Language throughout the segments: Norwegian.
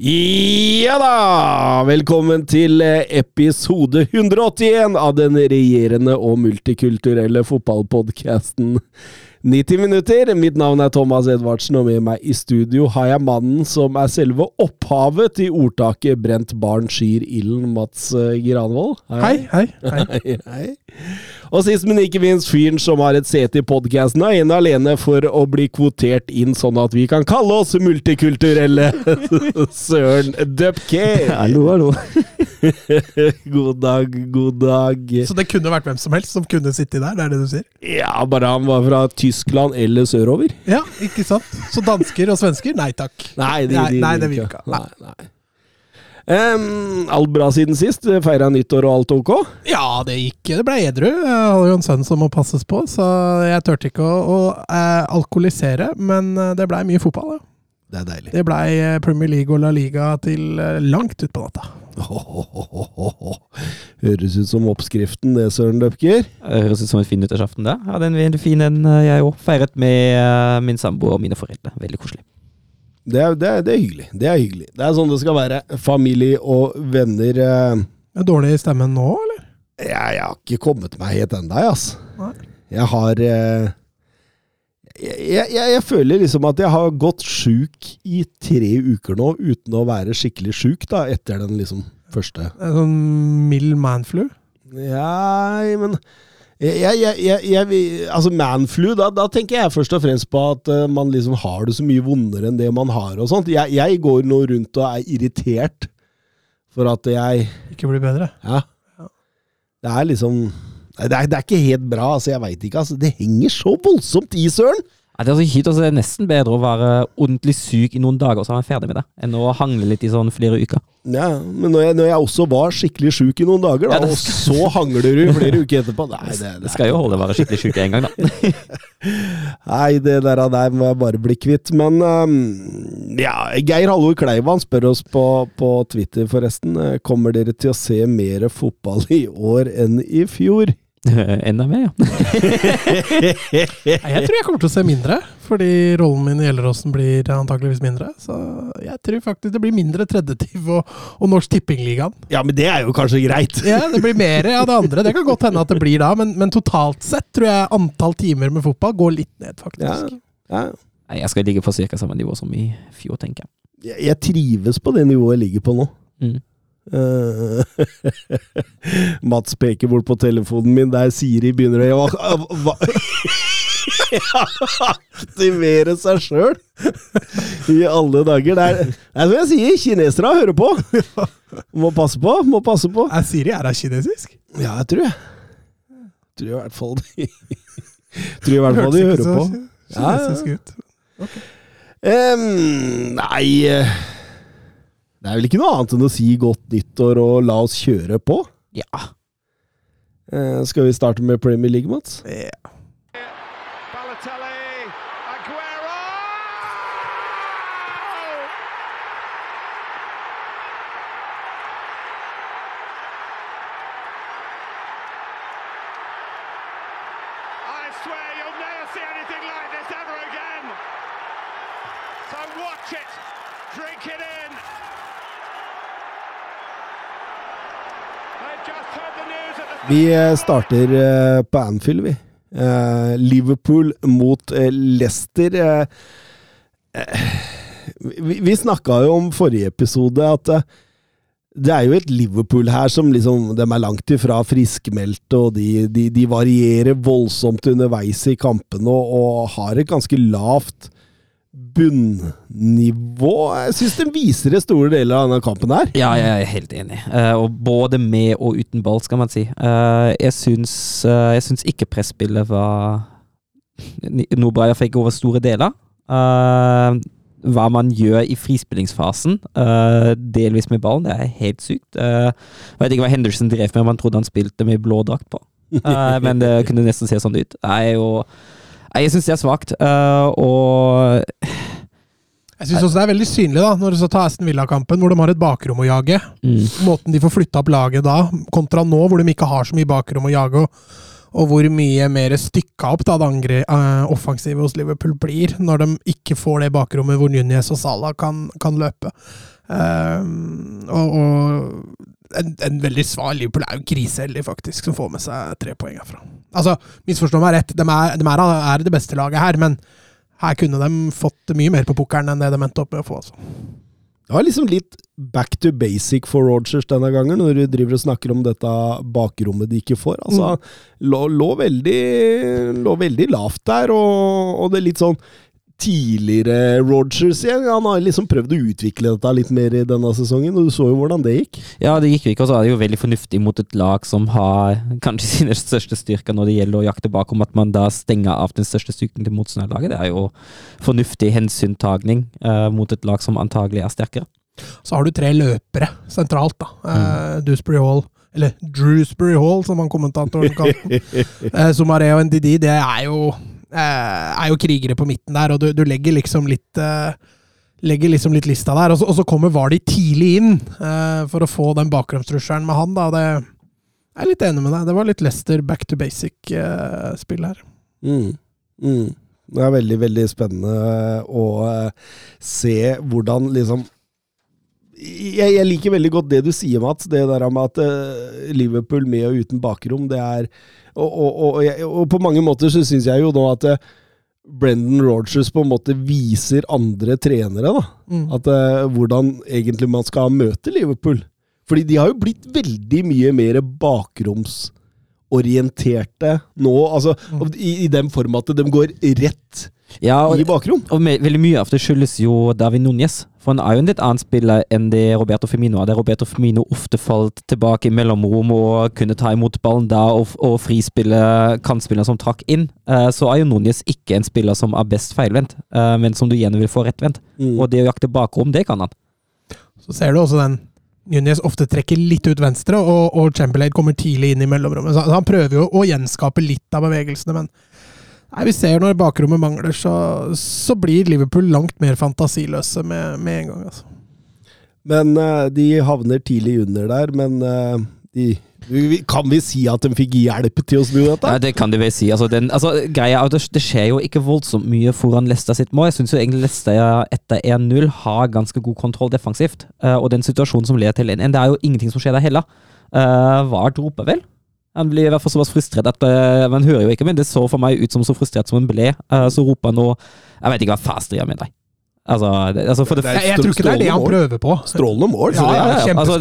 Ja da! Velkommen til eh, episode 181 av den regjerende og multikulturelle fotballpodkasten 90 minutter. Mitt navn er Thomas Edvardsen, og med meg i studio har jeg mannen som er selve opphavet til ordtaket 'brent barn skyr ilden', Mats eh, Granvold. Hei, hei. hei. Hei, hei. Og sist, men ikke minst, fyren som har et sete i podkasten, ene alene for å bli kvotert inn sånn at vi kan kalle oss multikulturelle. Søren Dupke! Hallo, hallo. God dag, god dag. Så det kunne vært hvem som helst som kunne sitte der, det er det du sier? Ja, bare han var fra Tyskland eller sørover. Ja, ikke sant? Så dansker og svensker? Nei takk. Nei, de, Nei, de, nei, de det vil ikke. ikke. Nei, nei. Em, alt bra siden sist? Feira nyttår og alt ok? Ja, det gikk. Det ble edru. Jeg hadde jo en sønn som må passes på, så jeg turte ikke å, å eh, alkoholisere. Men eh, det blei mye fotball, ja. Det er deilig. Det blei eh, Premier League og La Liga til eh, langt utpå natta. Høres ut som oppskriften, det, Søren Døpker. Høres ut som en fin nyttårsaften, det. Hadde en fin en, jeg òg. Feiret med min samboer og mine foreldre. Veldig koselig. Det er, det, er, det er hyggelig. Det er hyggelig. Det er sånn det skal være. Familie og venner. eh, dårlig i stemmen nå, eller? Jeg, jeg har ikke kommet meg helt ennå, altså. Nei. Jeg har eh, jeg, jeg, jeg føler liksom at jeg har gått sjuk i tre uker nå, uten å være skikkelig sjuk, da, etter den liksom første er sånn mild manflu? Nei, men jeg, jeg, jeg, Altså, manflu, da, da tenker jeg først og fremst på at eh, man liksom har det så mye vondere enn det man har og sånt. Jeg, jeg går nå rundt og er irritert for at jeg Ikke blir bedre? Ja. Det er liksom det er, det er ikke helt bra, altså. Jeg veit ikke, altså. Det henger så voldsomt i, søren! Det er så kjipt. Altså, det er nesten bedre å være ordentlig syk i noen dager, og så er man ferdig med det, enn å hangle litt i sånn flere uker. Ja, men når jeg, når jeg også var skikkelig sjuk i noen dager, da, Ja, skal... og så hangler du flere uker etterpå Nei, det, det, Det skal jo holde å være skikkelig syk en gang, da. Nei, det der, av deg må jeg bare bli kvitt. Men um, ja, Geir Halvor Kleivan spør oss på, på Twitter, forresten. eh, Kommer dere til å se mer fotball i år enn i fjor? Enda mer, ja. Jeg tror jeg kommer til å se mindre, fordi rollen min i Gjelleråsen blir antakeligvis mindre. Så jeg tror faktisk det blir mindre tredjetiv og, og Norsk Tippingligaen. Ja, men det er jo kanskje greit. Ja, det blir mer av det andre. Det kan godt hende at det blir da, men, men totalt sett tror jeg antall timer med fotball går litt ned, Ja, faktisk. ja. Nei, Jeg skal ligge på ca. samme nivå som i fjor, tenker jeg. Jeg, jeg trives på det nivået jeg ligger på nå. Mm. Eh, Mats peker bort på telefonen min, der Siri begynner å aktivere seg sjøl. I alle dager. Det er, det er som jeg sier, kinesere hører på. Må passe på, må passe på. Er Siri er hun kinesisk? Ja, jeg tror jeg. Tror i hvert fall de Tror i hvert fall de hører på. Kinesisk ut. Em, nei eh, Det er vel ikke noe annet enn å si godt nyttår og la oss kjøre på. Ja. Eh, skal vi starte med Premier League, Mats? Balotelli, Aguero! I swear you'll never see anything like this ever again. So watch it, drink it in. They've just heard the news at the Vi eh, starter eh, på Anfield, vi. Eh, Liverpool mot Leicester. Vi snakka jo om forrige episode at det er jo et Liverpool her som liksom De er langt ifra friskmeldte, og de, de, de varierer voldsomt underveis i kampene og, og har et ganske lavt bunnivå. Jeg syns den viser det store deler av denne kampen her. Ja, jeg er helt enig. Eh, og både med og uten ball, skal man si. Eh, eh, jeg syns ikke presspillet var noe bra. Jeg fikk over store deler. Hva man gjør i frispillingsfasen, delvis med ballen, det er helt sykt. Uh, vet ikke hva Henderson drev med, man trodde han spilte med blå drakt på. Men det kunne nesten se sånn ut. Det er jo Jeg syns det er svakt. og jeg syns også det er veldig synlig, da, når du så tar Aston Villa-kampen, hvor de har et bakrom å jage. mm. Måten de får flytta opp laget da, kontra nå, hvor de ikke har så mye bakrom å jage. Og, og hvor mye mer stykka opp da, det angre, uh, offensive hos Liverpool blir, når de ikke får det bakrommet hvor Núñez og Salah kan, kan løpe. Uh, og, og en, en, veldig svar Liverpool er jo kriseheldig, faktisk, som får med seg tre poeng herfra. Altså, misforstå meg rett, de, er, de er, er det beste laget her, men her kunne de fått mye mer på pukkelen enn det de endte opp med å få. Altså. Det var liksom litt back to basic for Rogers denne gangen, når du driver og snakker om dette bakrommet de ikke får. Altså, mm. lå, lå, veldig, lå, veldig, lavt der, og, og det er litt sånn tidligere Rogers igjen. Han har liksom prøvd å utvikle dette litt mer i denne sesongen, og du så jo hvordan det gikk. Ja, det gikk jo ikke, og så er det jo veldig fornuftig mot et lag som har kanskje sine største styrker når det gjelder å jakte bakom, at man da stenger av den største styrken til motstanderlaget. Det er jo fornuftig hensynntagning uh, mot et lag som antagelig er sterkere. Så har du tre løpere sentralt, da. Uh, mm. Dewsbury Hall eller Drewsbury Hall, som han kommentatoren kalte den. Som Somaré og Ndidi, det er jo Eh, er jo krigere på midten der, og du, du legger liksom litt eh, legger liksom litt lista der. Og så, og så kommer Vardi tidlig inn uh, for å få den bakgrunnstrusselen med han. da, det, Jeg er litt enig med deg. Det var litt Leicester back to basic-spill uh, her. Mm. Mm. Det er veldig, veldig spennende å uh, se hvordan liksom jeg, jeg, liker veldig godt det du sier, Mats. Det der med at Liverpool med og uten bakrom, det er og, og, og, og, på mange måter så syns jeg jo nå at uh, Brendan Rogers på en måte viser andre trenere da, mm. at uh, hvordan egentlig man skal møte Liverpool. Fordi de har jo blitt veldig mye mer bakromsorienterte nå. altså mm. i, i den form at de går rett ja, og, i bakrom. Og med, veldig mye av det skyldes jo David Núñez. For han er jo en litt annen spiller enn det Roberto Firmino er. Der Roberto Firmino ofte falt tilbake i mellomrom og kunne ta imot ballen da og, og frispille kantspillere som trakk inn. Uh, så er jo Núñez ikke en spiller som er best feilvendt, uh, men som du gjerne vil få rettvendt. Mm. Og det å jakte bakrom, det kan han. Så ser du også den Núñez ofte trekker litt ut venstre, og, og Chamberlain kommer tidlig inn i mellomrommet. Så han prøver jo å gjenskape litt av bevegelsene, men Nei, Vi ser når bakrommet mangler, så, så blir Liverpool langt mer fantasiløse med, med en gang. altså. Men uh, de havner tidlig under der, men uh, de kan vi si at de fikk hjelp til å snu dette? Ja, det kan de vel si. Altså, den, altså, greia, det, det, skjer jo ikke voldsomt mye foran Leicester sitt mål. Jeg syns egentlig Leicester etter 1-0 har ganske god kontroll defensivt. Uh, og den situasjonen som leder til 1-1, det er jo ingenting som skjer der heller. Uh, var dropet vel? Han blir i hvert fall såpass frustrert at uh, Man hører jo ikke, men det så for meg ut som så frustrert som han ble. Uh, så roper han nå Jeg vet ikke hva fast driver med deg. Altså, det, altså det, det, jeg, tror ikke det er det han prøver på. Strålende mål. Ja, ja, ja, altså,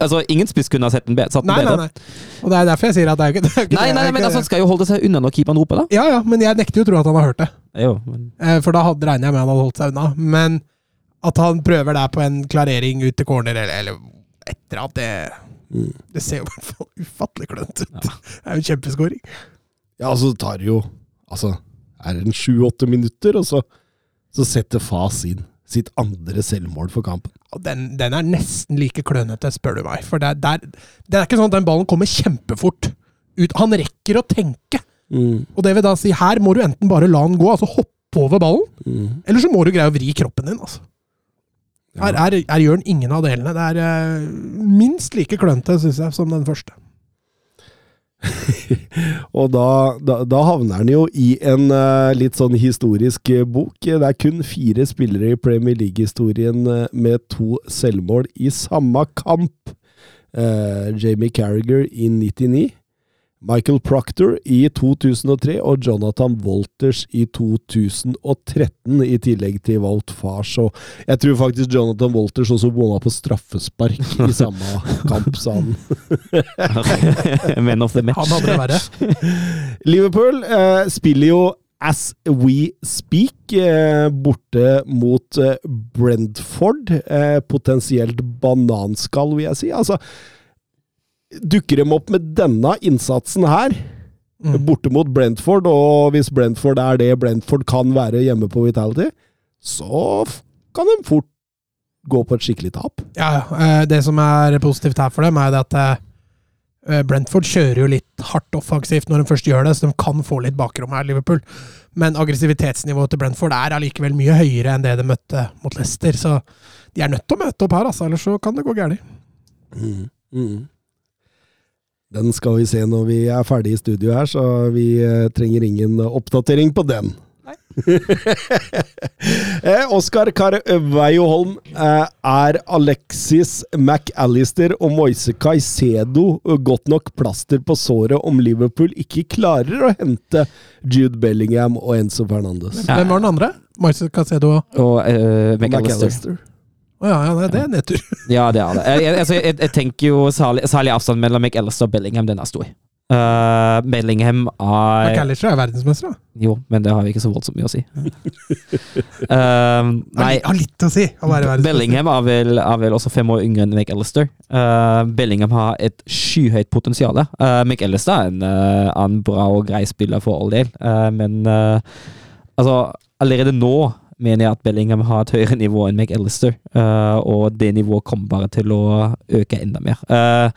altså, ingen spiss kunne ha sett den, satt den nei, bedre. Nei, nei. Og det er derfor jeg sier at det er ikke, det er ikke Nei, nei, men altså, han skal jo holde seg unna når keeperen roper, da. Ja, ja, men jeg nekter jo å tro at han har hørt det. Jo, men... Eh, for da hadde, regner jeg med han hadde holdt seg unna. Men at han prøver der på en klarering ut til corner, eller, eller etter at det Mm. Det ser jo i hvert fall ufattelig klønete ut. Ja. Det er jo en kjempeskåring. Ja, altså det tar jo Altså, er det en sju-åtte minutter, og så, så setter Fas inn sitt andre selvmål for kampen. Og den, den er nesten like klønete, spør du meg. For det er, det, er, det er, ikke sånn at den ballen kommer kjempefort ut. Han rekker å tenke. Mm. Og det vil da si, her må du enten bare la den gå, altså hoppe over ballen, mm. eller så må du greie å vri kroppen din. altså. Her, her, her, gjør han ingen av delene. Det er uh, minst like klønete, syns jeg, som den første. og da, da, da, havner han jo i en uh, litt sånn historisk uh, bok. Det er kun fire spillere i Premier League-historien med to selvmål i samme kamp. Jamie Carriger i 99. Michael Proctor i 2003 og Jonathan Walters i 2013, i tillegg til Walt Fars. Og jeg tror faktisk Jonathan Walters også bomma på straffespark i samme kamp, sa han. Men of the match. Han hadde det verre. Liverpool eh, spiller jo As We Speak, eh, borte mot eh, Brentford. Eh, potensielt bananskall, vil jeg si. Altså Dukker de opp med denne innsatsen her, mm. borte mot Brentford, og hvis Brentford er det Brentford kan være hjemme på Vitality, så kan de fort gå på et skikkelig tap. Ja. Eh, Det som er positivt her for dem, er at eh, Brentford kjører jo litt hardt offensivt når de først gjør det, så de kan få litt bakrom her, Liverpool. Men aggressivitetsnivået til Brentford er allikevel mye høyere enn det de møtte mot Leicester. Så de er nødt til å møte opp her, altså, ellers så kan det gå galt. Mm. Den skal vi se når vi er ferdig i studio her, så vi eh, trenger ingen oppdatering på den. eh, Oskar Carveio Holm, eh, er Alexis McAllister og Moise Caicedo godt nok plaster på såret om Liverpool ikke klarer å hente Jude Bellingham og Enzo Fernandes? Hvem var den andre? Moise Caicedo Å Og uh, McAllister. McAllister. Ja, ja, nei, det er nedtur. Ja, det er det. Jeg, altså, jeg, jeg tenker jo særlig, særlig avstand mellom McAllister og Bellingham, den er stor. Uh, Bellingham er McAllister er verdensmester, da. Jo, men det har vi ikke så voldsomt mye å si. uh, nei, Har litt å si å være verdensmester. Bellingham er vel, er vel også fem år yngre enn McAllister. Uh, Bellingham har et skyhøyt potensial. Uh, McAllister er en, eh, er en bra og grei spiller for all del, Eh, men eh, altså, allerede nå mener jeg at Bellingham har et høyere nivå enn McAllister, uh, og det nivået kommer bare til å øke enda mer. Uh,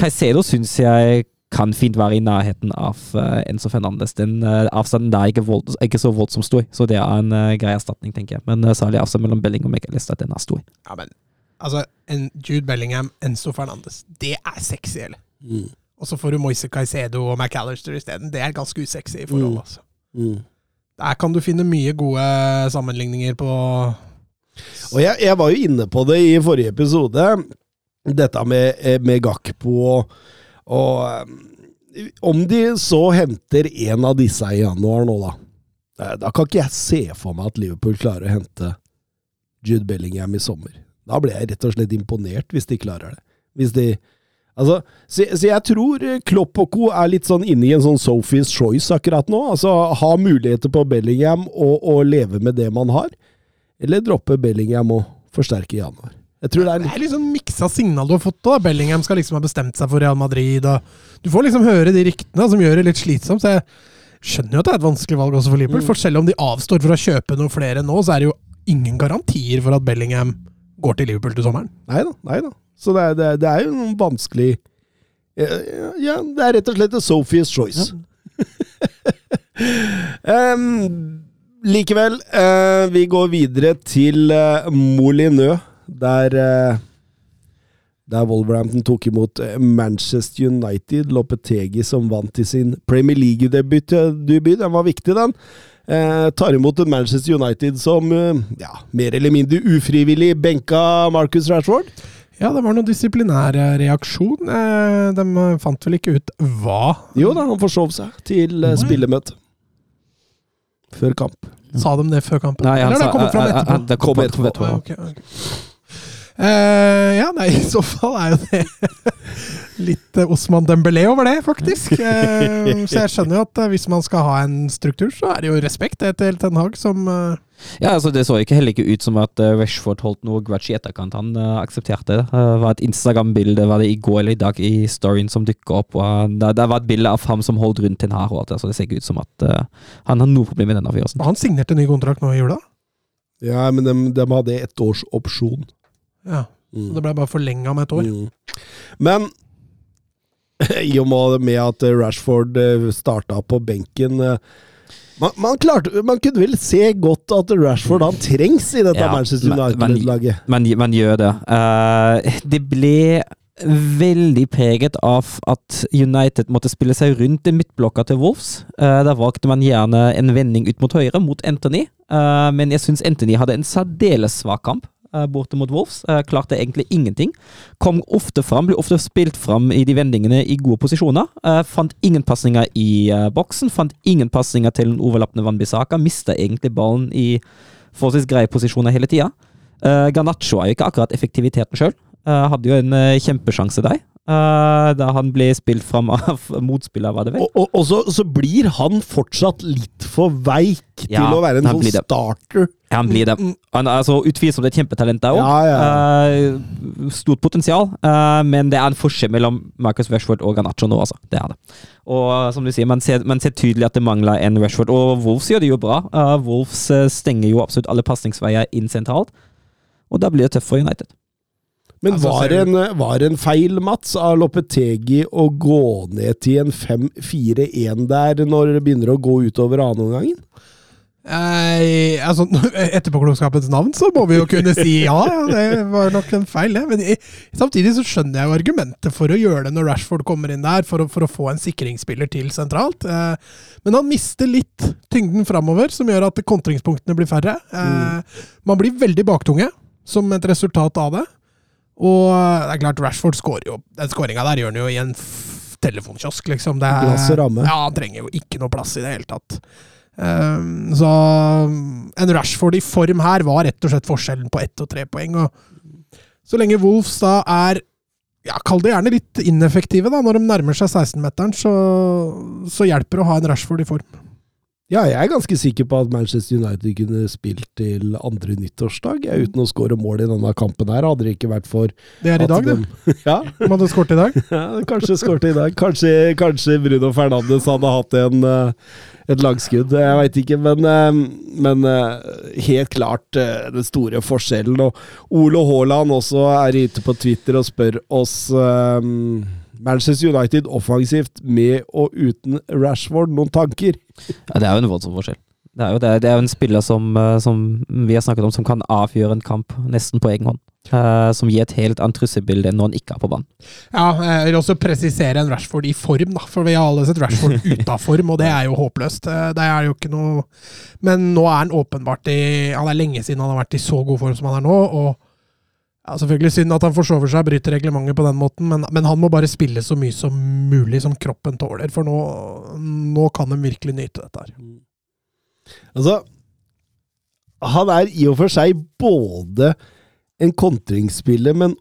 Caicedo syns jeg kan fint være i nærheten av uh, Enzo Fernandes. Den uh, avstanden der er ikke, vold, ikke så voldsomt stor, så det er en uh, grei erstatning, tenker jeg. Men uh, særlig avstand mellom Bellingham og McAllister, den er stor. Ja, men altså, en Jude Bellingham, Enzo Fernandes, det er sexy, eller? Mm. Og så får du Moise Caicedo og McAllister isteden. Det er ganske usexy i forhold, Mm. altså. Mm. Der kan du finne mye gode sammenligninger på Og jeg, jeg var jo inne på det i forrige episode, dette med, eh, med Gakpo og, og eh, Om de så henter en av disse i januar nå, da. eh, Da kan ikke jeg se for meg at Liverpool klarer å hente Jude Bellingham i sommer. Da blir jeg rett og slett imponert hvis de klarer det. Hvis de Altså, så, så jeg tror Klopp og co. er litt sånn inne i en sånn Sophie's Choice akkurat nå. Altså ha muligheter på Bellingham og, og leve med det man har. Eller droppe Bellingham og forsterke i januar. Jeg tror det er Det litt er litt sånn miksa signal du har fått. da. Bellingham skal liksom ha bestemt seg for Real Madrid. Du får liksom høre de ryktene som gjør det litt slitsomt. Så jeg skjønner jo at det er et vanskelig valg også for Liverpool. Mm. For selv om de avstår for å kjøpe noen flere nå, så er det jo ingen garantier for at Bellingham går til Liverpool til sommeren. Nei da, nei da. Så det er, det er, det er jo noen vanskelig ja, ja, det er rett og slett Sophie's Choice. Em, likevel, uh, vi går videre til uh, Molineux, der uh, der Wolverhampton tok imot eh, Manchester United. Lopetegi som vant i sin Premier League-debut. eh, debut. Den var viktig, den. Eh, tar imot en Manchester United som eh, ja, mer eller mindre ufrivillig benka Marcus Rashford. Ja, det var noen disiplinær eh, reaksjon. Eh, De eh, fant vel ikke ut hva. Jo da, han forsov seg til eh, spillemøte. Før kamp. Sa de det før kampen? Nei, han Eller sa- det kommet fram eh, eh, etterpå? Det kom Kom etterpå. etterpå. Ah, ok, ok. Eh, ja, nei, i så fall er jo det litt eh, Osman Dembélé over det, faktisk. Uh, så jeg skjønner jo at hvis man skal ha en struktur, så er det jo respekt til Ten Hag som uh Ja, altså Det så ikke heller ikke ut som at Rashford holdt noe grudge i etterkant. Han uh, aksepterte det. Det var et Instagram-bilde var det i går eller i dag i storyen som dukka opp. og det, det var et bilde av ham som holdt rundt en Hag Og alt det, så det ser ikke ut som at uh, han har noe problem med denne avgjørelsen. Han signerte ny kontrakt nå i jula. Ja, men de, de hadde ett års opsjon. Ja, Mm. Så Det ble bare forlenga med et år. Mm. Men i og med at Rashford starta på benken eh, man, man, klarte, man kunne vel se godt at Rashford han trengs i dette Ja, Manchester men- men- United-laget. Man, man gjør det. Uh, det ble veldig preget av at United måtte spille seg rundt i midtblokka til Wolves. Uh, da valgte man gjerne en vending ut mot høyre, mot Anthony. Uh, men jeg syns Anthony hadde en særdeles svak kamp eh, borte mot Wolves. Eh, klarte egentlig ingenting. Kom ofte fram, ble ofte spilt fram i de vendingene i gode posisjoner. Eh, fant ingen pasninger i eh, boksen, fant ingen pasninger til den overlappende Van Bissaka. Mista egentlig ballen i forholdsvis greie posisjoner hele tida. Garnaccio er jo ikke akkurat effektiviteten sjøl. hadde jo en eh, kjempesjanse der. Eh, da han ble spilt fram av motspiller, var det vel? Og, og, og så, så blir han fortsatt litt for veik Ja, til å være en sånn starter. Ja, han blir det. Han er altså utvilsomt et kjempetalent der òg. Ja, stort potensial, uh, men det er en forskjell mellom Marcus Rashford og Garnaccio nå, altså. Det er det. Og som du sier, man ser, man ser tydelig at det mangler en Rashford. Og Wolves gjør det jo bra. Wolves stenger jo absolutt alle pasningsveier inn sentralt. Og da blir det tøft for United. Men Altså, var, det en, var en feil, Mats, av Lopetegi å gå ned til en 5-4-1 der når det begynner å gå utover annenomgangen? Eh, altså, Etterpåklokskapens navn så må vi jo kunne si ja, ja, det var nok en feil, det. Men i, samtidig så skjønner jeg jo argumentet for å gjøre det når Rashford kommer inn der, for å, for å få en sikringsspiller til sentralt. Eh, men han mister litt tyngden framover, som gjør at kontringspunktene blir færre. Eh, man blir veldig baktunge som et resultat av det. Og det er klart, Rashford skårer jo Den skåringa der gjør han jo i en telefonkiosk, liksom. Det er, Glass og ramme. Ja, han trenger jo ikke noe plass i det hele tatt. Um, så en Rashford i form her var rett og slett forskjellen på ett og tre poeng. Og så lenge Wolves da er ja, Kall det gjerne litt ineffektive da, når de nærmer seg 16-meteren, så, så hjelper det å ha en Rashford i form. Ja, jeg er ganske sikker på at Manchester United kunne spilt til andre nyttårsdag ja, uten å skåre mål i denne kampen her. Hadde det ikke vært for Det er i dag, det. de- Ja, De hadde skåret i dag. ja kanskje skåret i dag. Kanskje, kanskje Bruno Fernandes hadde hatt en, eh, et langskudd. Jeg veit ikke, men, eh, men eh, helt klart den store forskjellen. Og Ole Haaland også er ute på Twitter og spør oss eh, Manchester United offensivt med og uten Rashford, noen tanker? Ja, det er jo en voldsom forskjell. Det er jo, det, det er jo en spiller som, eh, som vi har snakket om, som kan avgjøre en kamp nesten på egen hånd. Uh, som gir et helt annet trusselbilde enn når han ikke er på banen. Ja, jeg vil også presisere en Rashford i form, da. For vi har alle sett Rashford ute av form, og det er jo håpløst. Eh, Det er jo ikke noe Men nå er han åpenbart i Han er lenge siden han har vært i så god form som han er nå. og ja, Selvfølgelig synd at han forsover seg, bryter reglementet på den måten, men, men han må bare spille så mye som mulig som kroppen tåler, for nå, nå kan de virkelig nyte dette her. Altså, han er i og for seg både en kontringsspiller, men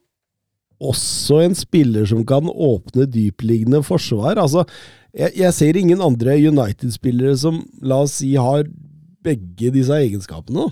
også en spiller som kan åpne dypliggende forsvar. Altså, jeg, jeg ser ingen andre United-spillere som, la oss si, har begge disse egenskapene.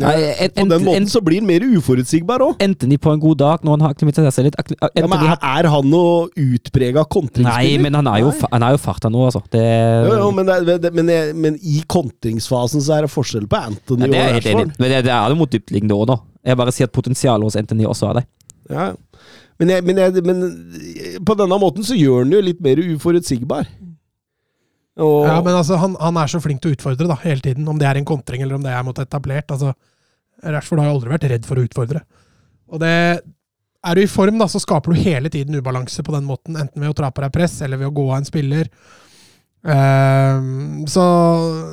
Nei, en- På den måten en- så blir han mer uforutsigbar òg. Enten de på en god dag, når han har aktivitet seg litt Ja, men er, er han noe utprega kontringsspiller? Nei, men han er jo, han er jo farta nå, altså. Det, Jo, jo, men, det, det, men, men i kontringsfasen så er det forskjell på Anthony ja, det er og. Rashford. Men det, det er det mot dyptliggende òg, da. Jeg bare sier at potensialet hos Anthony også er der. Ja. Men, jeg, men, jeg, men på denne måten så gjør han jo litt mer uforutsigbar. Og, Ja, men altså, han, han er så flink til å utfordre da, hele tiden, om det er en kontring eller om det er mot etablert. altså Rashford har jo aldri vært redd for å utfordre. Og det Er du i form, da, så skaper du hele tiden ubalanse på den måten. Enten ved å dra på deg press, eller ved å gå av en spiller. Um, så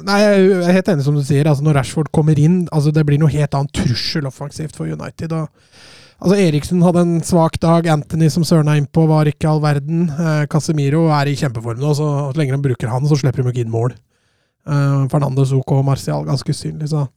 Nei, jeg er helt enig som du sier. altså Når Rashford kommer inn, altså det blir noe helt annet trussel offensivt for United. og Altså Eriksen hadde en svak dag. Anthony som søren er innpå, var ikke all verden. Eh, Casemiro er i kjempeform nå, så så lenge de bruker han, så slipper de ikke inn mål. Eh, Fernandes OK og Martial ganske usynlig, så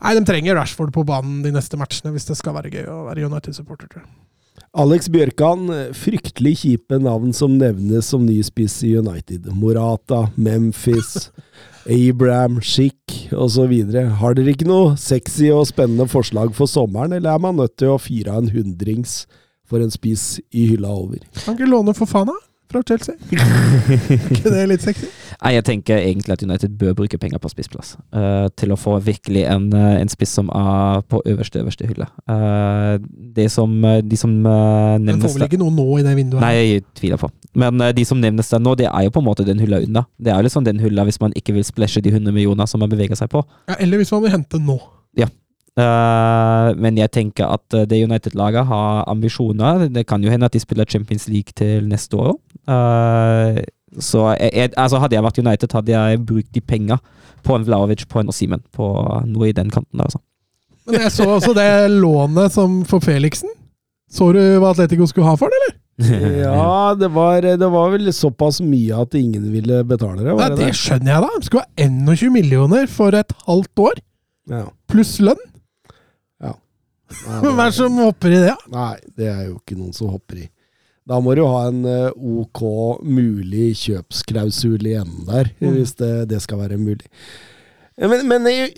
Nei, de trenger Rashford på banen de neste matchene hvis det skal være gøy å være United-supporter. tror jeg. Alex Bjørkan, fryktelig kjipe navn som nevnes som ny spiss i United. Morata, Memphis, Abraham, Schick osv. Har dere ikke noe sexy og spennende forslag for sommeren, eller er man nødt til å fyre av en hundrings for en spiss i hylla over? Kan ikke låne Fofana fra Chelsea? Ikke det er litt sexy? Nei, jeg tenker egentlig at United bør bruke penger på spissplass. Uh, til å få virkelig en, eh, en spiss som er på øverste, øverste hylle. Uh, det som, de som uh, nevnes Men får vel ikke noe nå i det vinduet? Nei, jeg tviler på. Men de som nevnes der nå, det er jo på en måte den hylla unna. Det er jo liksom den hylla hvis man ikke vil splæsje de 100 millioner som man beveger seg på. Ja, eller hvis man vil hente nå. Eh, men jeg tenker at eh, det United-laget har ambisjoner. Det kan jo hende at de spiller Champions League til neste år Uh, så jeg, jeg, altså hadde jeg vært United, hadde jeg brukt de penga på en Vlaovic, på en Osimen, på noe i den kanten der, altså. Men jeg så også det lånet som for Felixen. Så du hva Atletico skulle ha for det, eller? Ja, det var, det var vel såpass mye at ingen ville betale det? Nei, det det skjønner jeg, da. De skulle ha 21 millioner for et halvt år, Ja. pluss lønn. Hvem er det som hopper i det? Nei, det er jo ikke noen som hopper i. Da må du ha en eh, ok mulig kjøpsklausul i enden der, Mm. hvis det, det skal være mulig. Men, men jeg,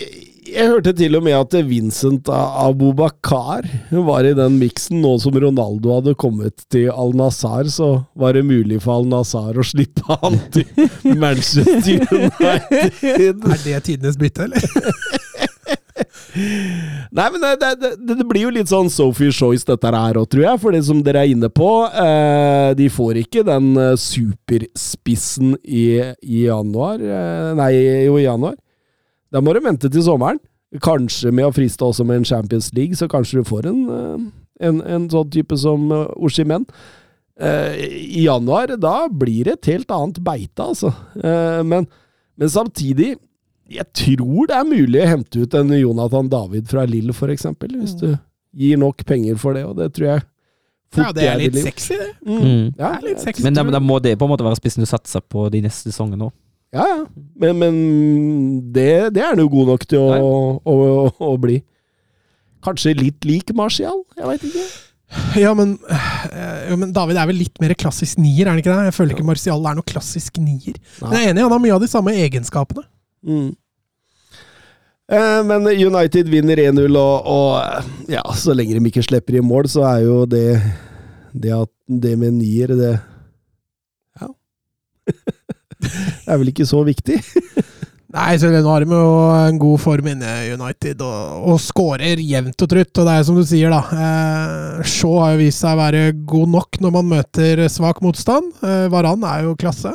jeg hørte til og med at Vincent Abubakar var i den miksen. Nå som Ronaldo hadde kommet til Al-Nazar, så var det mulig for Al-Nazar å slippe han til Manchester United. Er det tidenes bytte, eller? Nei, men det, det, det, det blir jo litt sånn Sophie's Choice dette her òg, tror jeg. For det som dere er inne på, eh, de får ikke den eh, superspissen i, i januar. Eh, nei, jo, i januar. Da må du vente til sommeren. Kanskje med å friste også med en Champions League, så kanskje du får en, eh, en, en sånn type som Oshimen. Eh, I januar, da blir det et helt annet beite, altså. Eh, men, men samtidig jeg tror det er mulig å hente ut en Jonathan David fra Lill, for eksempel, hvis du gir nok penger for det, og det tror jeg Ja, det er litt sexy, det. Mm. Mm. Ja, Det er litt sexy. Men da, da må det på en måte være spissen du satser på de neste sesongene òg. ja, ja. Men, men det, det er han jo god nok til å, å, å, å bli. Kanskje litt lik Martial? Jeg veit ikke. Ja, men, ja men David er vel litt mer klassisk nier, er han ikke det? Jeg føler ikke Martial er noe klassisk nier. Men jeg er enig, han har mye av de samme egenskapene. Mm. Eh, Men United vinner 1-0, og, og ja, så lenge de ikke slipper i mål, så er jo det Det, at, det med nier, det Ja. det er vel ikke så viktig. Nei, så nå har de jo en god form inne United, og, og skårer jevnt og trutt. Og det er som du sier, da. Eh, Shaw har jo vist seg å være god nok når man møter svak motstand. Eh, Varan er jo klasse.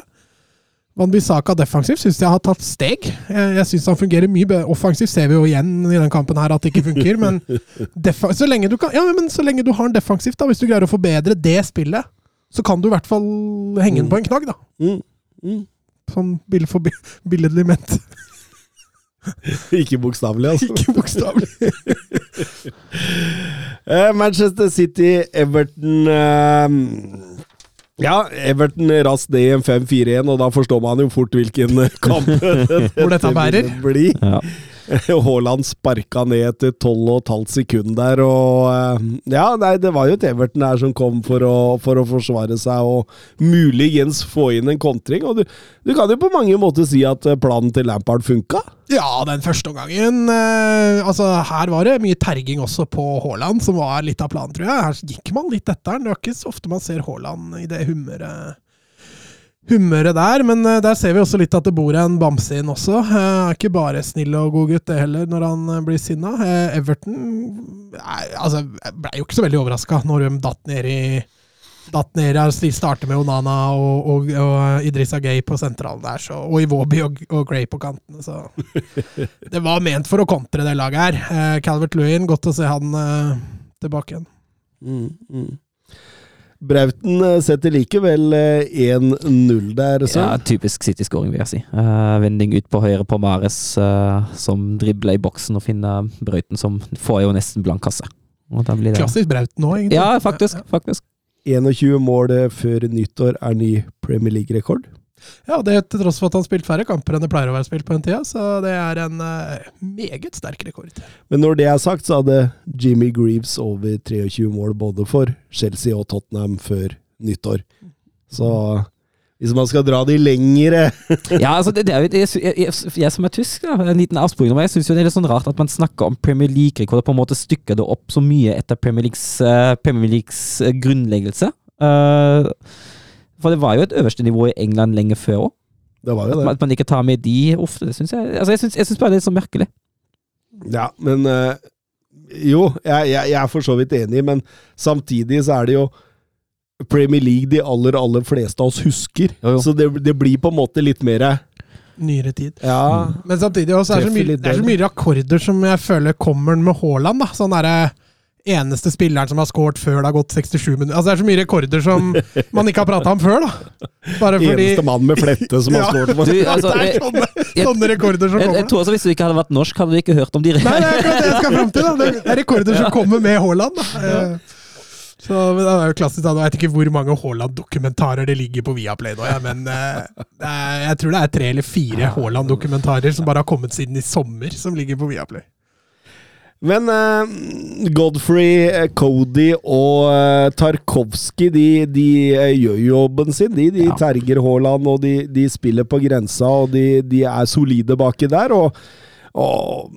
Van Bissaka defensivt syns jeg har tatt steg. Jeg, syns han fungerer mye bedre. Offensivt ser vi jo igjen i den kampen her at det ikke funker, men så lenge du kan Ja, men så lenge du har en defensivt, da, hvis du greier å forbedre det spillet, så kan du i hvert fall henge den på en knagg, da. Mm. Mm. Sånn bill for bi- billedlig ment. Ikke bokstavelig, altså. Ikke bokstavelig. Eh, Manchester City, Everton eh, Ja, Everton raskt ned i en 5-4-1, og da forstår man jo fort hvilken kamp Hvor dette bærer. bli. Ja. Haaland sparka ned etter 12,5 sekunder der, og eh, Ja, nei, det var jo et Everton her som kom for å, for å forsvare seg og muligens få inn en kontring. Og du, du kan jo på mange måter si at eh, planen til Lampard funka. Ja, den første omgangen eh, Altså, her var det mye terging også på Haaland, som var litt av planen, tror jeg. Her gikk man litt etter den. Det var ikke så ofte man ser Haaland i det humøret humøret der, men eh, der ser vi også litt at det bor en bamse inn også. Eh, er ikke bare snill og god gutt, det heller, når han eh, blir sinna. Everton altså, ble jo ikke så veldig overraska når de datt ned i Datt ned i De starter med Onana og, og, og Idrissa Gay på sentralen der, så, og Iwobi og, og Gray på kantene, så Det var ment for å kontre det laget her. Calvert Lewin, godt å se han tilbake igjen. Mm, mm. Brauten eh, setter likevel eh, 1-0 der, så. Ja, typisk City-skåring, vil jeg si. Uh, vending ut på høyre på Mares, uh, som dribler i boksen og finner Brauten, som får jo nesten blank kasse. Og da blir det Klassisk Brauten nå, egentlig. Ja, faktisk. faktisk. 21 mål eh, før nyttår er ny Premier League-rekord. Ja, det til tross for at han spilte færre kamper enn det pleier å være spilt på den tida, så det er en uh, meget sterk rekord. Men når det er sagt, så hadde Jimmy Greaves over 23 mål både for Chelsea og Tottenham før nyttår. Så hvis man skal dra de lengre Ja, altså, det, det er jo, jeg, jeg, jeg som er tysk, da, en liten avsporing jeg syns det er litt sånn rart at man snakker om Premier League-rekorder, på en måte stykker det opp så mye etter Premier Leagues, uh, Premier Leagues uh, grunnleggelse. Eh, for det var jo et øverste nivå i England lenge før òg. Det var jo At, det. at man ikke tar med de ofte, det syns jeg altså, Jeg syns, jeg syns bare det er så merkelig. Ja, men øh, Jo, jeg, jeg, jeg er for så vidt enig, men samtidig så er det jo Premier League de aller, aller fleste av oss husker. Jo, jo. Så det, det blir på en måte litt mer Nyere tid. Ja. Men samtidig også er det, så mye, det er så mye rekorder som jeg føler kommer med Haaland. da. Sånn derre eneste spilleren som har scoret før det har gått 67 minutter. Altså Det er så mye rekorder som man ikke har prata om før, da. Bare fordi Eneste mann med flette som har for Du, altså, Det er sånne, jeg- sånne rekorder som jeg, jeg tror også Hvis du ikke hadde vært norsk, hadde du ikke hørt om de Nei, det er akkurat det jeg skal fram til. da. Det er rekorder som kommer med Haaland. da. Eh, Så men Det er jo klassisk. da. Jeg vet ikke hvor mange Haaland-dokumentarer det ligger på Viaplay nå, ja, men eh, jeg tror det er tre eller fire Haaland-dokumentarer som bare har kommet siden i sommer, som ligger på Viaplay. Men uh, Godfrey, eh, Cody og uh, Tarkovskij de, de uh, gjør jobben sin. De, de Ja. terger Haaland, og de, de spiller på grensa, og de, de er solide baki der. Og, og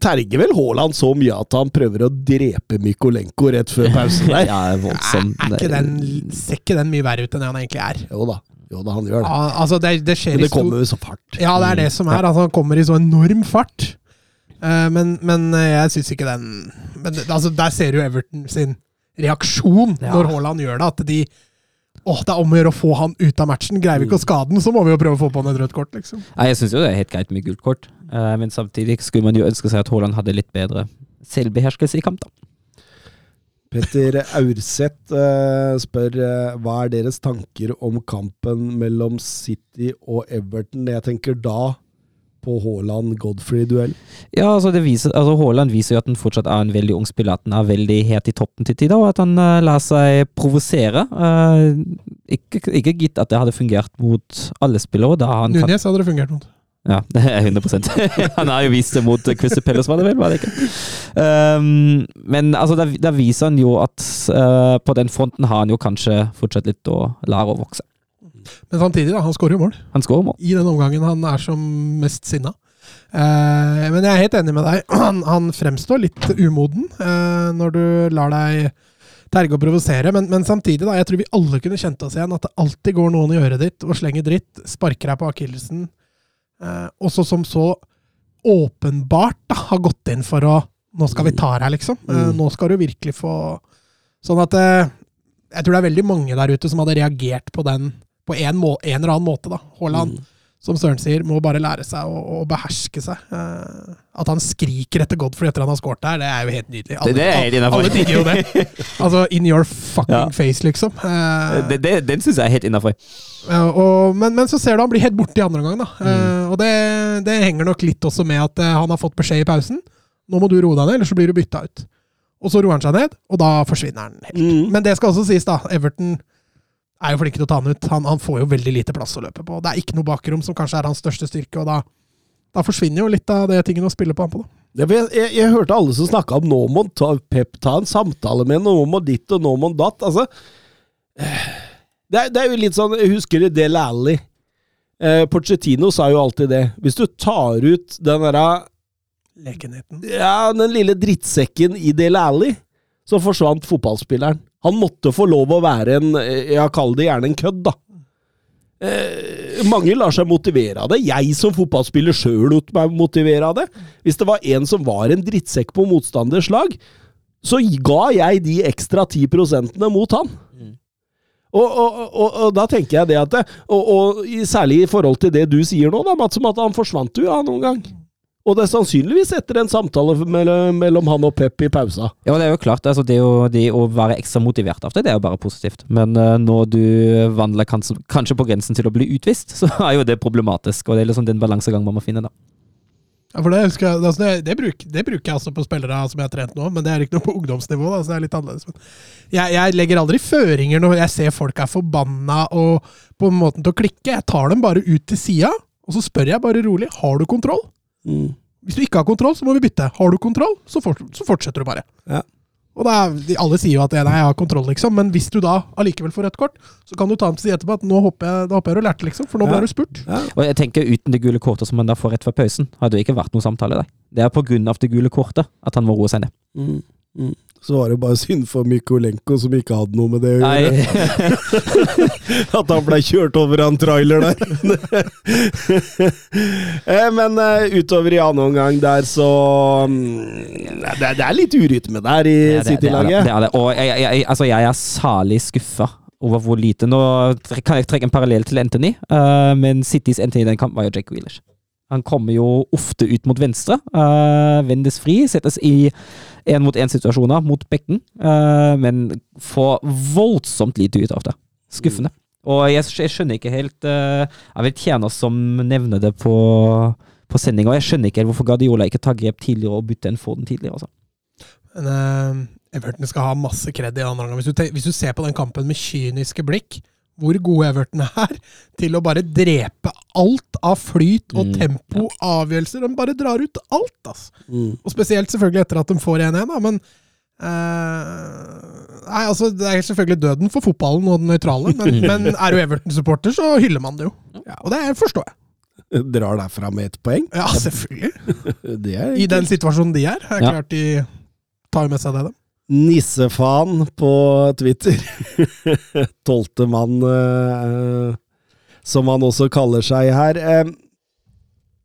terger vel Haaland så mye at han prøver å drepe Mykolenko rett før pausen der. Ja, voldsom. Er ikke den, ser ikke den mye verre ut enn det han egentlig er? Jo da, jo da, han gjør det. Ja, altså, det, det skjer Men i det stor kommer jo så fart. Ja, det er det som er. Altså, han kommer i så enorm fart. Eh, men, men eh, jeg syns ikke den men, altså, Der ser du Everton sin reaksjon Ja. når Haaland gjør det. At de Åh, det er om å gjøre å få han ut av matchen. Greier vi ikke å skade den, så må vi jo prøve å få på han et rødt kort, liksom. Nei, jeg syns jo det er helt greit med gult kort, Eh, men samtidig skulle man jo ønske seg at Haaland hadde litt bedre selvbeherskelse i kamp, da. Petter Aurseth uh, spør uh, hva er deres tanker om kampen mellom City og Everton. Jeg tenker da på Haaland-Godfrey-duell. Ja, altså det viser, altså Haaland viser jo at han fortsatt er en veldig ung spiller, at han er veldig helt i toppen til tider, og at han uh, lar seg provosere. Uh, ikke, ikke gitt at det hadde fungert mot alle spillere. Kan, hadde det fungert mot. Ja, det er 100% Han har jo vist det mot Christer Palace, var det vel? Var det ikke? Um, men altså, da viser han jo at uh, på den fronten har han jo kanskje fortsatt litt å lære å vokse. Men samtidig, da, han skårer jo mål Han skårer mål. i den omgangen han er som mest sinna. Eh, men jeg er helt enig med deg. Han, han fremstår litt umoden eh, når du lar deg terge og provosere, men, men samtidig, da, jeg tror vi alle kunne kjent oss igjen at det alltid går noen i øret ditt og slenger dritt, sparker deg på akillesen, eh, også som så åpenbart da, har gått inn for å Nå skal vi ta deg, liksom. Eh, Mm. nå skal du virkelig få Sånn at eh, Jeg tror det er veldig mange der ute som hadde reagert på den på en, må, en eller annen måte. da. Haaland, som Søren sier, må bare lære seg å, å beherske seg. Uh, at han skriker etter Godfrey etter han har skåret der, det er jo helt nydelig. Alle, Det- det er alle digger jo det. Altså, in your fucking Ja. face, liksom. Uh, Det, det, den syns jeg er helt innafor. Uh, men, men så ser du han blir helt borte i andre omgang, da. Mm. Eh, og det, det henger nok litt også med at han har fått beskjed i pausen. Nå må du roe deg ned, ellers så blir du bytta ut. Og så roer han seg ned, og da forsvinner han helt. Mm. Men det skal også sies, da. Everton er jo flinke til å ta han ut. Han, han får jo veldig lite plass å løpe på. Det er ikke noe bakrom som kanskje er hans største styrke, og da, da forsvinner jo litt av det tingene å spille på han på. da. Jeg, jeg, jeg hørte alle som snakka om nå må ta, Pep ta en samtale med nå må ditt og nå må datt. Altså, eh, det, er, det er jo litt sånn Jeg husker det Del Alli. Eh, Pochettino sa jo alltid det. Hvis du tar ut den derre Lekenheten. Ja, den lille drittsekken i Del Alli, så forsvant fotballspilleren. Han måtte få lov å være en jeg Ja, kall det gjerne en kødd, da. Eh, mange lar seg motivere av det. Jeg som fotballspiller sjøl lot meg motivere av det. Hvis det var en som var en drittsekk på motstanders lag, så ga jeg de ekstra 10 prosentene mot han. Og, og, og, og da tenker jeg det at det, og, Særlig i forhold til det du sier nå, da, Mats, om at han forsvant jo ja, noen gang. Og det er sannsynligvis etter en samtale mellom, mellom han og Pep i pausa. Ja, det er jo klart. Altså, det, å, det å være ekstra motivert av det, det er jo bare positivt. Men uh, når du vandler kanskje, kanskje på grensen til å bli utvist, så er jo det problematisk. Og det er liksom den balansegang man må finne, da. Ja, for det, husker jeg, altså det, det, bruk, det bruker jeg også på spillere som jeg har trent nå, men det er ikke noe på ungdomsnivå. Da, så det er litt annerledes. Men jeg, jeg legger aldri føringer når jeg ser folk er forbanna og på måten til å klikke. Jeg tar dem bare ut til sida, og så spør jeg bare rolig har du kontroll. Mm. Hvis du ikke har kontroll, så må vi bytte. Har du kontroll, så, for, så fortsetter du bare. Ja. Og da, er- Alle sier jo at nei, jeg har kontroll, liksom, men hvis du da allikevel får rødt kort, så kan du ta en til side etterpå at nå håper jeg, da håper jeg du lærte, liksom, for nå Ja. ble du spurt. Ja. Og jeg tenker Uten det gule kortet som han da får rett før pausen, hadde det ikke vært noen samtale der. Det er av det gule kortet at han må roe seg ned. Mm. Mm. Så var det bare synd for Mykolenko, som ikke hadde noe med det å gjøre. At han ble kjørt over av en trailer der. Eh, Men eh, utover i annen omgang der, så mm, det, er- det er litt urytme der i City-laget. det er det. Og jeg, jeg, altså, jeg er salig skuffa over hvor lite Nå kan jeg trekke en parallell til Anthony, eh, men Citys Anthony i den kampen var jo Jake Wheelers. Han kommer jo ofte ut mot venstre, uh, vendes fri, settes i én-mot-én-situasjoner mot bekken, uh, men får voldsomt lite ut av det. Skuffende. Og jeg, jeg skjønner ikke helt uh, Jeg vet tjener som nevner det på, på sending, og jeg skjønner ikke helt hvorfor Guardiola ikke tar grep tidligere og bytter en Foden tidligere. Også. Men uh, Everton skal ha masse kred i andre omgang. Hvis, hvis du ser på den kampen med kyniske blikk, hvor gode Everton er til å bare drepe alt av flyt og Mm, tempo, avgjørelser. De bare drar ut alt, altså. Mm. Og spesielt selvfølgelig etter at de får 1-1, da, men uh, Nei, altså, Det er selvfølgelig døden for fotballen og den nøytrale, men, men er du Everton-supporter, så hyller man det jo. Og det forstår jeg. Drar derfra med ett poeng. Ja, selvfølgelig. Det er I den situasjonen de er. er Ja. klart de tar jo med seg det, da. Nissefan på Twitter. Tolvte mann, eh, som han også kaller seg her.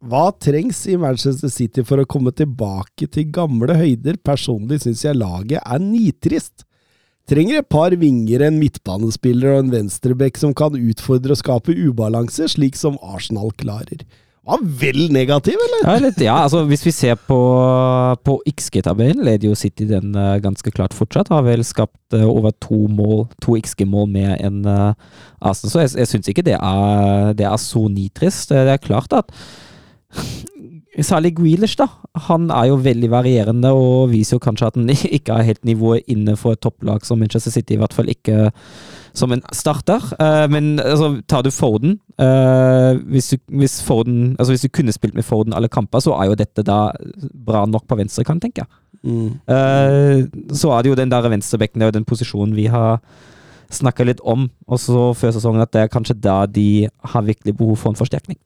Hva trengs i Manchester City for å komme tilbake til gamle høyder? Personlig syns jeg laget er nitrist. Trenger et par vinger, en midtbanespiller og en venstrebekk som kan utfordre og skape ubalanse, slik som Arsenal klarer. Var vel negativ, eller? Ja, litt, ja, altså hvis vi ser på, på XG-tabellen, leder jo City den uh, ganske klart fortsatt. Har vel skapt uh, over to mål, to XG-mål med en uh, Arsenal. Så jeg, jeg syns ikke det er, det er så nitrist. Det er klart at Særlig Grealish, da. Han er jo veldig varierende og viser jo kanskje at han ikke er helt nivået inne for et topplag som Manchester City, i hvert fall ikke som en starter. Uh, men altså, tar du Foden uh, hvis, du, hvis, Foden altså, hvis du kunne spilt med Foden alle kamper, så er jo dette da bra nok på venstrekant, tenker jeg. Mm. Uh, så er det jo den der venstrebekken, det er jo den posisjonen vi har snakka litt om, og så før sesongen at det er kanskje da de har virkelig behov for en forsterkning.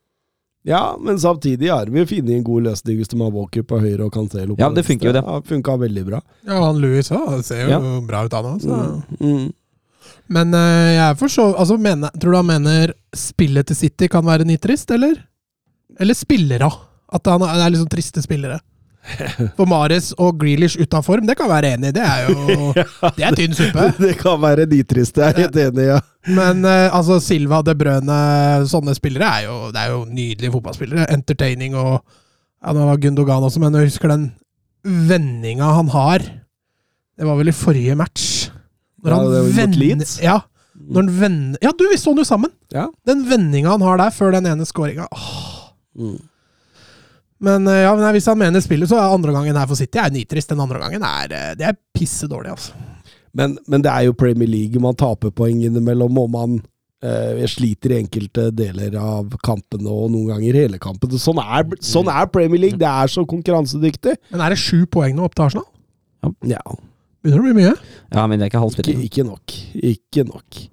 Ja, men samtidig har vi funnet en god løsning hvis de har Walker på høyre og Cancelo på Ja, det funker jo det. Ja, funka veldig bra. Ja, han Louis òg ser jo Ja. bra ut, han òg. Mm. Mm. Men eh, jeg for så altså, mener, Tror du han mener spillet til City kan være nitrist, eller? Eller spillere? At han er, det er liksom triste spillere? For Mares og Grealish ut av form, det kan være enig i. Det er jo Det er tynn suppe. Det kan være nitrist, jeg er helt enig, ja. Men eh, altså, Silva, De Brøne, sånne spillere er jo, det er jo nydelige fotballspillere. Entertaining og Ja, nå var Gundogan også, men jeg husker den vendinga han har. Det var vel i forrige match. Når Ja, han vender- Leeds. Ja, når han vender Ja, du, vi så den jo sammen! Ja. Den vendinga han har der, før den ene skåringa. Mm. Men eh, ja, nei, hvis han mener spillet, så er andre gangen her for City er nitrist. Den andre gangen er eh, Det er pisse dårlig, altså. Men, men det er jo Premier League. Man taper poeng innimellom, og man eh, sliter i enkelte deler av kampene, og noen ganger hele kampen. Sånn er, sånn er Premier League. Det er så konkurransedyktig. Men er det sju poeng nå opp til Arsenal? Ja, Begynner å bli mye. Ja, men det er ikke ikke, halvspilling. ikke nok. Ikke nok.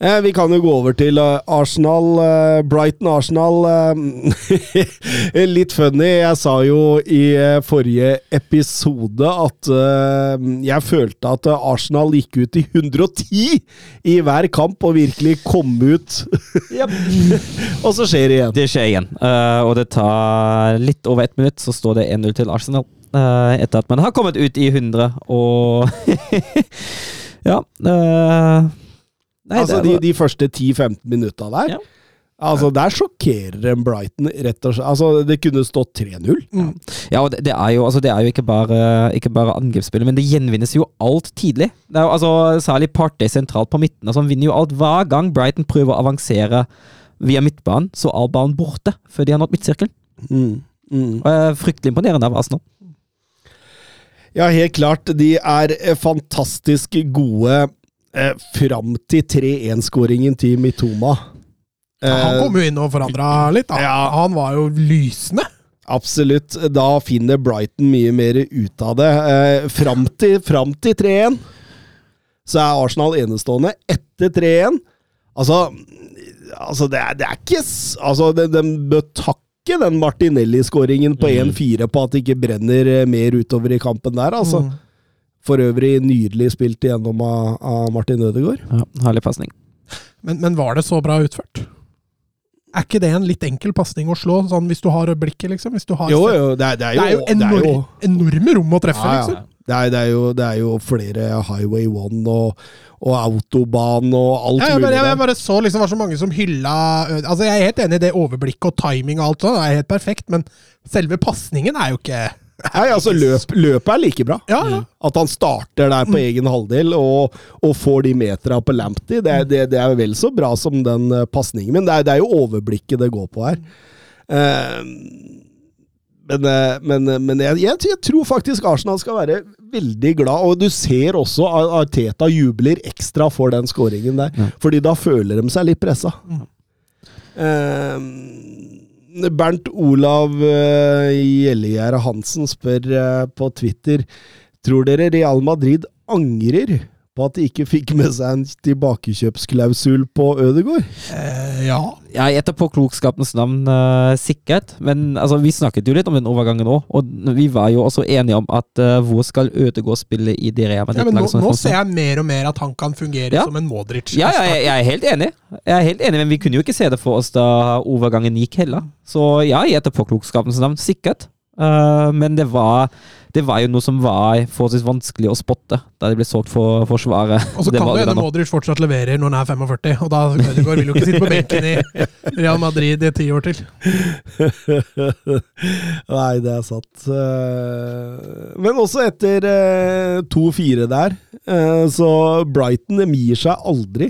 Eh, vi kan jo gå over til uh, Arsenal. Uh, Brighton-Arsenal. Uh, litt funny. Jeg sa jo i eh, forrige episode at eh, jeg følte at eh, Arsenal gikk ut i 110 i hver kamp og virkelig kom ut. og så skjer det igjen. Det skjer igjen, Eh, og det tar litt over ett minutt, så står det 1-0 til Arsenal. Eh, etter at man har kommet ut i 100, og Ja. eh, nei, altså det de, de første 10-15 minutta der. Ja. Altså, Der sjokkerer en Brighton, rett og slett. Altså, Det kunne stått 3-0. Ja, og det, det, er jo, altså, det er jo ikke bare, ikke bare angrepsspillet, men det gjenvinnes jo alt tidlig. Det er jo, altså, Særlig Partey sentralt på midten. Altså, han vinner jo alt hver gang Brighton prøver å avansere via midtbanen, så er ballen borte før de har nådd midtsirkelen. Mm. Mm. Og jeg er Fryktelig imponerende av Arsenal. Ja, helt klart. De er eh, fantastisk gode eh, fram til 3-1-skåringen til Mitoma. Ja, han Eh, kom jo inn og forandra litt. Da. Ja. Han var jo lysende. Absolutt. Da finner Brighton mye mer ut av det. Eh, fram til, fram til 3-1 så er Arsenal enestående. Etter 3-1 Altså, altså det, er, det er ikke Altså, de, de bør takke den Martinelli-skåringen på 1-4 på at det ikke brenner eh, mer utover i kampen der, altså. Mm. For øvrig nydelig spilt igjennom av, av Martin Ødegaard. Ja, herlig pasning. Men, men var det så bra utført? Er ikke det en litt enkel pasning å slå, sånn hvis du har blikket, liksom? Hvis du har Jo, jo, det er, det er Det er jo, enorm, det er jo enorme rom å treffe, Ja, ja. liksom. Det er, det, er jo, det er jo flere Highway One og, og autobahn og alt Ja, jeg, mulig. jeg, jeg bare så liksom var så mange som hylla Altså Jeg er helt enig i det overblikket og timing og alt sånt, det er helt perfekt, men selve pasningen er jo ikke Nei, altså løp, Løpet er like bra. Ja, ja. At han starter der på egen halvdel og, og får de metera på Lamptey, det, er- det, det er vel så bra som den uh, pasningen. Men det er, det er jo overblikket det går på her. Eh, men eh, men, men jeg, jeg, jeg tror faktisk Arsenal skal være veldig glad, og du ser også at Arteta jubler ekstra for den skåringen der. Mm. Fordi da føler de seg litt pressa. Eh, Bernt Olav uh, Gjellegjerde Hansen spør eh, på Twitter Tror dere Real Madrid angrer på at de ikke fikk med seg en tilbakekjøpsklausul på Ødegård? Eh, ja. Jeg gjetter på klokskapens navn uh, sikkert, men altså, vi snakket jo litt om den overgangen òg. Og vi var jo også enige om at uh, hvor skal Ødegård spille i det Real ja nå, Madrid-laget? nå ser jeg mer og mer at han kan fungere Ja. som en Modric. Ja, ja, jeg, jeg er helt enig. Jeg er helt enig, Men vi kunne jo ikke se det for oss da overgangen gikk heller. Så ja, jeg gjetter på klokskapens navn. Sikkert. Uh, men det var, det var jo noe som var forholdsvis vanskelig å spotte da det ble solgt for Forsvaret. Og så Det kan det hende. Modric fortsatt leverer når han er 45, og da Ødegaard vil jo ikke sitte på benken i Real Madrid i ti år til. Nei, det er sant. Eh, Men også etter eh, 2-4 der, eh, så Brighton de gir seg aldri.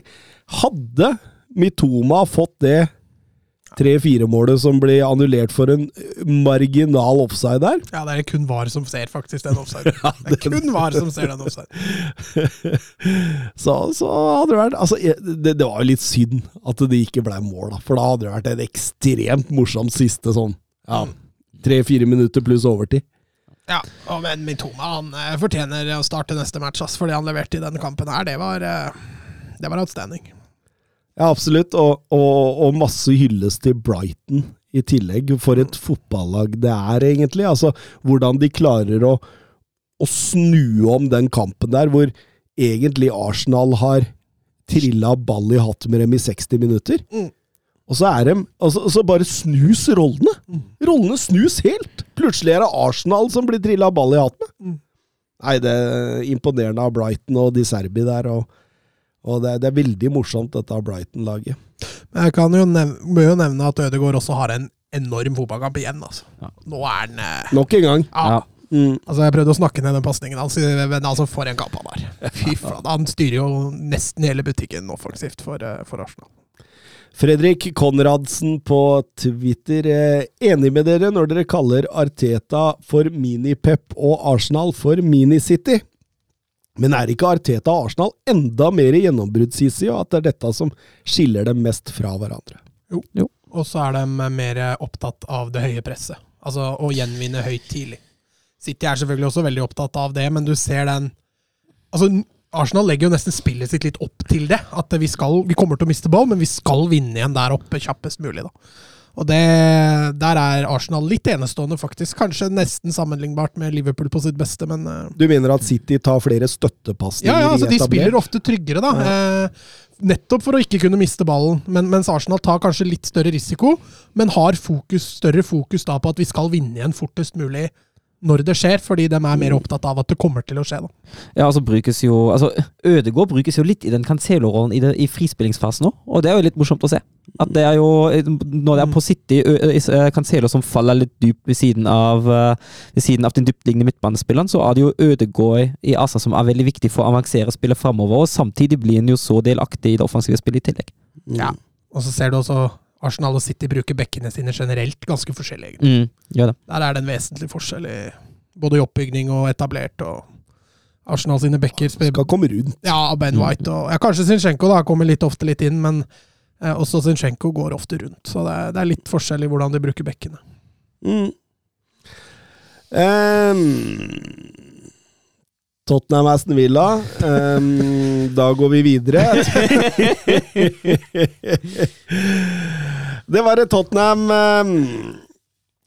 Hadde Mitoma fått det 3-4-målet som ble annullert for en marginal offside der Ja, det er kun VAR som ser faktisk den offside. Det er kun VAR som ser den offside. så, så hadde det vært Altså, det, det var jo litt synd at det ikke ble mål, da. For da hadde det vært en ekstremt morsom siste sånn ja, tre-fire minutter pluss overtid. Ja, og men Mitoma han eh, fortjener å starte neste match, ass, fordi han leverte i denne kampen her. Det var, eh, det var outstanding. Ja, absolutt. Og, og, og masse hylles til Brighton i tillegg. For et fotballag det er, egentlig. Altså, hvordan de klarer å, å snu om den kampen der, hvor egentlig Arsenal har trilla ball i hatt med dem i 60 minutter. Mm. Og så er de altså, så bare snus rollene. Rollene snus helt! Plutselig er det Arsenal som blir trilla ball i hatt med. Mm. Nei, det er imponerende av Brighton og de Serbi der. og og det, det er veldig morsomt, dette Brighton-laget. Men jeg kan jo nevne, må jo nevne at Ødegaard også har en enorm fotballkamp igjen. Altså. Ja. Nå er han eh, Nok en gang. ja. Ja. Mm. Altså, Jeg prøvde å snakke ned den pasningen hans, men altså, for en kamp han har. Fy faen, Han styrer jo nesten hele butikken offensivt for, eh, for Arsenal. Fredrik Konradsen på Twitter. Eh, enig med dere når dere kaller Arteta for Minipep og Arsenal for Minicity. Men er ikke Arteta og Arsenal enda mer i gjennombruddshissige, og at det er dette som skiller dem mest fra hverandre? Jo, Og så er de mer opptatt av det høye presset. Altså å gjenvinne høyt tidlig. City er selvfølgelig også veldig opptatt av det, men du ser den Altså, Arsenal legger jo nesten spillet sitt litt opp til det. At vi, skal, vi kommer til å miste ball, men vi skal vinne igjen der oppe kjappest mulig. da. Og det, Der er Arsenal litt enestående, faktisk. Kanskje nesten sammenlignbart med Liverpool på sitt beste, men eh, Du mener at City tar flere støttepasninger ja, ja, altså De spiller ofte tryggere, da. Eh, nettopp for å ikke kunne miste ballen. Men, mens Arsenal tar kanskje litt større risiko, men har fokus, større fokus da på at vi skal vinne igjen fortest mulig når det skjer, fordi de er mer opptatt av at det kommer til å skje. da. Ja, altså brukes jo altså Ødegård brukes jo litt i den Cancelo-rollen i, i frispillingsfasen òg, og det er jo litt morsomt å se. At det er jo Når det er på City Cancelo som faller litt dypt ved siden av eh, Ved siden av den dyptliggende midtbanespilleren, så er det jo Ødegård i Asa som er veldig viktig for å avansere spillet framover, og samtidig blir han jo så delaktig i det offensive spillet i tillegg. Ja. Og så ser du også Arsenal og City bruker bekkene sine generelt ganske forskjellig. Mm, gjør det. Der er det en vesentlig forskjell i både i oppbygning og etablert. og Arsenal sine bekker Skal komme rundt. Ja, Ben White og ja, Kanskje Zinchenko da kommer litt ofte litt inn, men eh, også Zinchenko går ofte rundt. Så det er, det er litt forskjell i hvordan de bruker bekkene. Mm. Ehm, Tottenham Aston Villa. Um, da går vi videre. det var et Tottenham um,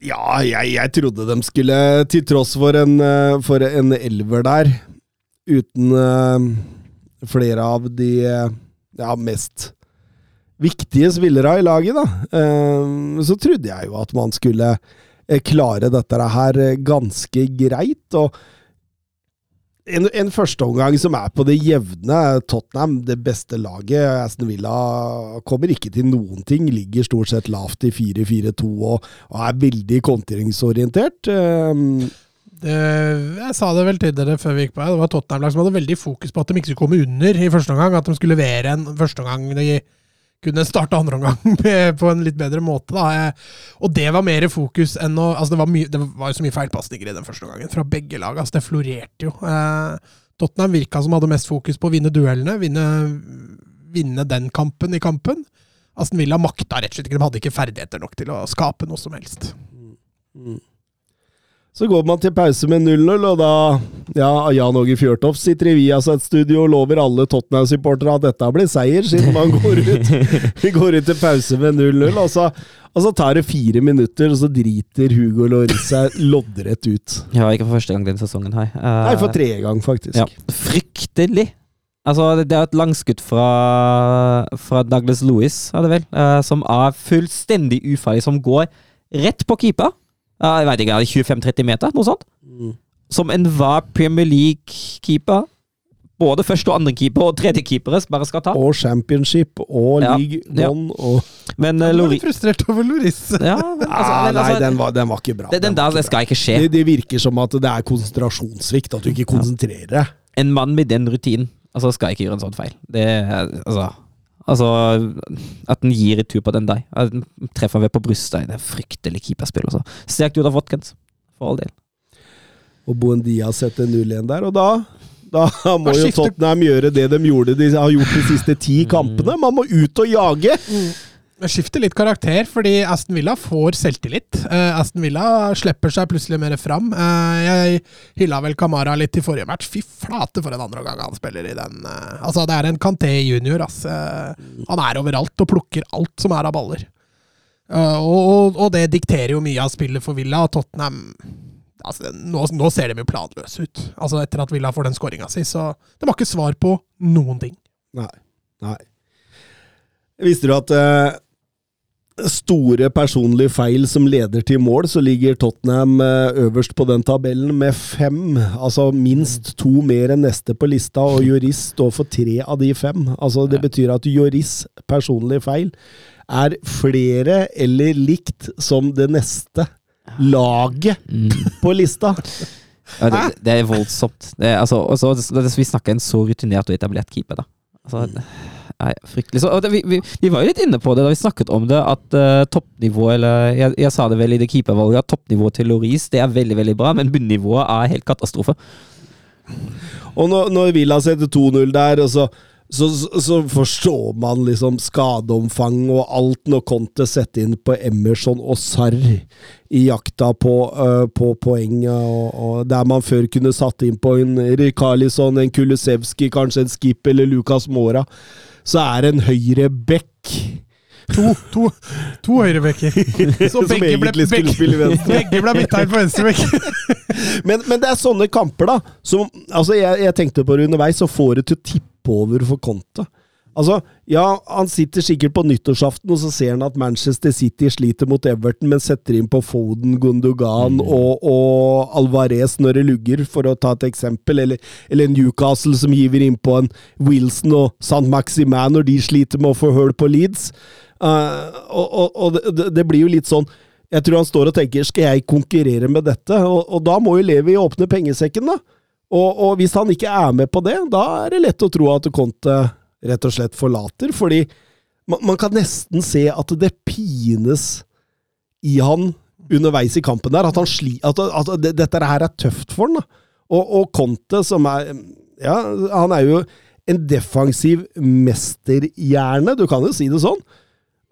Ja, jeg, jeg trodde de skulle, til tross for en, eh, for en elver der, uten uh, flere av de ja, mest viktige spillere i laget, da, um, så trodde jeg jo at man skulle eh, klare dette her eh, ganske greit. og en, en førsteomgang som er på det jevne. Tottenham, det beste laget. Aston Villa kommer ikke til noen ting. Ligger stort sett lavt i 4-4-2 og, og er veldig kontringsorientert. Um, Det, jeg sa det vel tidligere før vi gikk på her, det var Tottenham-lag som hadde veldig fokus på at de ikke skulle komme under i første omgang. At de skulle levere en førsteomgang de kunne starte andre omgang på en litt bedre måte. Da. Og det var mer fokus enn å altså det, var mye, det var jo så mye feilpasninger i den første omgangen fra begge lag. Altså det florerte jo. Eh, Tottenham virka som hadde mest fokus på å vinne duellene, vinne, vinne den kampen i kampen. Aston Villa makta rett og slett ikke, de hadde ikke ferdigheter nok til å skape noe som helst. mm. Så går man til pause med 0-0, og da Ja, Jan Åge Fjørtoft sitter i Viasat-studio og lover alle Tottenham-supportere at dette blir seier, siden man går ut, går ut til pause med 0-0. Og, og så tar det fire minutter, og så driter Hugo Lloris seg loddrett ut. Ja, ikke for første gang denne sesongen her. Uh, Nei, for tredje gang, faktisk. Ja. Fryktelig! Altså, det det er et langskudd fra, fra Douglas Lewis, er det vel, uh, som er fullstendig ufarlig, som går rett på keeper. Ja, jeg vet ikke, er 25-30 meter, noe sånt? Mm. Som enhver Premier League-keeper, både første og andre keeper og tredje keepere, bare skal ta. Og championship og league ja. one og Men Jeg uh, var Lori... litt frustrert over Loris. Ja, altså, ah, Nei, altså, den var, den var ikke bra. Den, den var der det skal ikke skje. det, det virker som at det er konsentrasjonssvikt, at du ikke konsentrerer deg. En mann med den rutinen altså, skal ikke gjøre en sånn feil. Det altså, altså At den gir retur på den der. At den treffer ved på brystet. Det er fryktelig keeperspill. Altså. Sterkt gjort av Watkins, for all del. Og Buendia setter 0-1 der, og da da må Da jo Tottenham gjøre det de gjorde de har gjort de siste ti kampene. Man må ut og jage! Det skifter litt karakter, fordi Aston Villa får selvtillit. Uh, Aston Villa slipper seg plutselig mer fram. Uh, jeg hylla vel Kamara litt i forrige match. Fy flate for en andre gang han spiller i den. Uh, altså, det er en Kanté junior, ass. Han er overalt og plukker alt som er av baller. Og, og, og det dikterer jo mye av spillet for Villa. Tottenham altså, nå, nå ser de jo planløse ut. Altså Etter at Villa får den skåringa si. Så de har ikke svar på noen ting. Nei. Nei. Visste du at store personlige feil som leder til mål, så ligger Tottenham eh, øverst på den tabellen med fem. Altså minst to mer enn neste på lista, og Joris står for tre av de fem. Altså Det betyr at Joris personlige feil er flere eller likt som det neste laget på lista. Ja, det, det er voldsomt. Det altså, også, vi snakker en så rutinert og etablert keeper, da. Altså, nei, fryktelig. Så, det, vi, vi, vi var jo litt inne på det da vi snakket om det, at uh, toppnivået Eller jeg, jeg sa det vel i det keepervalget, at toppnivået til Loris det er veldig veldig bra, men bunnivået er helt katastrofe. Og når, når Villa setter 2-0 der, og så, så, så, så forstår man liksom skadeomfang og alt når Conte setter inn på Emerson og Sarr i jakta på, uh, på poeng. Og, og der man før kunne satt inn på en Rikarlison, en Kulusevski, kanskje en Skip eller Lukas Mora, så er det en høyre bekk To, to, to høyrebekker. som egentlig skulle spille venstre. Begge ble bytta inn på venstrebekk. Men, men det er sånne kamper, da. Som, altså jeg, jeg tenkte på det underveis, så får det til å tippe over for Conte. Altså, ja, han sitter sikkert på nyttårsaften, og så ser han at Manchester City sliter mot Everton, men setter inn på Foden, Gundogan og, og Alvarez når det lugger, for å ta et eksempel. Eller, eller Newcastle som hiver inn på en Wilson og St. Maximan når de sliter med å få høl på Leeds. Uh, og og, og det, det blir jo litt sånn jeg tror han står og tenker skal jeg konkurrere med dette? Og, og da må jo Levi åpne pengesekken, da. Og, og hvis han ikke er med på det, da er det lett å tro at Conte rett og slett forlater. Fordi man, man kan nesten se at det pines i han underveis i kampen der. At, han sli, at, at dette her er tøft for han. Da. Og, og Conte, som er Ja, han er jo en defensiv mesterhjerne, du kan jo si det sånn.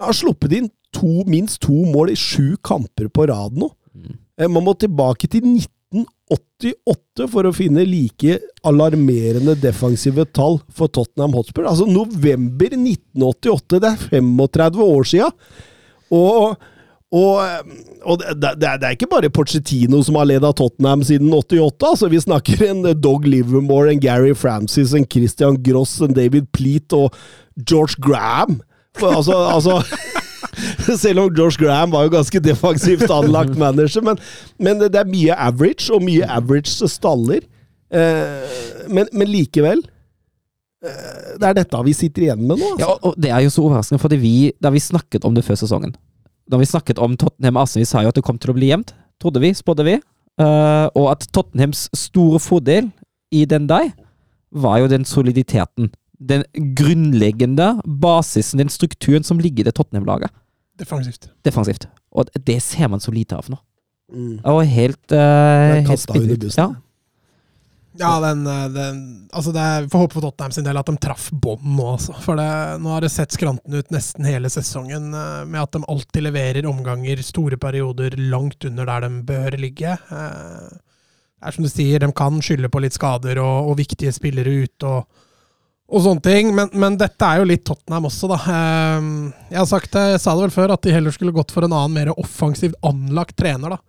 Har sluppet inn to, minst to mål i sju kamper på rad nå. Eh, Man må tilbake til 1988 for å finne like alarmerende defensive tall for Tottenham Hotspur. Altså november 1988, det er 35 år sia! Og, og, og det, det, det er ikke bare Pochettino som har ledet Tottenham siden 88. altså Vi snakker en Dog Livermore, en Gary Francis, en Christian Gross, en David Pleat og George Graham. For, altså, altså selv om George Graham var jo ganske defensivt anlagt manager. Men, men det, er mye average, og mye average staller. Eh, men, men likevel eh, Det er dette vi sitter igjen med nå. Altså. Ja, og det er jo så overraskende, fordi da vi snakket om det før sesongen Da vi snakket om Tottenham Arsenal, vi sa jo at det kom til å bli jevnt. Trodde vi, spådde vi. Eh, og at Tottenhams store fordel i den dag var jo den soliditeten. Den grunnleggende basisen, den strukturen som ligger i det Tottenham-laget. Defensivt. Defensivt. Og det ser man så lite av nå. Mm. Og helt, uh, helt spinnvilt. Ja. Ja, den, eh, den Altså, det er, vi får håpe for Tottenham sin del at de traff bånd nå, altså. For det, nå har det sett skranten ut nesten hele sesongen eh, med at de alltid leverer omganger, store perioder, langt under der de bør ligge. Det er som du sier, de kan skylde på litt skader og, og viktige spillere ute og, og sånne ting, men, men dette er jo litt Tottenham også, da. Eh, Jeg har sagt jeg sa det vel før, at de heller skulle gått for en annen, mer offensivt anlagt trener, da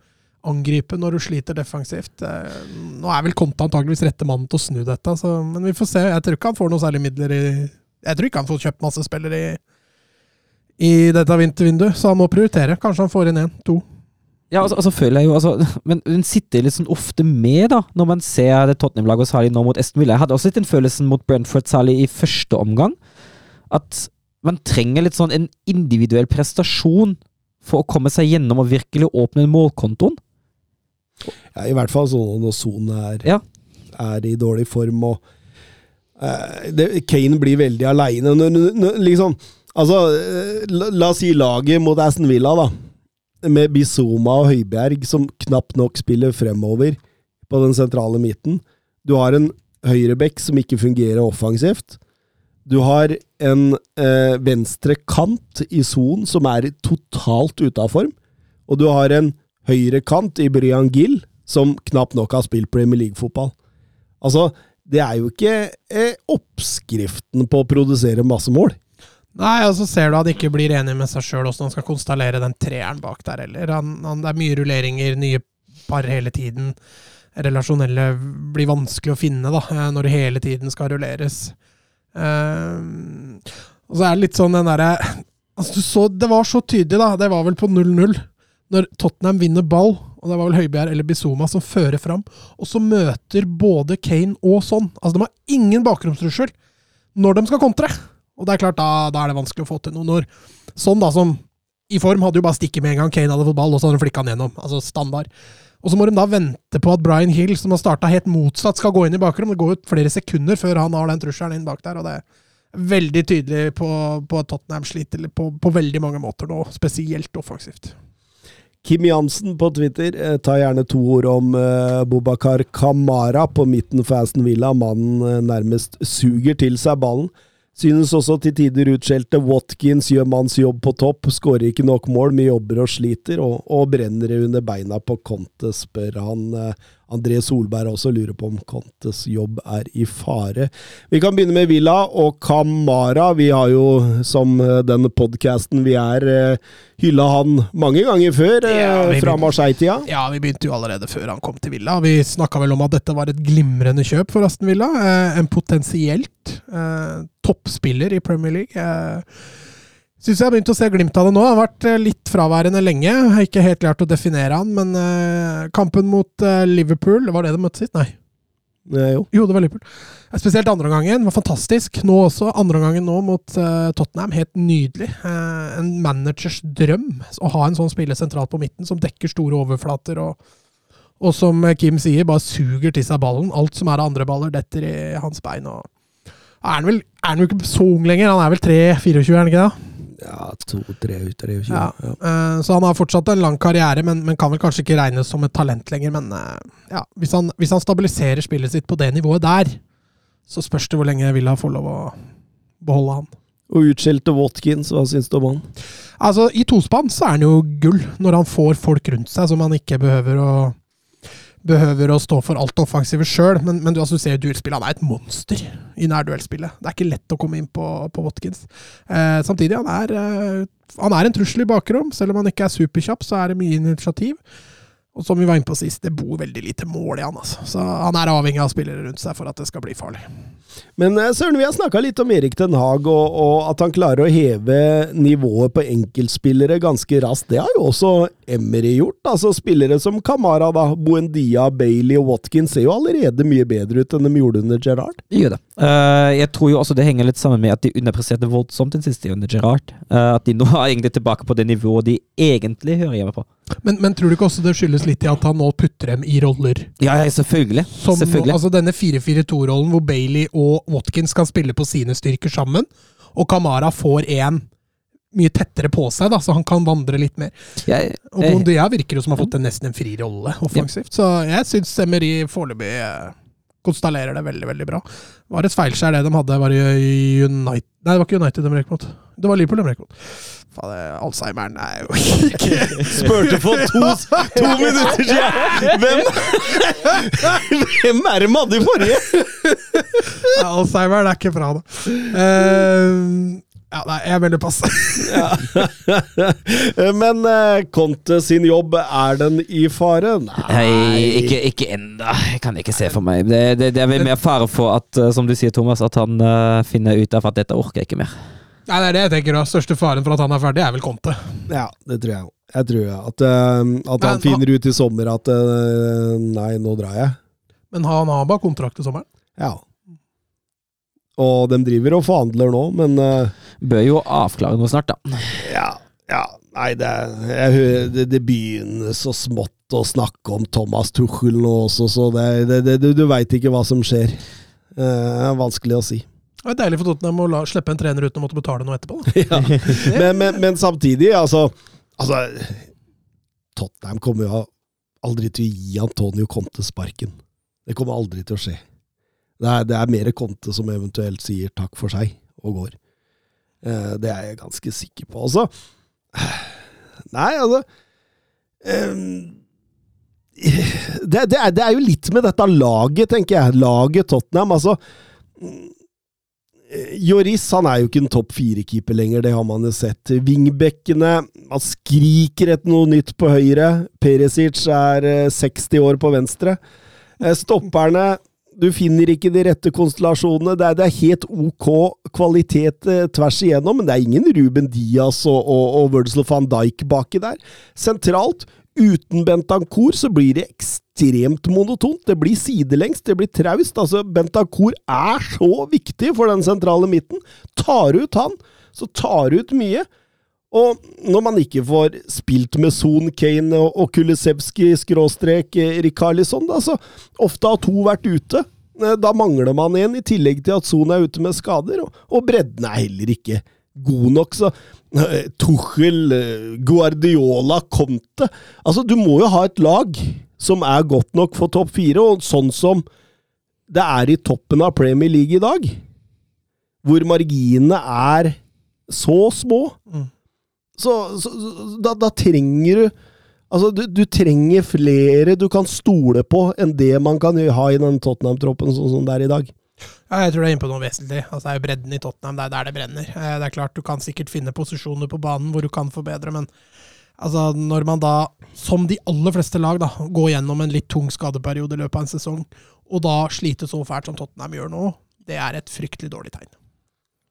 angripe når du sliter defensivt. Eh, Nå er vel Konta antageligvis rette mannen til å snu dette, så, men vi får se. Jeg tror ikke han får noe særlig midler i Jeg tror ikke han får kjøpt masse spillere i, i dette vintervinduet, så han må prioritere. Kanskje han får inn én, to. Ja, altså, altså føler jeg jo altså, Men den sitter litt sånn ofte med, da, når man ser det Tottenham-laget, og særlig nå mot Aston Villa. Jeg hadde også litt den følelsen mot Brentford, særlig i første omgang, at man trenger litt sånn en individuell prestasjon for å komme seg gjennom og virkelig åpne målkontoen. Ja, I hvert fall sånn når Son er, Ja. er i dårlig form og uh, det, Kane blir veldig aleine. Liksom, altså, eh, la, la oss si laget mot Aston Villa, da. Med Bizoma og Høibjerg som knapt nok spiller fremover på den sentrale midten. Du har en høyrebekk som ikke fungerer offensivt. Du har en eh, venstre kant i Son som er totalt ute av form. Og du har en høyre kant i Brian Gill som knapt nok har spilt Premier League-fotball. Altså, det er jo ikke eh, oppskriften på å produsere masse mål. Nei, og så ser du at han ikke blir enig med seg sjøl åssen han skal konstallere den treeren bak der heller. Det er mye rulleringer, nye par hele tiden. Relasjonelle blir vanskelig å finne da, eh, når det hele tiden skal rulleres. Um, og så er det litt sånn den derre altså, så, Det var så tydelig, da. Det var vel på 0-0. Når Tottenham vinner ball, og det var vel Høibjerg eller Bizuma som fører fram, og så møter både Kane og sånn. Altså, de har ingen bakromstrussel når de skal kontre. Og det er klart, da, da er det vanskelig å få til noe. Når sånn, da, som i form hadde jo bare stikket med en gang Kane hadde fått ball, og så hadde de flikka han gjennom. Altså standard. Og så må de da vente på at Brian Hill, som har starta helt motsatt, skal gå inn i bakrom. Det går jo flere sekunder før han har den trusselen inn bak der, og det er veldig tydelig på, på at Tottenham sliter på, på veldig mange måter nå, spesielt offensivt. Kim Jansen på Twitter eh, tar gjerne to ord om eh, Bobakar Kamara på midten for Aston Villa. Mannen eh, nærmest suger til seg ballen. Synes også til tider utskjelte Watkins gjør manns jobb på topp, skårer ikke nok mål, men jobber og sliter, og, og brenner under beina på Conte, spør han. Eh, André Solberg også lurer på om Contes jobb er i fare. Vi kan begynne med Villa og Kamara. Vi har jo, som eh, den podkasten vi er, eh, hylla han mange ganger før, eh, Ja, fra begynner- Marseille-tida. Ja, vi begynte jo allerede før han kom til Villa. Vi snakka vel om at dette var et glimrende kjøp for Aston Villa. Eh, en potensielt eh, toppspiller i Premier League. Eh, Syns jeg har begynt å se glimt av det nå. Han har vært eh, litt fraværende lenge. Jeg har ikke helt klart å definere han, men eh, kampen mot eh, Liverpool, var det de møtte sitt? Nei. Ja, jo. Jo, det var Liverpool. Spesielt andre gangen var fantastisk. Nå også. Andre gangen nå mot Tottenham. Helt nydelig. En managers drøm å ha en sånn spiller sentralt på midten, som dekker store overflater og, og som Kim sier, bare suger til seg ballen. Alt som er av andre baller, detter i hans bein. Og er han vel er han jo ikke så ung lenger? Han er vel 3-24, er han ikke det? Ja, to-tre ut, 23. Ja. Ja. Uh, Så han har fortsatt en lang karriere, men, men kan vel kanskje ikke regnes som et talent lenger. Men uh, ja, hvis han, hvis han stabiliserer spillet sitt på det nivået der, så spørs det hvor lenge Villa får lov å beholde han. Og utskjelte Watkins, hva syns du om han? Altså, I tospann så er han jo gull, når han får folk rundt seg som han ikke behøver å behøver å stå for alt offensivet offensive sjøl. Men, men du, altså, du ser jo duellspillet, han er et monster i nærduellspillet. Det er ikke lett å komme inn på, på Watkins. Eh, samtidig, han er, eh, han er en trussel i bakrom. Selv om han ikke er superkjapp, så er det mye initiativ. Og som vi var inne på sist, det bor veldig lite mål i han. altså. Så han er avhengig av spillere rundt seg for at det skal bli farlig. Men eh, Søren, vi har snakka litt om Erik Den Haag, og, og at han klarer å heve nivået på enkeltspillere ganske raskt. Det har jo også Emery gjort. altså Spillere som Kamara, da, Buendia, Bailey og Watkins ser jo allerede mye bedre ut enn de gjorde under Gerrard. De gjør det. Uh, jeg tror jo også det henger litt sammen med at de underpresterte voldsomt den siste under Gerrard. Uh, at de nå er egentlig tilbake på det nivået de egentlig hører hjemme på. Men, men tror du ikke også det skyldes litt i at han nå putter dem i roller? Ja, ja, selvfølgelig. Som, selvfølgelig. altså denne 4-4-2-rollen hvor Bailey og Watkins kan spille på sine styrker sammen, og Kamara får en mye tettere på seg, da, så han kan vandre litt mer. Jeg- Og Bondia virker jo som har fått en nesten en fri rolle offensivt, så jeg syns Emery foreløpig eh, Konstallerer det veldig, veldig bra. Det var et feilskjær det de hadde, var United Nei, det var ikke United de røyk mot. Det var Liverpool de røyk mot. Faen, det- Alzheimeren er jo ikke Spurte for to, to minutter siden! Hvem, hvem er det vi hadde i forrige? Alzheimeren er ikke bra, da. Eh, ja, nei, jeg melder pass. Men uh, Conte sin jobb, er den i fare? Nei, ikke, ikke ennå. Jeg kan ikke se for meg. Det, det, det er vel mer fare for at, eh, som du sier, Thomas, at han uh, finner ut av at dette orker jeg ikke mer. Nei, det er det jeg tenker. da. Største faren for at han er ferdig, er vel Conte. Ja, det tror jeg òg. Jeg tror at, uh, at han Men- finner ut i sommer at Nei, nå drar jeg. Men han har bare kontrakt til sommeren. Ja. Og de driver og forhandler nå, men uh, Bør jo avklare noe snart, da. Ja, ja Nei, det, er- jeg, det, det begynner så smått å snakke om Thomas Tuchel nå også, så det, det, det, du, du veit ikke hva som skjer. Eh, Det er vanskelig å si. Det er deilig for Tottenham å la, slippe en trener uten å måtte betale noe etterpå. Da. ja. men, men, men samtidig, altså, altså Tottenham kommer jo aldri til å gi Antonio Conte sparken. Det kommer aldri til å skje. Det er, det er mer Conte som eventuelt sier takk for seg og går. Eh, det er jeg ganske sikker på. Altså Nei, altså det, det, er, det er jo litt med dette laget, tenker jeg. Laget Tottenham. Altså Joris han er jo ikke en topp fire-keeper lenger, det har man jo sett. Vingbekkene Man skriker etter noe nytt på høyre. Perisic er eh, 60 år på venstre. Eh, Stopperne Du finner ikke de rette konstellasjonene. Det er, det er helt ok kvalitet eh, tvers igjennom, men det er ingen Ruben Diaz og, og, og Wurzel van Dijk baki der. Sentralt, uten Bentancour, så blir det ekstremt monotont. Det blir sidelengs, det blir traust. Altså, Bentancour er så viktig for den sentrale midten. Tar ut han, så tar ut mye. Og når man ikke får spilt med Son, Kane og, Kulisevskij skråstrek eh, Rikarlisson, da, så ofte har to vært ute. Eh, Da mangler man en, i tillegg til at Son er ute med skader, og, og bredden er heller ikke god nok. Så eh, Tuchel, Guardiola, Conte Altså, du må jo ha et lag som er godt nok for topp fire, og sånn som det er i toppen av Premier League i dag, hvor marginene er så små så, så, så da, da trenger du Altså, du, du trenger flere du kan stole på enn det man kan ha i den Tottenham-troppen sånn som det er i dag. Ja, jeg tror du er inne på noe vesentlig. Altså, det er jo bredden i Tottenham, det er der det brenner. Eh, Det er klart Du kan sikkert finne posisjoner på banen hvor du kan forbedre, men altså, når man da, som de aller fleste lag, da, går gjennom en litt tung skadeperiode i løpet av en sesong, og da sliter så fælt som Tottenham gjør nå, det er et fryktelig dårlig tegn.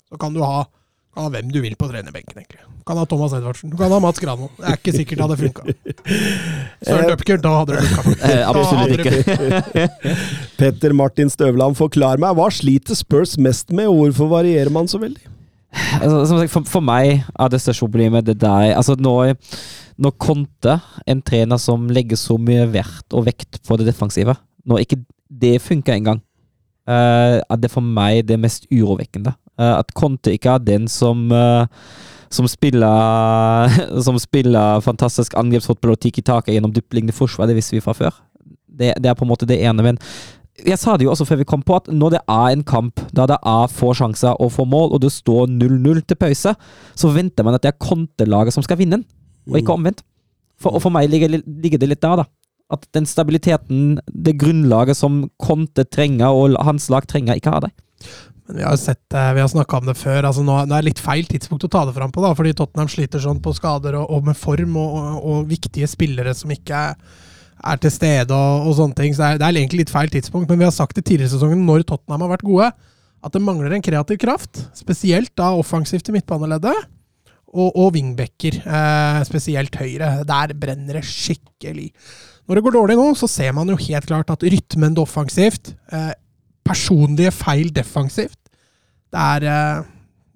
Så kan du ha, kan ha hvem du vil på trenerbenken, egentlig. Du kan ha Thomas Edvardsen, du kan ha Mats Grano. Det er ikke sikkert det hadde funka. Søren Dupker, da hadde det funka. Eh, absolutt ikke. Petter Martin Støvland, forklar meg, hva sliter Spurs mest med, og hvorfor varierer man så veldig? altså, som sagt, for, for meg er det største problemet det der Altså, når, når Conte, en trener som legger så mye vert og vekt på det defensive, når ikke det funker engang, uh, er det for meg det mest urovekkende. Eh, at Conte ikke er den som eh, som spiller Som spiller fantastisk angrepsfotball og tiki taka gjennom dyptliggende forsvar, det visste vi fra før. Det, det er på en måte det ene, men jeg sa det jo også før vi kom på, at når det er en kamp da det er få sjanser og få mål, og det står 0-0 til pause, så venter man at det er Conte-laget som skal vinne den, og ikke omvendt. For, og for meg ligger, ligger det litt der, da. At den stabiliteten, det grunnlaget som Conte trenger, og hans lag trenger, ikke har det. Men vi har sett det, vi har snakka om det før. altså nå, Det er litt feil tidspunkt å ta det fram på, da, fordi Tottenham sliter sånn på skader og, og med form, og, og, viktige spillere som ikke er, er til stede og, og sånne ting. Så det er, det er egentlig litt feil tidspunkt, men vi har sagt det tidligere i sesongen, når Tottenham har vært gode, at det mangler en kreativ kraft. Spesielt da offensivt i midtbaneleddet. Og, og wingbacker, eh, spesielt høyre. Der brenner det skikkelig. Når det går dårlig nå, så ser man jo helt klart at rytmen offensivt, eh, personlige feil defensivt, det er, eh,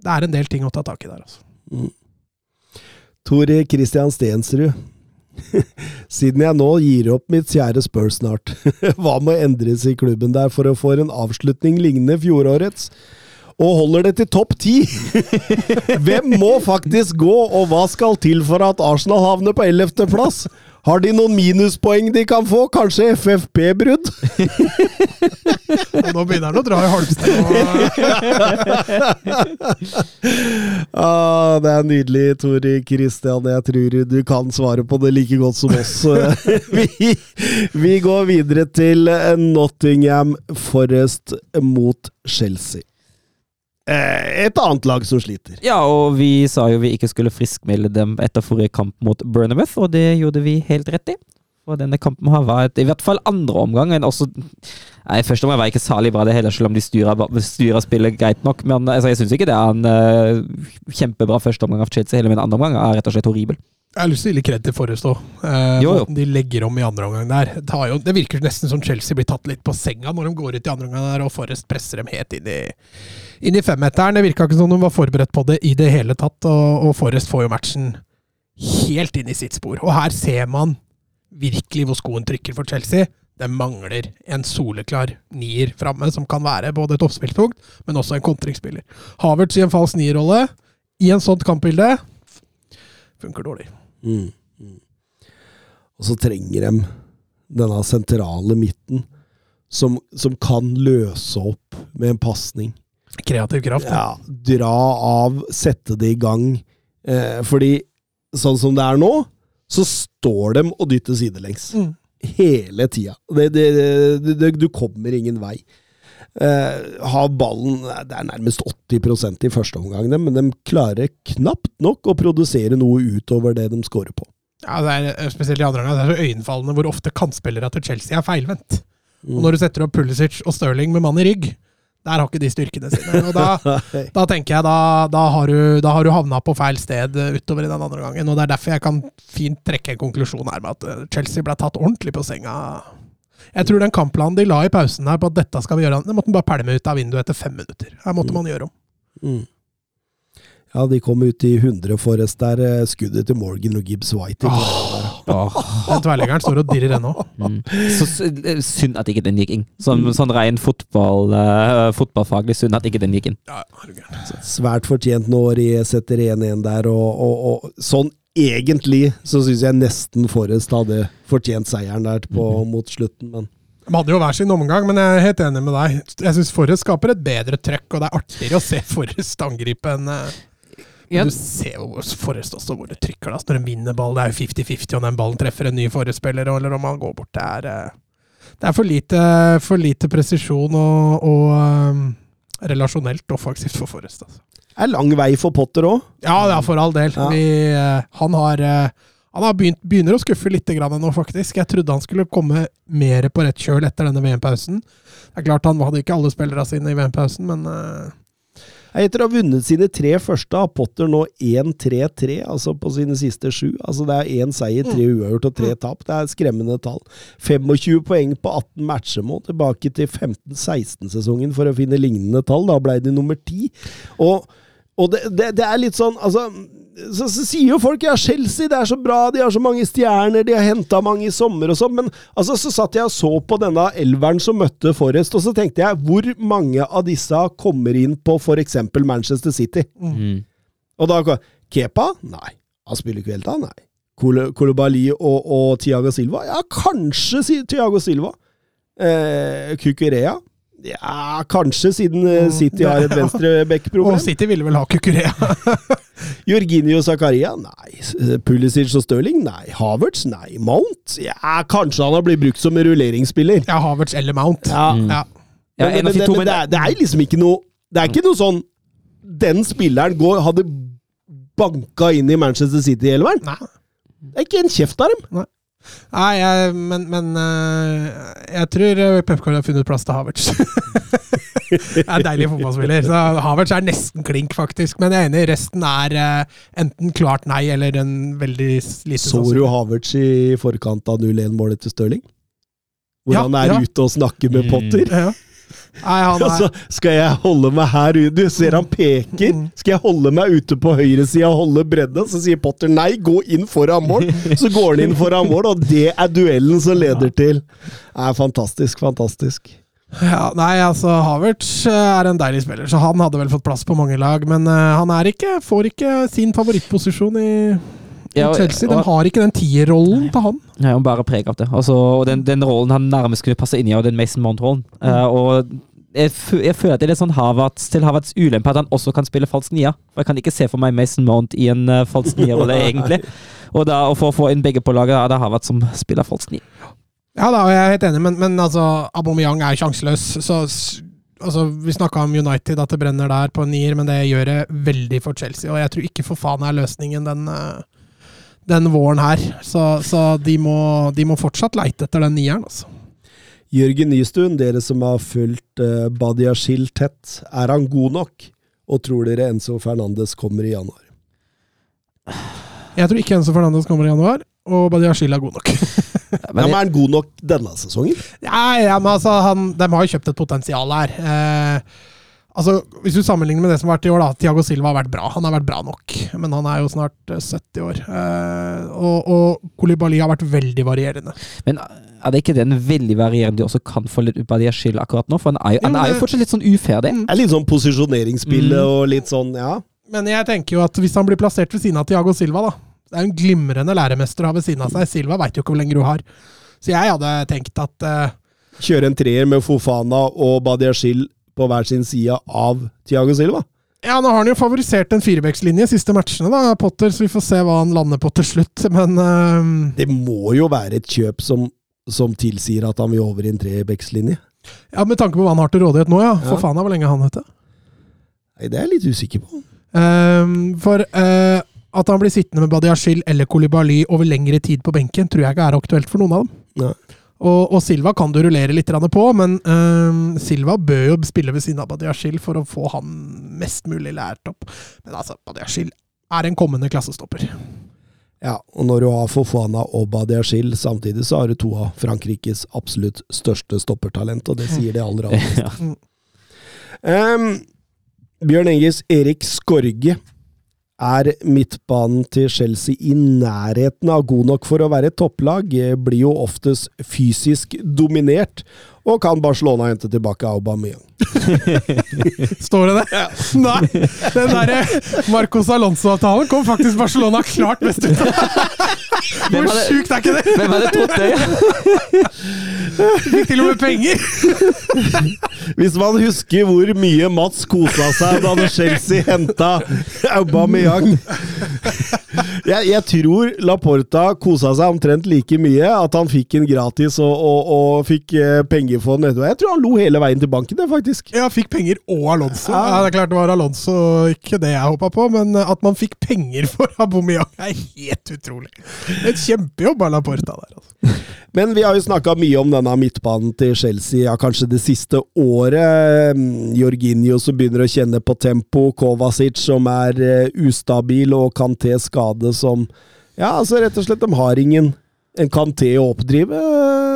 det er en del ting å ta tak i der. altså. Tore Christian Stensrud. Siden jeg nå gir opp mitt kjære Spurs snart, hva må endres i klubben der for å få en avslutning lignende fjorårets? og holder det til topp ti. Hvem må faktisk gå, og hva skal til for at Arsenal havner på ellevteplass? Har de noen minuspoeng de kan få? Kanskje FFP-brudd? Nå begynner han å dra i Holmstad. ah, det er nydelig, Tori Kristian. Jeg tror du kan svare på det like godt som oss. vi, vi går videre til Nottingham Forest mot Chelsea. Eh, et annet lag som sliter. Ja, og vi sa jo vi ikke skulle friskmelde dem etter forrige kamp mot Burnamouth, og det gjorde vi helt rett i. Og denne kampen har vært i hvert fall andre omgang. enn også Nei, første omgang var ikke særlig bra, det heller, selv om de styrer, styrer spillet greit nok. Men altså, jeg syns ikke det er en uh, kjempebra første omgang av Chelsea. Hele min andre omgang er rett og slett horribel. Jeg har lyst til å gi litt kred til Forrest òg. Eh, måten de legger om i andre omgang der. Det, jo, det, virker nesten som Chelsea blir tatt litt på senga når de går ut i andre omgang der, og Forrest presser dem helt inn i inn i femmeteren. Det virka ikke som de var forberedt på det i det hele tatt, og, og Forrest får jo matchen helt inn i sitt spor. Og her ser man virkelig hvor skoen trykker for Chelsea. Det mangler en soleklar nier framme, som kan være både et oppspillspunkt, men også en kontringsspiller. Havertz i en falsk nierrolle, i en sånt kampbilde, funker dårlig. Mm, mm. Og så trenger de denne sentrale midten, som, som kan løse opp med en pasning. Kreativ kraft. Ja. Dra av, sette det i gang. Eh, fordi sånn som det er nå, så står de og dytter sidelengs. Mm. Hele tida. Det, det, det, du kommer ingen vei. Eh, ha ballen Det er nærmest 80% i første omgang, men de klarer knapt nok å produsere noe utover det de scorer på. Ja, det er eh, Spesielt i andre omgang. Det er så øyenfallende hvor ofte kantspillere til Chelsea er feilvendt. Mm. Og når du setter opp Pulisic og Stirling med mann i rygg, der har ikke de styrkene sine. Og da, da tenker jeg da, da, har du, da har du havna på feil sted utover i den andre gangen. Og det er derfor jeg kan fint trekke en konklusjon her med at eh, Chelsea ble tatt ordentlig på senga. Jeg tror den kampplanen de la i pausen her på at dette skal vi gjøre, det måtte man bare pælme ut av vinduet etter fem minutter. Her måtte mm. man gjøre om. Mm. Ja, de kom ut i 100 Forrest der. Eh, skuddet til Morgan og Gibbs White. Oh. Den tverrleggeren står og dirrer ennå. Mm. Så eh, synd at ikke den gikk inn. Sånn, mm. sånn ren fotball, uh, fotballfaglig synd at ikke den gikk inn. Ja, Svært fortjent når de setter 1-1 der, og, og, og, sånn egentlig så syns jeg nesten Forrest hadde fortjent seieren der på, mm. mot slutten, men de hadde jo hver sin omgang, men jeg er helt enig med deg. Jeg syns Forrest skaper et bedre trøkk, og det er artigere å se Forrest angripe enn ja. Du ser jo Forrest også hvor det trykker da, når en vinner ball. Det er jo 50-50 om den ballen treffer en ny Forrest-spiller, eller om han går bort. Det er, eh, det er for, lite, for lite presisjon og, og um, relasjonelt offensivt for Forrest. Altså. Det er lang vei for Potter òg. Ja, ja, for all del. Ja. Vi, uh, han har uh, han har begynt, begynner å skuffe litt nå, faktisk. Jeg trodde han skulle komme mer på rett kjøl etter denne VM-pausen. Det er klart Han hadde ikke alle spillerne sine i VM-pausen, men uh, etter å ha vunnet sine tre første har Potter nå 1-3-3, altså på sine siste sju. Altså Det er én seier, tre mm. uavgjort og tre mm. tap. Det er skremmende tall. 25 poeng på 18 matcher må tilbake til 15-16-sesongen for å finne lignende tall. Da ble de nummer ti. Og, og det, det, det er litt sånn Altså så, så, sier jo folk ja, Chelsea det er så bra, de har så mange stjerner, de har henta mange i sommer og sånn, men altså, så satt jeg og så på denne elveren som møtte Forrest, og så tenkte jeg hvor mange av disse kommer inn på f.eks. Manchester City? Mm. Og da Kepa? Nei. Han spiller ikke helt, Nei. Kolobali og, og Tiago Silva? Ja, kanskje Tiago Silva. Eh, Kukurea? Ja, kanskje, siden eh, City har et venstreback-problem. Og City ville vel ha Kukurea. Jorginho Zakaria? Nei. Pulisic og Stirling? Nei. Havertz? Nei. Mount? Ja, kanskje han har blitt brukt som rulleringsspiller. Ja, Havertz eller Mount. Ja. Mm. ja. Men, men, men, men det, er, det, er, liksom ikke noe Det er ikke noe sånn Den spilleren går, hadde banka inn i Manchester City-elveren. Det er ikke en kjeft av dem. Nei. Nei, jeg, men, men uh, jeg tror eh, Pepcard har funnet plass til Havertz. det er en deilig fotballspiller. Så Havertz er nesten klink, faktisk. Men jeg er enig, resten er uh, enten klart nei eller en veldig lite Så du Havertz i forkant av 0-1-målet til Stirling? Hvor ja, han er ja. ute og snakker med Potter? Mm. Ja. Nei, han er... Altså, skal jeg holde meg her ute? Du ser han peker. Mm. Skal jeg holde meg ute på høyresida og holde bredda? Så sier Potter nei, gå inn foran mål. Så går han inn foran mål, og det er duellen som leder til Nei, fantastisk, fantastisk. Ja, nei, altså Havertz eh, er en deilig spiller, så han hadde vel fått plass på mange lag. Men eh, han er ikke, får ikke sin favorittposisjon i Ja, og- Chelsea. De og- har ikke den tierrollen til han. Nei, han bare preg av det. Altså, og den, den rollen han nærmest kunne passe inn i, er den Mason Mount-rollen. Eh, og jeg, jeg føler at det er litt sånn Havertz til Havertz ulempe at han også kan spille falsk nier. For jeg kan ikke se for meg Mason Mount i en uh, falsk nier-rolle, egentlig. Og da, og for å få inn begge på laget, er det Havertz som spiller falsk nier. Ja da, jeg er helt enig, men, men altså, Aubameyang er sjanseløs. Så altså, Vi snakka om United, at det brenner der på en nier, men det gjør det veldig for Chelsea. Og jeg tror ikke for faen er løsningen den, eh, den våren her. Så, så de, må, de må fortsatt leite etter den nieren, altså. Jørgen Nystuen, dere som har fulgt uh, Badiashil tett, er han god nok? Og tror dere Enzo Fernandes kommer i januar? Jeg tror ikke Enzo Fernandes kommer i januar, og Badiashil er god nok. Ja, Men men Er han god nok denne sesongen? ja, ja, men altså, han, De har jo kjøpt et potensial her. Eh, altså, Hvis du sammenligner med det som har vært i år, da. Tiago Silva har vært bra. Han har vært bra nok, men han er jo snart eh, 70 år. Eh, og, og Kolibali har vært veldig varierende. men er det ikke den veldig varierende de også kan få litt de skyld akkurat nå? For han er jo, han er jo fortsatt litt sånn uferdig. Mm. Er litt sånn posisjoneringsspillet Mm. og litt sånn, ja. Men jeg tenker jo at hvis han blir plassert ved siden av Tiago Silva, da Det er jo en glimrende læremester å ha ved siden av seg. Silva veit jo ikke hvor lenge du har. Så jeg hadde tenkt at eh, Kjøre en treer med Fofana og Badiashil på hver sin side av Tiago Silva. Ja, nå har han jo favorisert en firebeckslinje siste matchene, da, Potter, så vi får se hva han lander på til slutt. Men uh... Det må jo være et kjøp som, som tilsier at han vil over i en trebeckslinje. ja, med tanke på hva han har til rådighet nå, ja. For Ja. faen av hvor lenge han heter. Nei, det er jeg litt usikker på. Um, for uh, at han blir sittende med Badiashil eller Kolibali over lengre tid på benken, tror jeg ikke er aktuelt for noen av dem. Nei. Og, og Silva kan du rullere litt på, men uh, Silva bør jo spille ved siden av Badiashil for å få han mest mulig lært opp. Men altså, Badiashil er en kommende klassestopper. Ja, og når du har Fofana og Badiashil samtidig, så har du to av Frankrikes absolutt største stoppertalent, og det sier det aller aller meste. Ja. um, Bjørn Engis Erik Skorge. Er midtbanen til Chelsea i nærheten av god nok for å være et topplag? Eh, Blir jo oftest fysisk dominert, og kan Barcelona hente tilbake Aubameyang? Står det det? Nei! Den derre Marcos Alonso-avtalen kom faktisk Barcelona klart best ut av. Hvor hadde- sjukt er ikke det? Hvem hadde trodd det? Fikk til og med penger! Hvis man husker hvor mye Mats kosa seg da Chelsea henta Aubameyang jeg, jeg tror Laporta kosa seg omtrent like mye. At han fikk en gratis og, og, og fikk eh, penger for den. Jeg tror han lo hele veien til banken, det, faktisk. Ja, fikk penger og Alonso. Ja. Ja, det er klart det var Alonso, ikke det jeg håpa på, men at man fikk penger for Aubameyang er helt utrolig. Et kjempejobb av Laporta der. Altså. Men vi har jo snakka mye om denne midtbanen til Chelsea, ja, kanskje det siste året. Mm, Jorginho som begynner å kjenne på tempo, Kovacic som er eh, ustabil, og Kanté skade som Ja, altså rett og slett, de har ingen en Kanté å oppdrive.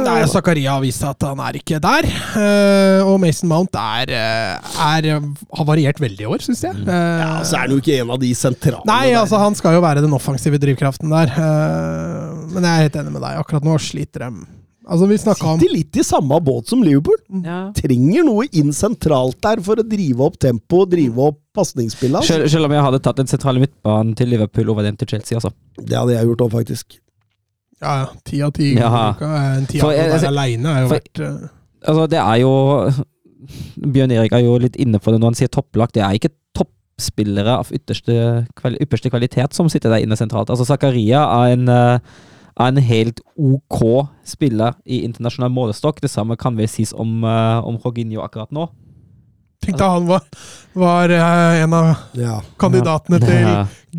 Nei, Zakaria har vist at han er ikke der. eh, og Mason Mount er, eh, er har variert veldig i år, syns jeg. Mm. Ja, så er han jo ikke en av de sentrale. Nei, der. altså han skal jo være den offensive drivkraften der. eh, men jeg er helt enig med deg. Akkurat nå sliter de. Altså, vi Sitter om litt i samme båt som Liverpool. Ja. Trenger noe inn sentralt der for å drive opp tempo og drive opp pasningsspillet. Altså. Selv, selv om jeg hadde tatt den sentrale midtbanen til Liverpool over den til Chelsea, altså. Det hadde jeg gjort òg, faktisk. Ja, ja. Ti av ti. uka. En ti av ti altså- aleine er jo for- vært eh, Altså, det er jo Bjørn Erik er jo litt inne på det når han sier topplag. Det er ikke toppspillere av ytterste, kvali- ypperste kvalitet som sitter der inne sentralt. Altså, Zakaria er en, eh, er en helt ok spiller i internasjonal målestokk. Det samme kan vel sies om, eh, om Jorginho akkurat nå. Tenk deg han var, var eh, en av Ja. kandidatene til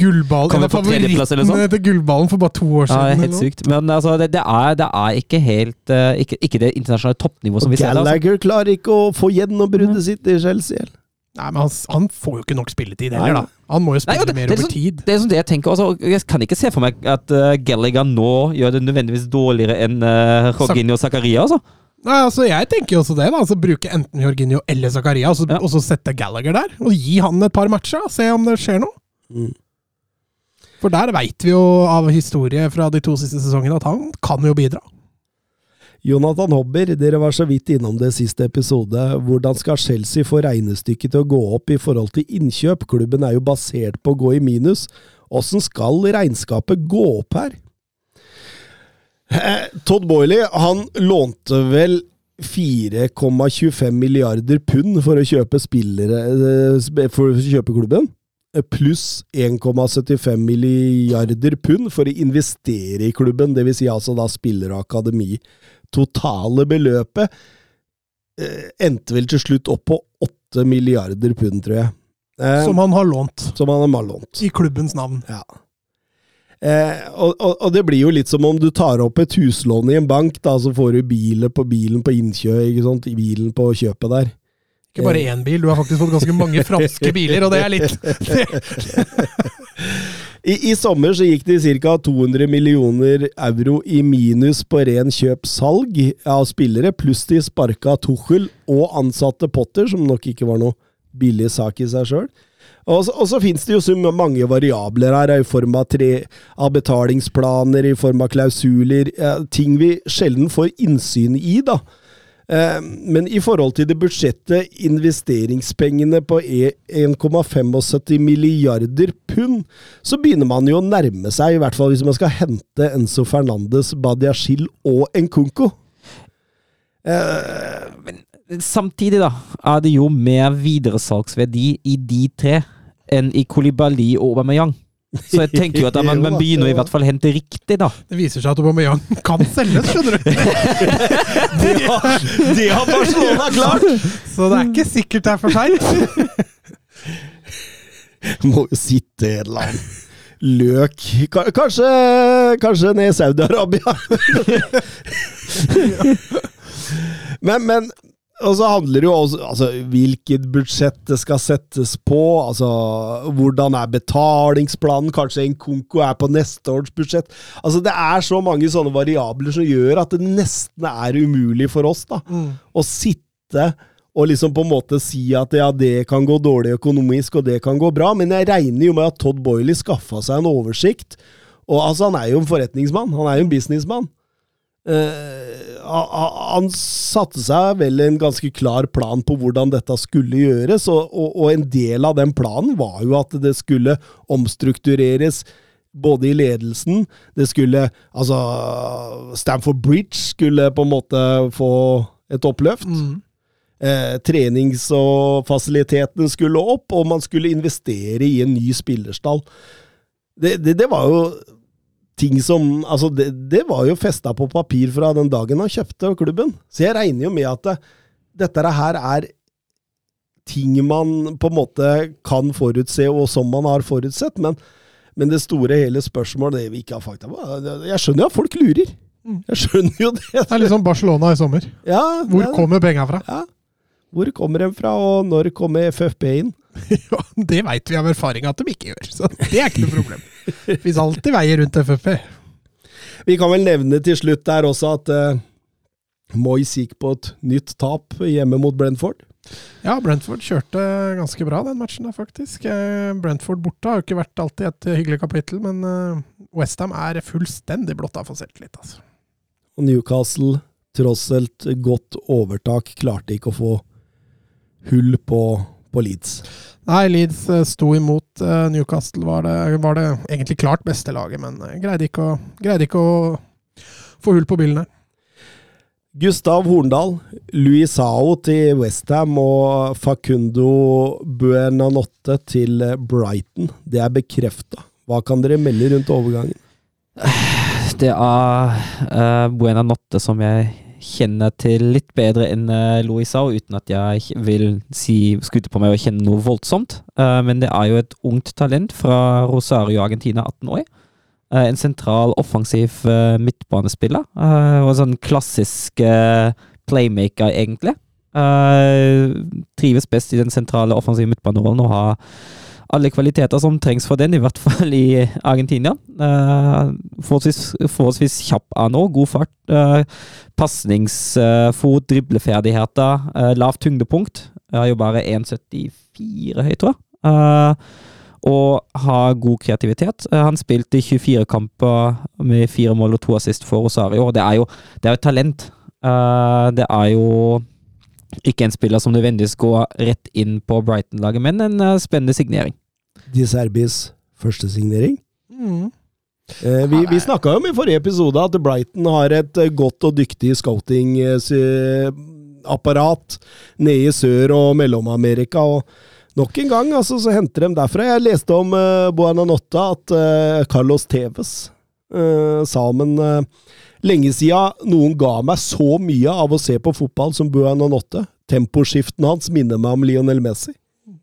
gullballen. En av favorittene til gullballen for bare to år Ja, siden. helt eller noe. sykt. Men altså, det, det, er, det er ikke helt eh, ikke, ikke det internasjonale toppnivået som vi ser. Gallagher Altså. Gallagher klarer ikke å få gjennombruddet sitt i Chelsea. Nei, men han, han får jo ikke nok spilletid heller, da. Han må jo spille Nei, det- mer det er over sånn- tid. Det er sånn det jeg tenker. Altså, jeg kan ikke se for meg at uh, Gallagher nå gjør det nødvendigvis dårligere enn uh, Jorginho Zakaria. Altså. Nei, altså Jeg tenker jo også det. da, altså Bruke enten Jorginho eller Zakaria, og så, Ja. og så sette Gallagher der. Og gi han et par matcher, se om det skjer noe. Mm. For der veit vi jo av historie fra de to siste sesongene at han kan jo bidra. Jonathan Hobber, dere var så vidt innom det siste episode. Hvordan skal Chelsea få regnestykket til å gå opp i forhold til innkjøp? Klubben er jo basert på å gå i minus. Åssen skal regnskapet gå opp her? Eh, Todd Boiley han lånte vel 4,25 milliarder pund for å kjøpe spillere eh, For å kjøpe klubben. Eh, Pluss 1,75 milliarder pund for å investere i klubben, dvs. Si altså da spiller og akademi. Totale beløpet endte vel til slutt opp på 8 milliarder pund, tror jeg. Som han har lånt. som han har lånt. I klubbens navn. Ja. Eh, og, og, og det blir jo litt som om du tar opp et huslån i en bank, da, så får du bilen på bilen på innkjøp, ikke sant? I bilen på kjøpet der. Ikke bare én bil, du har faktisk fått ganske mange franske biler, og det er litt I, I sommer så gikk det ca. 200 millioner euro i minus på ren kjøp-salg av spillere, pluss de sparka Tuchel og ansatte Potter, som nok ikke var noe billig sak i seg sjøl. Og så, og så finnes det jo så mange variabler her, i form av, tre, av betalingsplaner, i form av klausuler, eh, ting vi sjelden får innsyn i, da. Eh, Men i forhold til det budsjettet, investeringspengene på e- 1,75 milliarder pund, så begynner man jo å nærme seg, i hvert fall hvis man skal hente Enzo Fernandes, Badiashil og Nkunku. Samtidig da, er det jo mer videresalgsverdi i de tre enn i Kolibali og Aubameyang. Så jeg tenker jo at man, man begynner i hvert fall å hente riktig, da. Det viser seg at Aubameyang kan selges, skjønner du! Det har, det har Barcelona klart! Så det er ikke sikkert det er for seint. Må jo sitte et eller annet løk Ka- Kanskje, kanskje ned i Saudi-Arabia. men, men og så handler det jo også altså, hvilket budsjett det skal settes på. altså Hvordan er betalingsplanen? Kanskje en konko er på neste års budsjett? altså Det er så mange sånne variabler som gjør at det nesten er umulig for oss da, å sitte og liksom på en måte si at ja, det kan gå dårlig økonomisk, og det kan gå bra. Men jeg regner jo med at Todd Boiley skaffa seg en oversikt. Og altså, han er jo en forretningsmann. Han er jo en businessmann. Eh, han- satte seg vel en ganske klar plan på hvordan dette skulle gjøres, og, og, og en del av den planen var jo at det skulle omstruktureres både i ledelsen Det skulle Altså, Stamford Bridge skulle på en måte få et oppløft. Eh, trenings- og fasilitetene skulle opp, og man skulle investere i en ny spillerstall. Det, det, det var jo ting som Altså, det, det var jo festa på papir fra den dagen han kjøpte klubben. Så jeg regner jo med at det, dette her er ting man på en måte kan forutse, og som man har forutsett, men, men det store hele spørsmålet, det vi ikke har fakta på Jeg skjønner jo at folk lurer. Jeg skjønner jo det. Det er litt sånn Barcelona i sommer. Ja, Hvor det- kommer penga fra? ja. Hvor kommer de fra, og når kommer FFP inn? Ja, det veit vi av erfaring at de ikke gjør, så det er ikke noe problem. Det fins alltid veier rundt FFP. Vi kan vel nevne til slutt der også at uh, Moyes gikk på et nytt tap hjemme mot Brentford. Ja, Brentford kjørte ganske bra den matchen der, faktisk. Eh, Brentford borte har jo ikke vært alltid et hyggelig kapittel, men Westham er fullstendig blotta for selvtillit, altså. Og Newcastle, tross alt godt overtak, klarte ikke å få hull på, på Leeds. Nei, Leeds eh, sto imot. eh, Newcastle var det, var det egentlig klart beste laget, men eh, greide ikke å, greide ikke å få hull på billene her. Gustav Horndal, Luisao til Westham og Facundo Buenanotte til Brighton. Det er bekrefta. Hva kan dere melde rundt overgangen? Det er uh, Buenanotte som jeg kjenner til litt bedre enn uh, Louisao, uten at jeg vil si skute på meg og kjenne noe voldsomt. Eh, men det er jo et ungt talent fra Rosario Argentina, 18 år. Eh, en sentral, offensiv eh, midtbanespiller. eh, og sånn klassisk eh, playmaker, egentlig. Eh, trives best i den sentrale, offensive midtbanerollen og har alle kvaliteter som trengs for den, i hvert fall i Argentina. Uh, forholdsvis, forholdsvis kjapp er nå, god fart. Uh, Pasningsfot, dribleferdigheter, uh, lavt tyngdepunkt. Er jo bare 1,74 høy, tror jeg. Uh, og har god kreativitet. Han spilte i 24 kamper med fire mål og to assist for Rosario. Det er jo det er jo talent. Det er jo ikke en spiller som nødvendigvis går rett inn på Brighton-laget, men en eh, spennende signering. Di Serbis første signering. Mm. Eh, vi vi snakka jo om i forrige episode at Brighton har et eh, godt og dyktig scouting-apparat nede i Sør- og Mellom-Amerika. og Nok en gang altså, så henter de derfra. Jeg leste om uh, Buenanotta at uh, Carlos Tevez uh, sa om en eh, lenge siden noen ga meg så mye av å se på fotball som Buenanotte. Temposkiftene hans minner meg om Lionel Messi.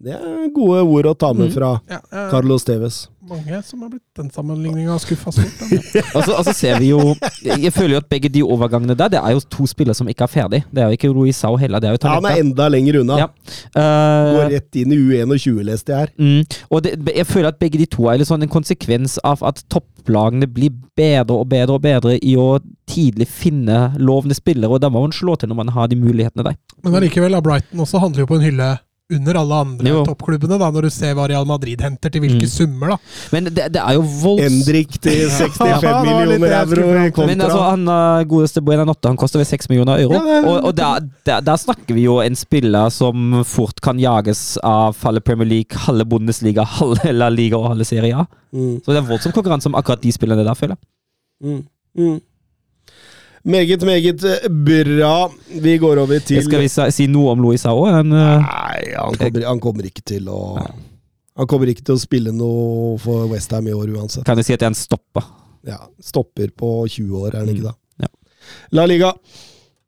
Det er gode ord å ta med Mm. fra Ja, ja, Carlos Tevez. Mange som har blitt den sammenligninga skuffa stort. altså, Og så, og så ser vi jo Jeg føler jo at begge de overgangene der, det er jo to spillere som ikke er ferdig. Det er jo ikke Ruisao heller, det er jo Han er enda lenger unna. Ja. Uh, Går rett inn i U21, leste jeg her. Mm, og det, jeg føler at begge de to er sånn en konsekvens av at topplagene blir bedre og bedre og bedre i å tidlig finne lovende spillere, og da må man slå til når man har de mulighetene der. Men allikevel, Brighton også handler jo på en hylle under alle andre Jo. toppklubbene, da, når du ser hva Real Madrid henter til hvilke Mm. summer. da. Men det, det er jo voldsomt Endrik til 65 Ja, millioner euro i kontra. Men altså, han uh, godeste Buena Notte han koster vel 6 millioner euro. Ja, det- og og der, der, der snakker vi jo en spiller som fort kan jages av halve Premier League, halve Bundesliga, halve La Liga og halve Serie A. mm, Så det er voldsom konkurranse om akkurat de spillerne der, føler jeg. mm, mm. Meget, meget eh, bra. Vi går over til Skal vi si, noe om Louis òg? Uh, Nei, han kommer, han kommer ikke til å Han kommer ikke til å spille noe for Westham i år uansett. kan du si at det en stopper? Ja, Stopper på 20 år, er han ikke da? Ja. La Liga.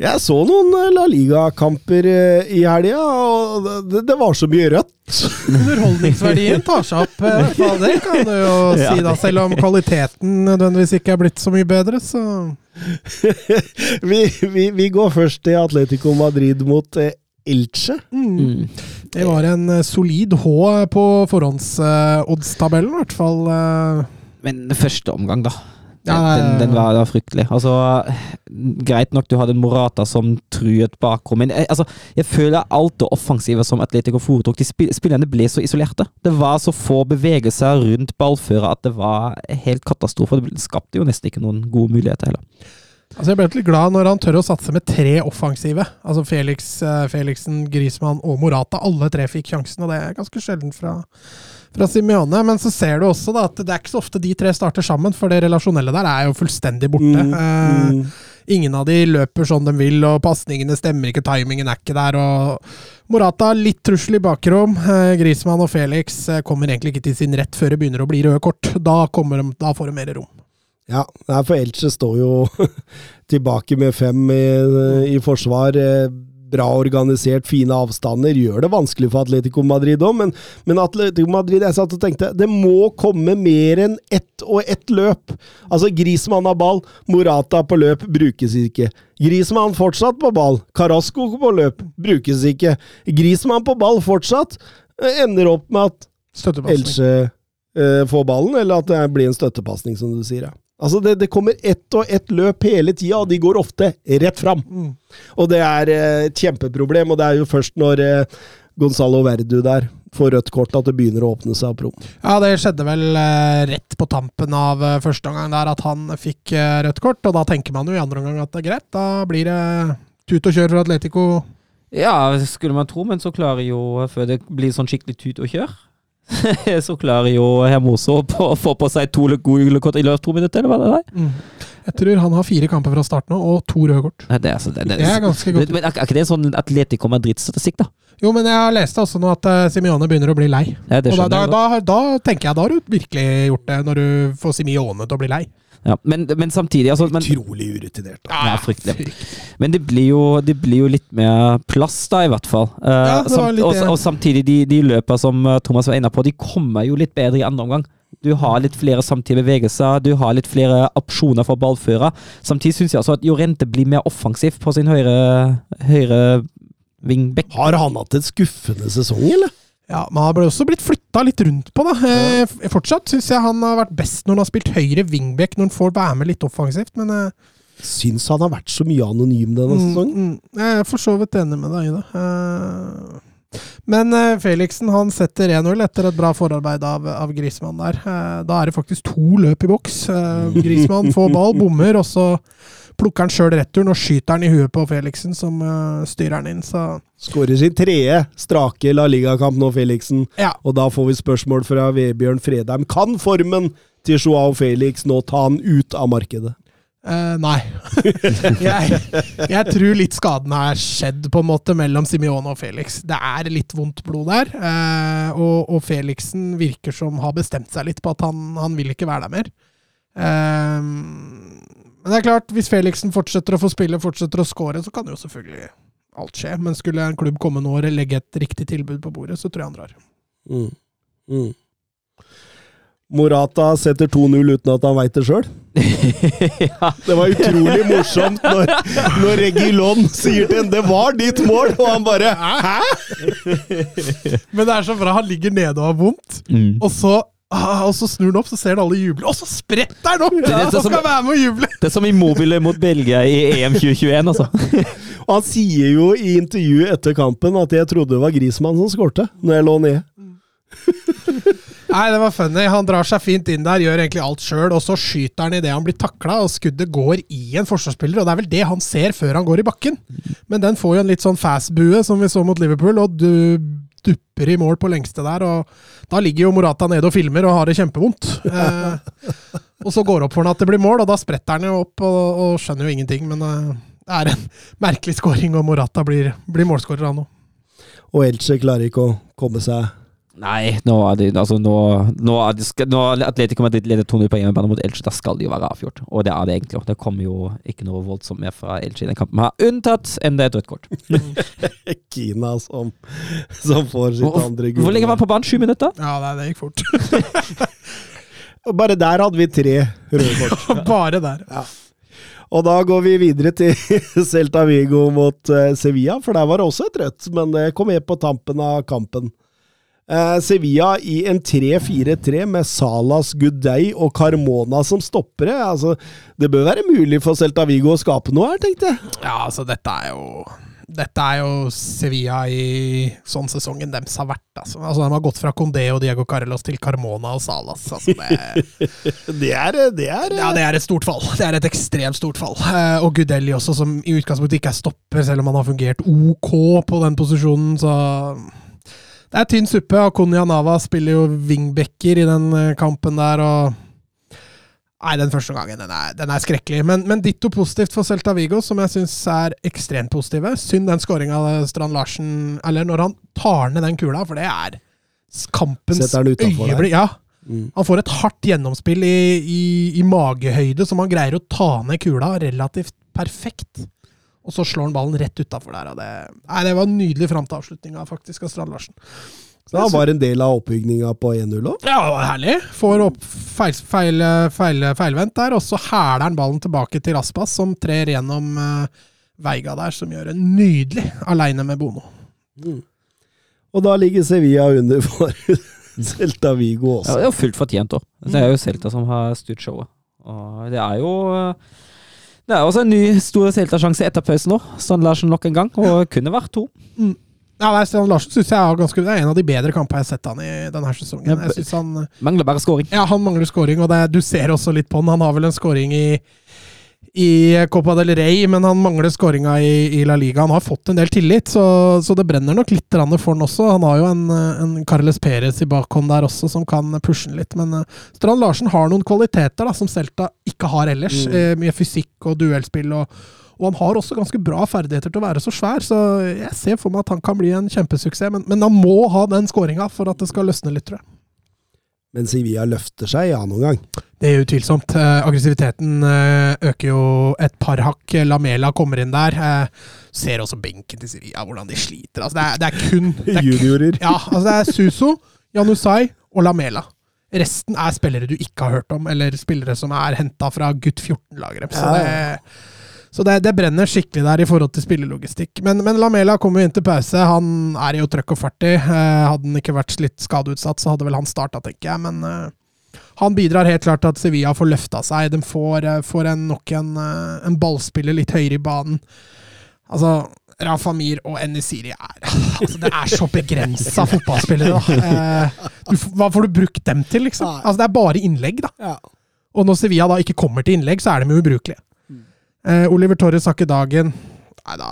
Jeg så noen eh, La Liga-kamper eh, i helga, og det, det, var så mye rødt. Underholdningsverdien tar seg opp, eh, fader, kan du jo si, da. Selv om kvaliteten nødvendigvis ikke er blitt så mye bedre, så vi, vi, vi, går først til Atletico Madrid mot Elche. Mm. mm. Det var en solid H på forhåndsoddstabellen, i hvert fall. Men første omgang, da. Ja, den, den var var fryktelig. Altså, greit nok du hadde en Morata som truet bakrom, men jeg, altså, jeg føler alt det offensive som Atletico foretok. De spil spillerne ble så isolerte. Det var så få bevegelser rundt ballføret at det var helt katastrofe. Det skapte jo nesten ikke noen gode muligheter heller. Altså Jeg ble litt glad når han tør å satse med tre offensive. Altså Felix, eh, Felixen, Grismann og Morata. Alle tre fikk sjansen, og det er ganske sjelden fra, fra Simione. Men så ser du også da at det er ikke så ofte de tre starter sammen, for det relasjonelle der er jo fullstendig borte. Mm, Eh, mm. Ingen av de løper sånn de vil, og pasningene stemmer ikke, timingen er ikke der. og Morata litt trussel i bakrom. Eh, Griezmann og Felix eh, kommer egentlig ikke til sin rett før det begynner å bli røde kort. Da, de, da får de mer rom. Ja, for Elche står jo tilbake med fem i, i forsvar. eh, Bra organisert, fine avstander. Gjør det vanskelig for Atletico Madrid òg, men, men Atletico Madrid jeg satt og tenkte, det må komme mer enn ett og ett løp. Altså, Grismann har ball, Morata på løp, brukes ikke. Grismann fortsatt på ball, Carasco på løp, brukes ikke. Grismann på ball fortsatt, eh, ender opp med at Else eh, får ballen, eller at det blir en støttepasning, som du sier. Ja. Altså det, det kommer ett og ett løp hele tida, og de går ofte rett fram. Mm. Og det er eh, et kjempeproblem, og det er jo først når eh, Gonzalo Verdu der får rødt kort at det begynner å åpne seg opp rom. Ja, det skjedde vel eh, rett på tampen av første omgang der at han fikk rødt kort, og da tenker man jo i andre omgang at det er greit. Da blir det tut og kjør for Atletico. Ja, skulle man tro, men så klarer jo, før det blir sånn skikkelig tut og kjør så klarer jo Hermoso å få på seg to gule kort i løpet av to minutter, eller hva det er? Mm. Jeg tror han har fire kamper fra starten og to røde kort. Det er, altså, det, det, Det er ganske godt. Men er er ikke det en sånn Atletico Madrid-statistikk, da? Jo, men jeg leste også nå at uh, Simione begynner å bli lei. Ja, Og da, da, da, da tenker jeg da har du virkelig gjort det, når du får Simione til å bli lei. Ja, men, men samtidig altså, men, Utrolig urutinert. Da. Ja, fryktelig. Men det blir, jo, det blir jo litt mer plass, da, i hvert fall. Eh, Ja, samt, og, og samtidig, de, de løpa som eh, Thomas var inne på, de kommer jo litt bedre i andre omgang. Du har litt flere samtidige bevegelser, du har litt flere opsjoner for ballfører. Samtidig syns jeg altså at Jorente blir mer offensiv på sin høyre, høyre Wingback. Har han hatt en skuffende sesong, eller? Ja, Men han ble også blitt flytta litt rundt på, da. Eh, fortsatt syns jeg han har vært best når han har spilt høyre wingback, når han får være med litt offensivt, men eh, Syns han har vært så mye anonym denne mm, sesongen. mm, Jeg er for så vidt enig med deg i det. Eh, Men eh, Felixen han setter 1-0 etter et bra forarbeid av, av Grismann der. Da er det faktisk to løp i boks. Grismann får ball, bommer, og så plukker han sjøl returen og skyter han i huet på Felixen, som uh, styrer han inn. Så Skårer sin tredje strake La Liga-kamp nå, Felixen. ja. Og da får vi spørsmål fra Vebjørn Fredheim. Kan formen til Joao Felix nå ta han ut av markedet? Uh, nei. jeg, jeg tror litt skaden har skjedd på en måte mellom Simione og Felix. Det er litt vondt blod der. Uh, og, og Felixen virker som har bestemt seg litt på at han, han vil ikke være der mer. Eh, men det er klart, hvis Felixen fortsetter å få spille, fortsetter å score, så kan jo selvfølgelig alt skje. Men skulle en klubb komme nå og legge et riktig tilbud på bordet, så tror jeg han drar. Mm. Mm. Morata setter 2-0 uten at han veit det sjøl. ja. Det var utrolig morsomt når, når Regilon sier til en 'det var ditt mål', og han bare 'hæ?! Men det er så bra. Han ligger nede og har vondt. Mm. Og så, ah, og så snur han opp, så ser han alle juble, og så spretter han opp! Ja, og skal være med og juble! Det er som Immobile mot Belgia i EM 2021, altså. Og han sier jo i intervjuet etter kampen at 'jeg trodde det var Grismann som skårte' når jeg lå nede'. Nei, det var funny. Han drar seg fint inn der, gjør egentlig alt sjøl, og så skyter han idet han blir takla, og skuddet går i en forsvarsspiller, og det er vel det han ser før han går i bakken. Men den får jo en litt sånn fast-bue, som vi så mot Liverpool, og du dupper i mål på lengste der, og da ligger jo Morata nede og filmer og har det kjempevondt. Eh, og så går det opp for han at det blir mål, og da spretter han jo opp og, og skjønner jo ingenting, men eh, det er en merkelig scoring, og Morata blir, blir målskårer, han òg. Og Elche klarer ikke å komme seg Nei, nå er de, altså nå, nå, er de, skal- nå er Atletico Madrid leder 2-0 på hjemmebane mot Elche. Da skal de jo være avgjort. Og det er det egentlig. Det kommer jo ikke noe voldsomt mer fra Elche i den kampen. her, Unntatt enda et rødt kort. Kina som, som får sitt Hvor, andre gull. hvor lenge var han på banen? Sju minutter? Ja, nei, det gikk fort. Og Bare der hadde vi tre røde kort. Bare der. Og da går vi videre til Celta Vigo mot eh, Sevilla, for der var det også et rødt, men det kom med på tampen av kampen. Eh, Sevilla i en 3-4-3 med Salas, Gudei og Carmona som stoppere. Altså, det bør være mulig for Celta Vigo å skape noe her, tenkte jeg. Ja, altså, dette er jo Dette er jo Sevilla i sånn sesongen deres har vært. Altså. altså, De har gått fra Condé og Diego Carlos til Carmona og Salas. Altså, det, Det er, det er ja, det er et stort fall. Det er et ekstremt stort fall. Eh, og Gudelli også, som i utgangspunktet ikke er stopper, selv om han har fungert ok på den posisjonen. Så det er tynn suppe. og Konya Nava spiller jo wingbacker i den eh, kampen der. og Nei, den første gangen den er, den er skrekkelig. Men, men ditto positivt for Celta Vigo, som jeg syns er ekstremt positive. Synd den skåringa Strand Larsen Eller når han tar ned den kula, for det er kampens øyeblikk. Ja. Mm. Han får et hardt gjennomspill i, i, i magehøyde, som han greier å ta ned kula relativt perfekt. Og så slår han ballen rett utafor der. Og det, nei, det var en nydelig fram til avslutninga, faktisk, av Strand Larsen. Så han var en del av oppbygninga på 1-0 òg. Ja, det var herlig. Får opp feil, feil, feil, feilvendt der, og så hæler han ballen tilbake til Raspas, som trer gjennom uh, Veiga der, som gjør en nydelig aleine med Bono. Og da ligger Sevilla under for Celta Vigo også. Ja, det er jo fullt fortjent òg. Det er jo Celta som har styrt showet. Og det er jo Det er også en ny stor Celta-sjanse etter pausen nå. Strand Larsen nok en gang, og kunne vært to. Ja, nei, Strand Larsen synes jeg er, ganske, det er en av de bedre kampene jeg har sett han i denne sesongen. Jeg synes han, Mangler bare scoring. ja, han mangler scoring, og det, du ser også litt på han. Han har vel en scoring i, i Copa del Rey, men han mangler scoringa i, i La Liga. Han har fått en del tillit, så, så det brenner nok litt for han også. Han har jo en, en Carles Perez i bakhånd der også, som kan pushe han litt. Men eh, Strand Larsen har noen kvaliteter da, som Celta ikke har ellers. Mm. Eh, mye fysikk og duellspill. og og han har også ganske bra ferdigheter til å være så svær, så jeg ser for meg at han kan bli en kjempesuksess. Men, men han må ha den skåringa for at det skal løsne litt, tror jeg. Men Sevilla løfter seg, ja, noen gang. Det er utvilsomt. Eh, aggressiviteten eh, øker jo et par hakk. Lamela kommer inn der. Eh, ser også benken til Sevilla, hvordan de sliter. Altså, det, er, det er kun det er, Juniorer. Ja, altså det er Suso, Janusai og Lamela. Resten er spillere du ikke har hørt om, eller spillere som er henta fra gutt 14-lageret. Så det, Så det, det brenner skikkelig der i forhold til spillelogistikk. Men, men Lamela kommer jo inn til pause. Han er jo trøkk og fart i. Eh, hadde han ikke vært litt skadeutsatt, så hadde vel han starta, tenker jeg. Men eh, han bidrar helt klart til at Sevilla får løfta seg. De får, eh, får en, nok en, eh, en ballspiller litt høyere i banen. Altså, Rafa Mir og Enesiri er altså, Det er så begrensa fotballspillere, da. Eh, du, hva får du brukt dem til, liksom? Altså, det er bare innlegg, da. Ja. Og når Sevilla da ikke kommer til innlegg, så er de ubrukelige. Eh, Oliver Torres har ikke dagen. Nei, da,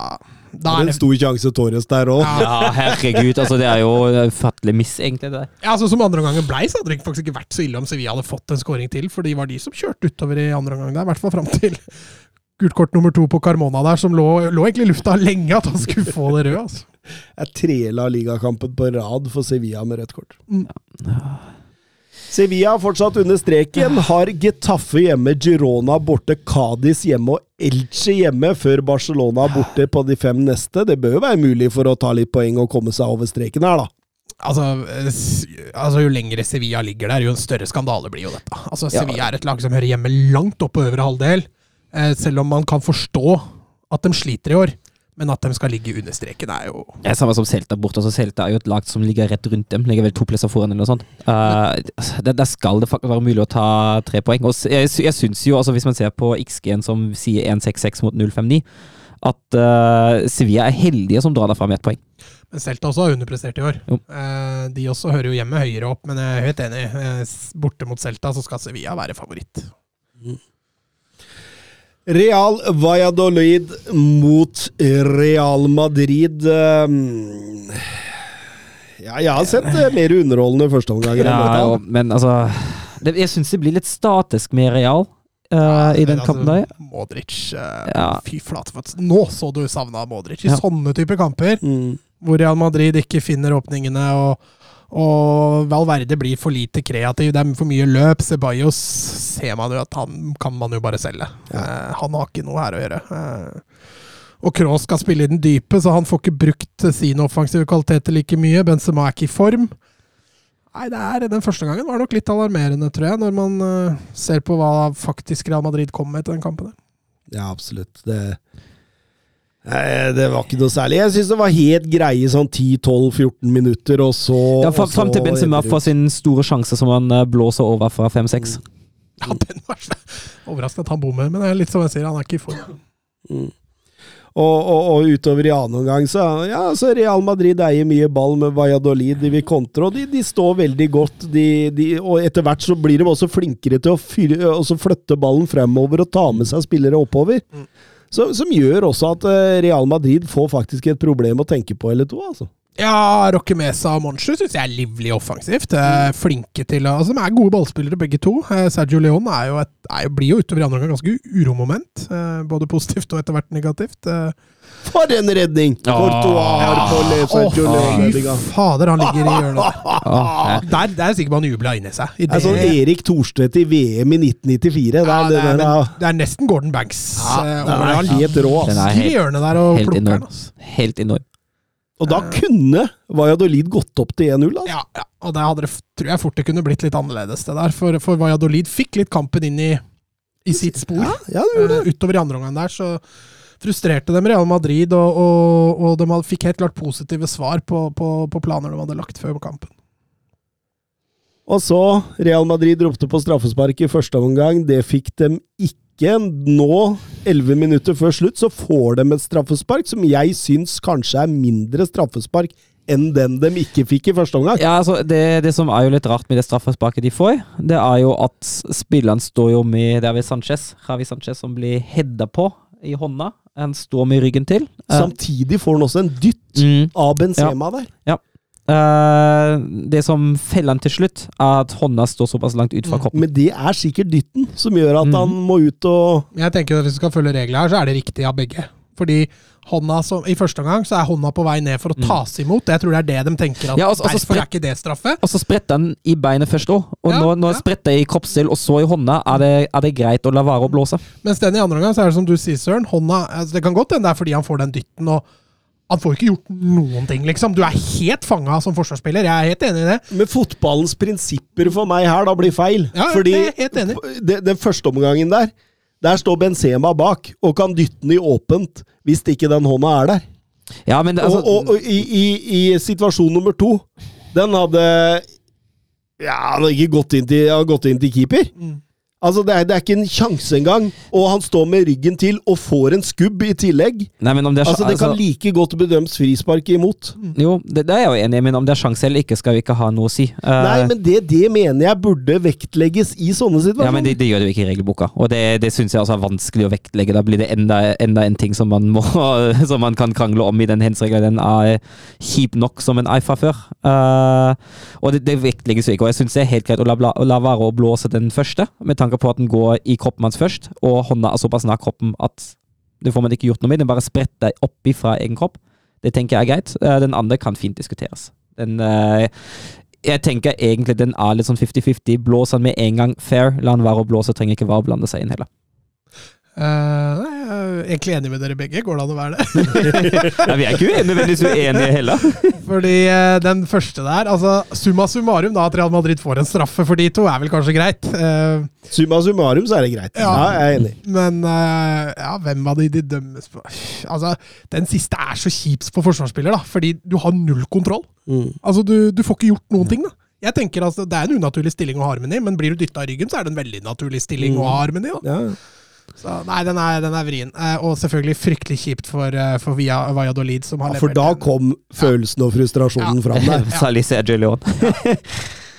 da Det er er en stor sjanse Torres der òg. Ja. Ja, herregud. Altså, det er jo ufattelig miss, egentlig. det der. Ja, altså Som andre omgangen blei, så hadde det faktisk ikke vært så ille om Sevilla hadde fått en skåring til, for de var de som kjørte utover i andre omgang der, i hvert fall fram til gult kort nummer to på Carmona der, som lå, lå egentlig i lufta lenge at han skulle få det røde. altså. Jeg trela ligakampen på rad for Sevilla med rødt kort. Mm. Sevilla fortsatt under streken. Har Getafe hjemme, Girona borte, Cádiz hjemme og Elche hjemme, før Barcelona borte på de fem neste. Det bør jo være mulig for å ta litt poeng og komme seg over streken her, da. Altså, altså Jo lengre Sevilla ligger der, jo en større skandale blir jo dette. Altså Ja. Sevilla er et lag som hører hjemme langt opp på øvre halvdel, eh, selv om man kan forstå at de sliter i år. Men at de skal ligge under streken, er jo Det er samme som Celta borte. Altså, Celta er jo et lag som ligger rett rundt dem. Ligger vel to plasser foran eller noe sånt. Uh, der, der skal det faktisk være mulig å ta tre poeng. Og jeg, jeg syns jo, altså hvis man ser på XG-en som sier 1-6-6 mot 0-5-9, at uh, Sevilla er heldige som drar derfra med ett poeng. Men Celta også har underprestert i år. Jo. Eh, de også hører jo hjemme høyere opp, men jeg er helt enig. Borte mot Celta så skal Sevilla være favoritt. Real Valladolid mot Real Madrid. Um, Ja, jeg har sett eh, mer underholdende førsteomganger Ja, men altså det, Jeg syns det blir litt statisk med Real uh, i den kampen altså, der. Modric uh, Ja. Fy flate, for nå så du savna Modric. I Ja. sånne typer kamper, Mm. hvor Real Madrid ikke finner åpningene, og, og Valverde blir for lite kreativ. Det er for mye løp. Ceballos ser man jo at han kan man jo bare selge. Eh, han har ikke noe her å gjøre. Eh, og Kroos skal spille i den dype, så han får ikke brukt sine offensive kvaliteter like mye. Benzema er ikke i form. Nei, det er, Den første gangen var nok litt alarmerende, tror jeg, når man eh, ser på hva faktisk Real Madrid kom med til den kampen. der. Ja, absolutt. Det, Nei, det var ikke noe særlig. Jeg syns det var helt greie sånn 10-12-14 minutter, og så Ja, og fram, så fram til Benzema får sin store sjanse som han eh, blåser over fra 5-6. Ja, den var overraskende at han bommer, men det er litt som jeg sier, han er ikke i form. Mm. Og, og, og utover i annen omgang, så ja, så Real Madrid eier mye ball med Valladolid. De vil kontre, og de, de står veldig godt. De, de, og etter hvert så blir de også flinkere til å fyre, flytte ballen fremover og ta med seg spillere oppover. Mm. Så, som gjør også at eh, Real Madrid får faktisk et problem å tenke på eller to. altså. Ja, Roque Mesa og Monchu syns jeg er livlig offensivt. Er flinke til å altså, De er gode ballspillere, begge to. Eh, Sergio Leon er jo et, er blir jo utover i andre omgang ganske uromoment. Eh, både positivt og etter hvert negativt. Eh, For en redning! Courtois har på Le- Sergio Åh, Leon-redninga. fy fader, han ligger i hjørnet der. Der, der er sikkert man jubla inni seg. I Det er sånn Erik Thorstvedt i VM i 1994. Det er, ja, det, er, der, men, det er nesten Gordon Banks. Ja, eh, den er. Han helt rå, Den er helt, der og helt enorm. Altså. helt enorm. Og da kunne Valladolid gått opp til 1-0. Altså. Ja, ja, og det hadde det, tror jeg fort det kunne blitt litt annerledes, det der. For, for Valladolid fikk litt kampen inn i, i sitt spor. Ja, ja, det det. Uh, utover i andre omgang der, så frustrerte dem Real Madrid, og, og, og de fikk helt klart positive svar på, på, på planer de hadde lagt før kampen. Og så Real Madrid ropte på straffespark i første omgang. Det fikk dem ikke. Nå, elleve minutter før slutt, så får de et straffespark som jeg syns kanskje er mindre straffespark enn den de ikke fikk i første omgang. Ja, altså, det, det som er jo litt rart med det straffesparket de får, det er jo at spilleren står jo med er Sanchez, Javi Sanchez som blir heada på i hånda. Han står med ryggen til. Eh, Samtidig får han også en dytt mm. av Benzema der. Eh, det som feller han til slutt, er at hånda står såpass langt ut fra koppen. kroppen. Men det er sikkert dytten som gjør at mm. han må ut og Jeg tenker at Hvis vi skal følge reglene her, så er det riktig av begge. Fordi hånda som, I første omgang så er hånda på vei ned for å tas imot. Jeg tror det er det de tenker. at Ja, også, altså Derfor er ikke det straffe. Og så spretter han i beinet først òg. Og Ja, nå, nå ja. spretter i kroppsdel og så i hånda, er det, er det greit å la være å blåse. Mens den i andre omgang, så er det som du sier, Søren. Hånda, altså Det kan godt hende det er fordi han får den dytten, og han får ikke gjort noen ting, liksom. Du er helt fanga som forsvarsspiller. Jeg er helt enig i det. Men fotballens prinsipper for meg her da blir feil. Ja, Fordi jeg er helt enig. den første omgangen der Der står Benzema bak og kan dytte den i åpent hvis ikke den hånda er der. Ja, men det, altså, og, og, og i, i, i situasjon nummer to Den hadde Ja, han hadde ikke gått inn til, gått inn til keeper. Altså, det er, det er ikke en sjanse engang. Og han står med ryggen til og får en skubb i tillegg. nei, men om det er, Altså, det kan altså, like godt bedømmes frispark imot. Jo, det, det er jeg jo enig i, men om det er sjanse eller ikke, skal vi ikke ha noe å si. Uh, Nei, men det, det mener jeg burde vektlegges i sånne situasjoner. Ja, men det, det gjør det jo ikke i regelboka, og det, det syns jeg også er vanskelig å vektlegge. Da blir det enda, enda en ting som man, må, som man kan krangle om i den hensregelen. Den er kjip nok som en IFA før. Uh, og det, det vektlegges jo ikke, og jeg syns det er helt greit å la, la, la være å blåse den første, med tanke på at den går i kroppen hans først, og hånda er såpass nær kroppen at det får man ikke gjort noe med. Den bare spretter opp ifra egen kropp. Det tenker jeg er greit. Eh, den andre kan fint diskuteres. Den eh, jeg tenker egentlig den er litt sånn 50-50. Blås han med en gang fair, la han være å blåse, trenger ikke være å blande seg inn heller. Uh, nei, egentlig enig med dere begge. Går det an å være det? Nei, vi er ikke nødvendigvis uenige heller. Fordi eh, den første der altså Summa summarum, da, at Real Madrid får en straffe for de to, er vel kanskje greit. Eh, Summa summarum så er det greit. Ja, Ja. jeg er enig. men eh, ja, hvem av de de dømmes på Altså, Den siste er så kjip på forsvarsspiller, da, fordi du har null kontroll. Mm. Altså, du, du får ikke gjort noen ting, da. Jeg tenker altså, Det er en unaturlig stilling å ha armen i, men blir du dytta i ryggen, så er det en veldig naturlig stilling å ha armen i. Da. Ja. Så, nei, den er, den er vrien. Eh, og selvfølgelig fryktelig kjipt for, eh, for Via Valladolid, som har Ja, for da kom følelsen og frustrasjonen Ja. fram der. Særlig Sergio Leon.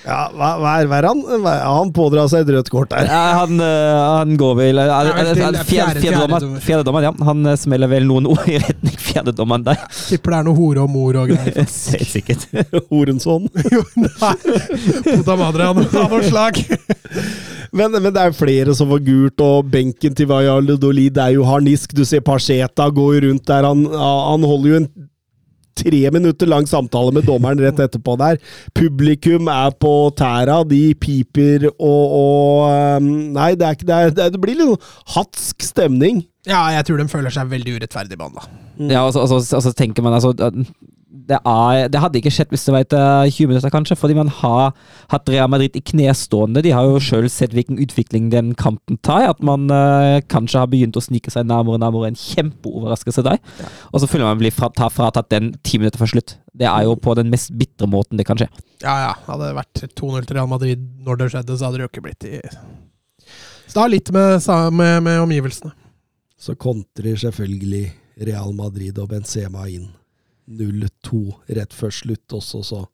Ja, hva, hva er hva er han? Hva Han pådrar seg et rødt kort der. Ja, han, eh, han går vel eh, eh, til eh, fjerde- Fjerde fjerdedommer. fjerdedommer. Fjerdedommer, ja. Han smeller vel noen ord i retning fjerdedommeren der. Tipper det er noe hore og mor og greier. Helt sikkert. Horensson. Jo, nei. Puta madre av noe, noe slag. Men, men det er flere som får gult, og benken til Valladolid er jo harnisk. Du ser Pacheta går rundt der. Han, han holder jo en tre minutter lang samtale med dommeren rett etterpå der. Publikum er på tæra, de piper og, og um, Nei, det, er ikke, det, er, det, blir litt sånn hatsk stemning. Ja, jeg tror de føler seg veldig urettferdig behandla. Ja, altså, altså, og så, og så tenker man altså det, er, det hadde ikke skjedd hvis det var etter 20 minutter, kanskje, fordi man har hatt Real Madrid i knestående. De har jo sjøl sett hvilken utvikling den kampen tar. At man uh, kanskje har begynt å snike seg nærmere og nærmere. En kjempeoverraskelse der. Og så føler man blir fra, ta, fratatt den ti minutter før slutt. Det er jo på den mest bitre måten det kan skje. Ja, ja. Hadde det vært 2-0 til Real Madrid når det skjedde, så hadde det jo ikke blitt i Så det har litt med, med, med omgivelsene. Så kontrer selvfølgelig Real Madrid og Benzema inn. 0-2 rett før slutt også, så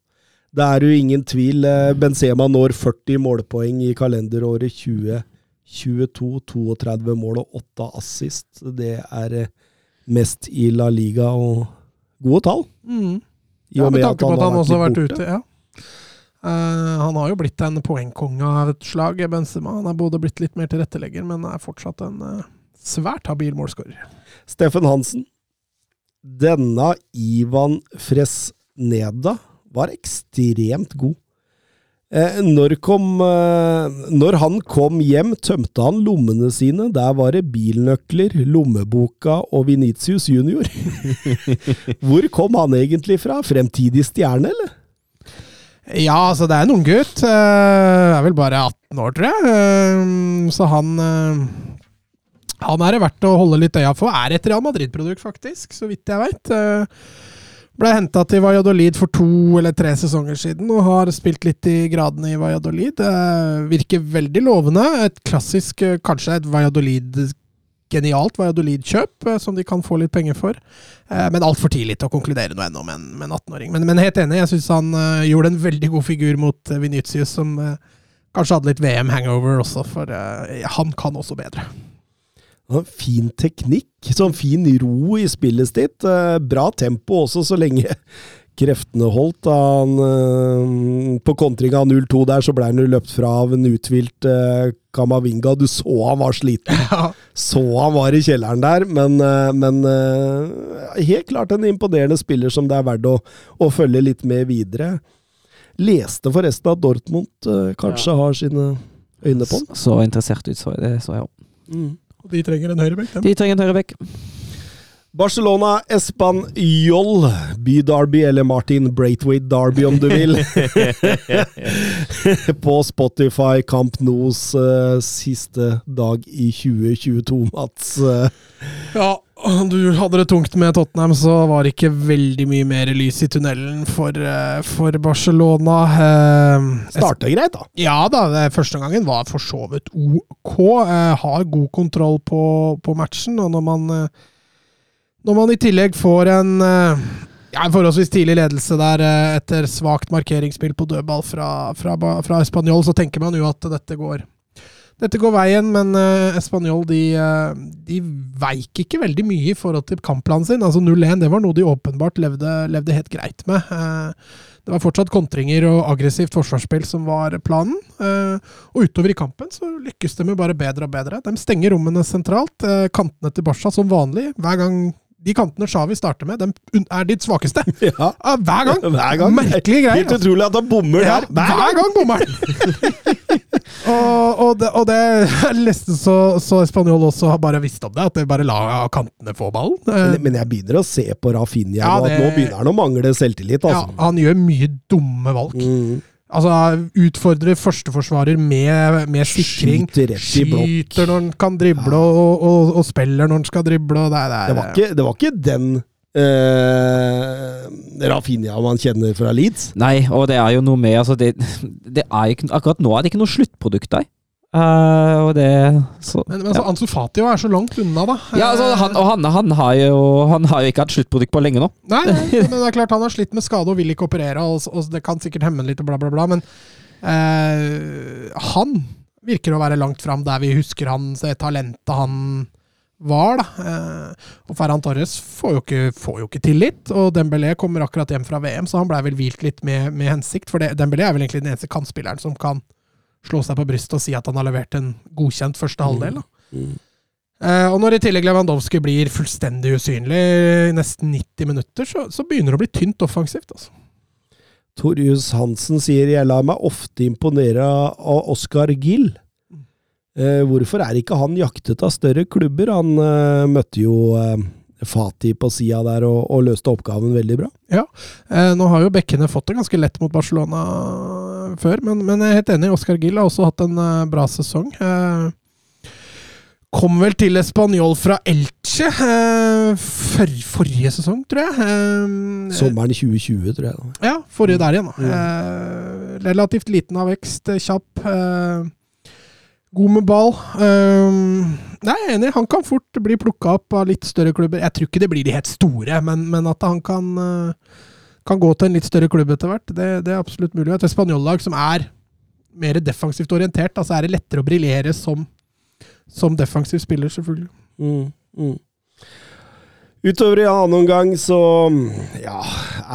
Det er jo ingen tvil. eh, Benzema når 40 målpoeng i kalenderåret 2022. 32 mål og 8 assist. Det er eh, mest i La Liga, og gode tall. Mm. Ja, og med med tanke på at han også har vært ute. ja. Uh, han har jo blitt en poengkonge av et slag, Benzema. Han er både blitt litt mer tilrettelegger, men er fortsatt en uh, svært habil målskårer. Steffen Hansen. Denne Ivan Fresneda var ekstremt god. Eh, når, kom, eh, når han kom hjem, tømte han lommene sine. Der var det bilnøkler, lommeboka og Venitius junior. Hvor kom han egentlig fra? Fremtidig stjerne, eller? Ja, altså, det er en unggutt. Uh, er vel bare 18 år, tror jeg. Eh, så han eh, Han er det verdt å holde litt øya for. Er et Real Madrid-produkt, faktisk, så vidt jeg veit. ble henta til Valladolid for to eller tre sesonger siden og har spilt litt i gradene i Valladolid. Eh, virker veldig lovende. Et klassisk, eh, kanskje et Valladolid genialt Valladolid-kjøp, eh, som de kan få litt penger for. Eh, men altfor tidlig til å konkludere noe ennå med en, 18-åring. Men, men helt enig, jeg syns han eh, gjorde en veldig god figur mot Venitius, som eh, kanskje hadde litt VM-hangover også, for eh, han kan også bedre. Fin teknikk, sånn fin ro i spillet sitt. Eh, Bra tempo også, så lenge kreftene holdt. Han, eh, på kontringa 0-2 der, så ble han jo løpt fra av en uthvilt eh, Kamavinga. Du så han var sliten. Ja, Så han var i kjelleren der, men, men helt klart en imponerende spiller som det er verdt å, å følge litt med videre. Leste forresten at Dortmund kanskje kanskje har sine øyne på den. Så interessert ut, så det så jeg òg. Og de trenger en høyrebekk, dem. De trenger en høyrebekk. Barcelona Espanjol, by-derby, eller Martin Braithwaite Derby om du vil. På Spotify Camp Nos uh, siste dag i 2022, Mats. Uh, ja, du hadde det tungt med Tottenham, så var det ikke veldig mye mer lys i tunnelen for, uh, for Barcelona. Starta greit, da. Ja da, første gangen var for så vidt ok. har god kontroll på, på matchen, og når man når man i tillegg får en ja, en forholdsvis tidlig ledelse der etter svakt markeringsspill på dødball fra, fra, fra Spanjol, så tenker man jo at dette går dette går veien, men uh, Español de, uh, de veik ikke veldig mye i forhold til kampplanen sin. Altså 0-1 det var noe de åpenbart levde, levde helt greit med. Uh, det var fortsatt kontringer og aggressivt forsvarsspill som var planen. og utover i kampen så lykkes de med bare bedre og bedre. De stenger rommene sentralt. kantene til Barca som vanlig. Hver gang de kantene Shawi starter med, de er ditt svakeste. Ja. Hver gang! Hver gang. Merkelige greier. Helt utrolig at han bommer ja. Hver, hver gang bommer han! og, og, det, og det leste så, så Spanjol også har bare visst om det, at de bare la kantene få ballen. Men, men jeg begynner å se på Rafinha ja, nå, at nå begynner han å mangle selvtillit. Altså. Ja, han gjør mye dumme valg. Mm. Altså, Utfordrer førsteforsvarer med, med sikring. Skyter rett i blokk. Skyter når han kan drible, ja. og, og, og, spiller når han skal drible. Det, det, det, var ikke, det, var ikke, den uh, Rafinha man kjenner fra Leeds. Nei, og det er jo noe med altså det, er ikke, Akkurat nå er det ikke noe sluttprodukt der. Uh, det, så, men, men altså, ja. Ansu Fati er så langt unna, da. Ja, altså, han, og han, han, har jo, han, har jo, ikke hatt sluttprodukt på lenge nå. Nei, men det er klart han har slitt med skade og vil ikke operere, og, og det kan sikkert hemme litt, og bla, bla, bla. Men uh, han virker å være langt fram der vi husker han, det talentet han var. da. Og Ferran Torres får jo, ikke, får jo ikke tillit, og Dembélé kommer akkurat hjem fra VM, så han blei vel hvilt litt med, med hensikt. For det, Dembélé er vel egentlig den eneste kantspilleren som kan slå seg på brystet og si at han har levert en godkjent første mm. halvdel. Mm. Uh, og når i tillegg Lewandowski blir fullstendig usynlig i nesten 90 minutter, så, så begynner det å bli tynt offensivt. altså. Torjus Hansen sier jeg lar meg ofte imponere av Oskar Gill. Uh, hvorfor er ikke han jaktet av større klubber? Han uh, møtte jo Fati på sida der og, og, løste oppgaven veldig bra. Ja, nå har jo bekkene fått det ganske lett mot Barcelona før, men, men, jeg er helt enig. Oscar Gill har også hatt en uh, bra sesong. Uh, kom vel til Español fra Elche uh, for, forrige sesong, tror jeg. Sommeren 2020, tror jeg. Ja, forrige der igjen. Mm. relativt liten av vekst, kjapp. God med ball. nei, jeg er enig. Han kan fort bli plukka opp av litt større klubber. Jeg tror ikke det blir de helt store, men, men at han kan kan gå til en litt større klubb etter hvert. Det, det, er absolutt mulig. Et spanjollag som er mer defensivt orientert, altså er det lettere å briljere som, som defensiv spiller, selvfølgelig. Mm, mm. Utover i annen omgang så ja,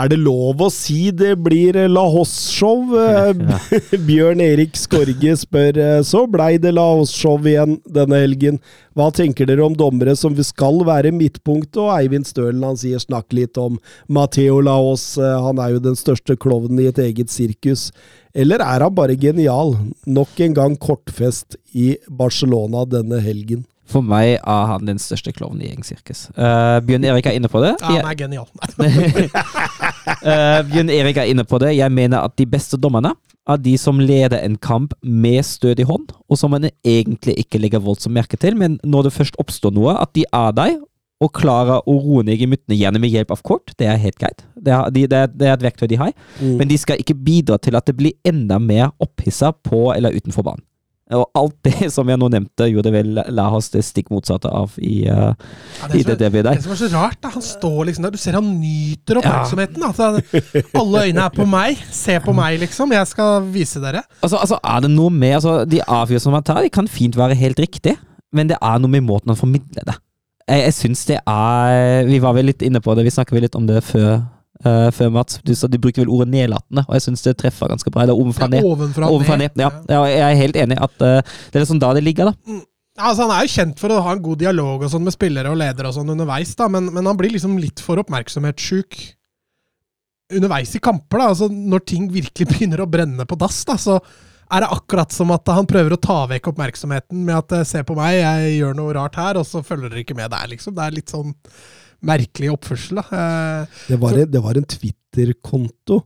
er det lov å si det blir La Hoss-show? Bjørn Erik Skorge spør så blei det La Hoss-show igjen denne helgen. Hva tenker dere om dommere som skal være midtpunktet? Og Eivind Stølen han sier snakk litt om Matheo Laos. Han er jo den største klovnen i et eget sirkus. Eller er han bare genial? Nok en gang kortfest i Barcelona denne helgen. For meg er han den største klovnen i gjengsirkus. Uh, Bjørn Erik er inne på det. Ja, han er genial. uh, Bjørn Erik er inne på det. Jeg mener at de beste dommerne er de som leder en kamp med stødig hånd, og som man egentlig ikke legger voldsomt merke til, men når det først oppstår noe, at de er der og klarer å roe ned gemyttene gjerne med hjelp av kort. Det er helt greit. Det er, de, det er, det er et verktøy de har. Mm. Men de skal ikke bidra til at det blir enda mer opphissa på eller utenfor banen. Og alt det som jeg nå nevnte, gjorde vel la oss det stikk motsatte av i, uh, ja, det, i det der. Det som er så rart, da, han står liksom der, du ser han nyter oppmerksomheten. Ja. Altså, alle øynene er på meg. Se på meg, liksom. Jeg skal vise dere. Altså, altså er det noe med altså, De avgjørelsene man tar, de kan fint være helt riktig, men det er noe med måten han formidler det. Jeg, jeg syns det er Vi var vel litt inne på det, vi snakket vel litt om det før uh, før, Mats. Du, du, bruker vel ordet nedlatende, og jeg syns det treffer ganske bra. Eller ovenfra ned. Ovenfra ovenfra ned. Ja, ja, jeg er helt enig at uh, det er liksom da det ligger, da. Mm. Altså, han er jo kjent for å ha en god dialog og sånn med spillere og ledere og sånn underveis, da, men, men, han blir liksom litt for oppmerksomhetssjuk underveis i kamper. da, altså Når ting virkelig begynner å brenne på dass, da, så er det akkurat som at han prøver å ta vekk oppmerksomheten med at eh, 'se på meg, jeg gjør noe rart her', og så følger dere ikke med der, liksom. Det er litt sånn merkelig oppførsel. da. Eh, Det var, en, det var en Twitter-konto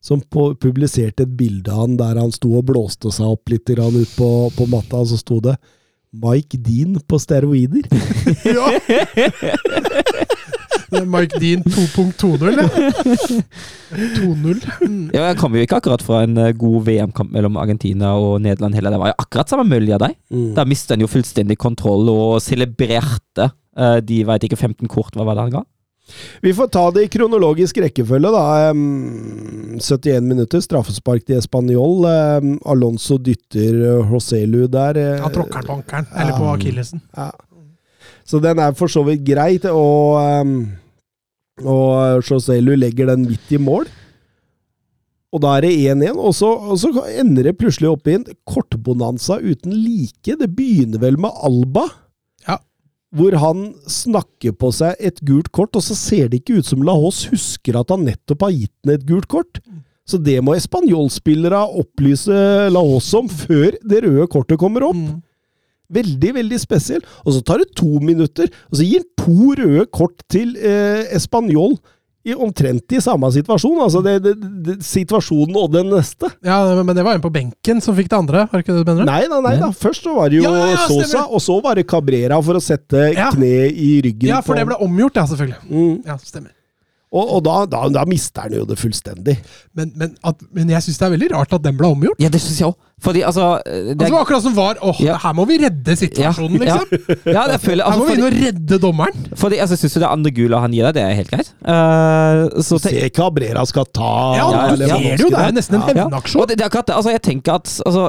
som på, publiserte et bilde av han der han sto og blåste seg opp litt grann ut på, på matta, og så sto det Mike Dean på steroider. ja! Mike Dean 2.20, eller? 2-0. Mm. Ja, Jeg kom jo ikke akkurat fra en eh, god VM-kamp mellom Argentina og Nederland heller. Det var jo akkurat samme mølja deg. Mm. Da mistet han jo fullstendig kontroll og celebrerte de vet ikke 15 kort, hva var det han ga? Vi får ta det i kronologisk rekkefølge, da. 71 minutter, straffespark til Español. Alonso dytter Roselu der. Ja, Han tråkker han på ankelen, eller på Ja. akillesen. Ja. Så den er for så vidt greit, og, og Joselu legger den midt i mål. Og da er det 1-1, og, så- og så ender det plutselig opp i en kortbonanza uten like. Det begynner vel med Alba. Hvor han snakker på seg et gult kort, og så ser det ikke ut som Lahos husker at han nettopp har gitt ham et gult kort. Så det må Español-spillere opplyse Lahos om før det røde kortet kommer opp. Mm. Veldig, veldig spesiell. Og så tar det to minutter, og så gir han to røde kort til eh, Español i omtrent i samme situasjon. Altså det, det, det, situasjonen og den neste. Ja, men det var en på benken som fikk det andre, var det ikke det du mener? Nei da, nei da. Først så var det jo Ja, ja, Sosa, og så var det Cabrera for å sette Ja. kne i ryggen. Ja, for det ble omgjort, ja, selvfølgelig. mm. Ja, stemmer. Og, og da, da, da mister han jo det fullstendig. Men, men, at, men jeg syns det er veldig rart at den ble omgjort. Ja, det synes jeg også. Fordi altså det, Altså, var akkurat som var åh, Ja. her må vi redde situasjonen, ja, liksom. ja, det føler Her altså, må vi inn og redde dommeren. fordi altså, syns jo det andre gule han gir deg, det er helt greit. Uh, så Se Cabrera skal ta Ja, ja, du ja, ser det jo, det er nesten en Ja. hevnaksjon. Det, det er akkurat det. Altså, jeg tenker at altså,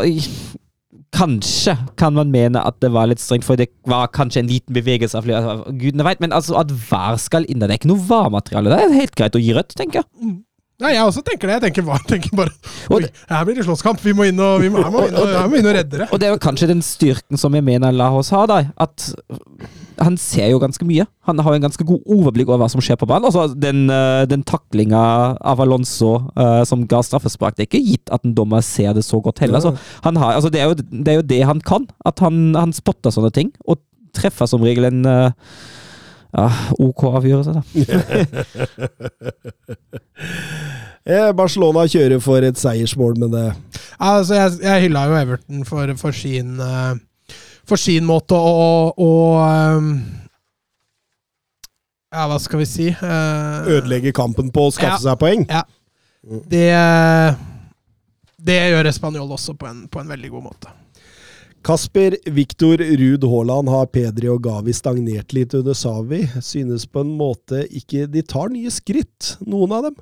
Kanskje kan man mene at det var litt strengt, for det var kanskje en liten bevegelse av flere Gudene vet, men altså, at VAR skal inn der, det er ikke noe VAR-materiale. Det er helt greit å gi rødt, tenker jeg. Nei, jeg også tenker det. Jeg tenker, bare- tenker bare Oi, her blir det slåsskamp. Vi må inn og, vi må, må vi inn og, må inn og redde det. Og det er jo kanskje den styrken som jeg mener Lahos har, da. At han ser jo ganske mye. Han har en ganske god overblikk over hva som skjer på banen. Altså, den, uh, den taklinga av Alonso uh, som ga straffespark, det er ikke gitt at en dommer ser det så godt heller. Altså, han har, altså, det, er jo, det er jo det han kan. At han, han spotter sånne ting, og treffer som regel en eh, ja, OK avgjørelse, da. Eh, Barcelona kjører for et seiersmål, men det Altså, jeg, jeg hylla jo Everton for, for sin eh, For sin måte å, å ehm, Ja, hva skal vi si? Ødelegge kampen på å skaffe seg poeng. Ja. Det Det gjør Español også på en, på en veldig god måte. Kasper, Viktor, Ruud Haaland har Pedri og Gavi stagnert litt under Savi. Synes på en måte ikke de tar nye skritt, noen av dem.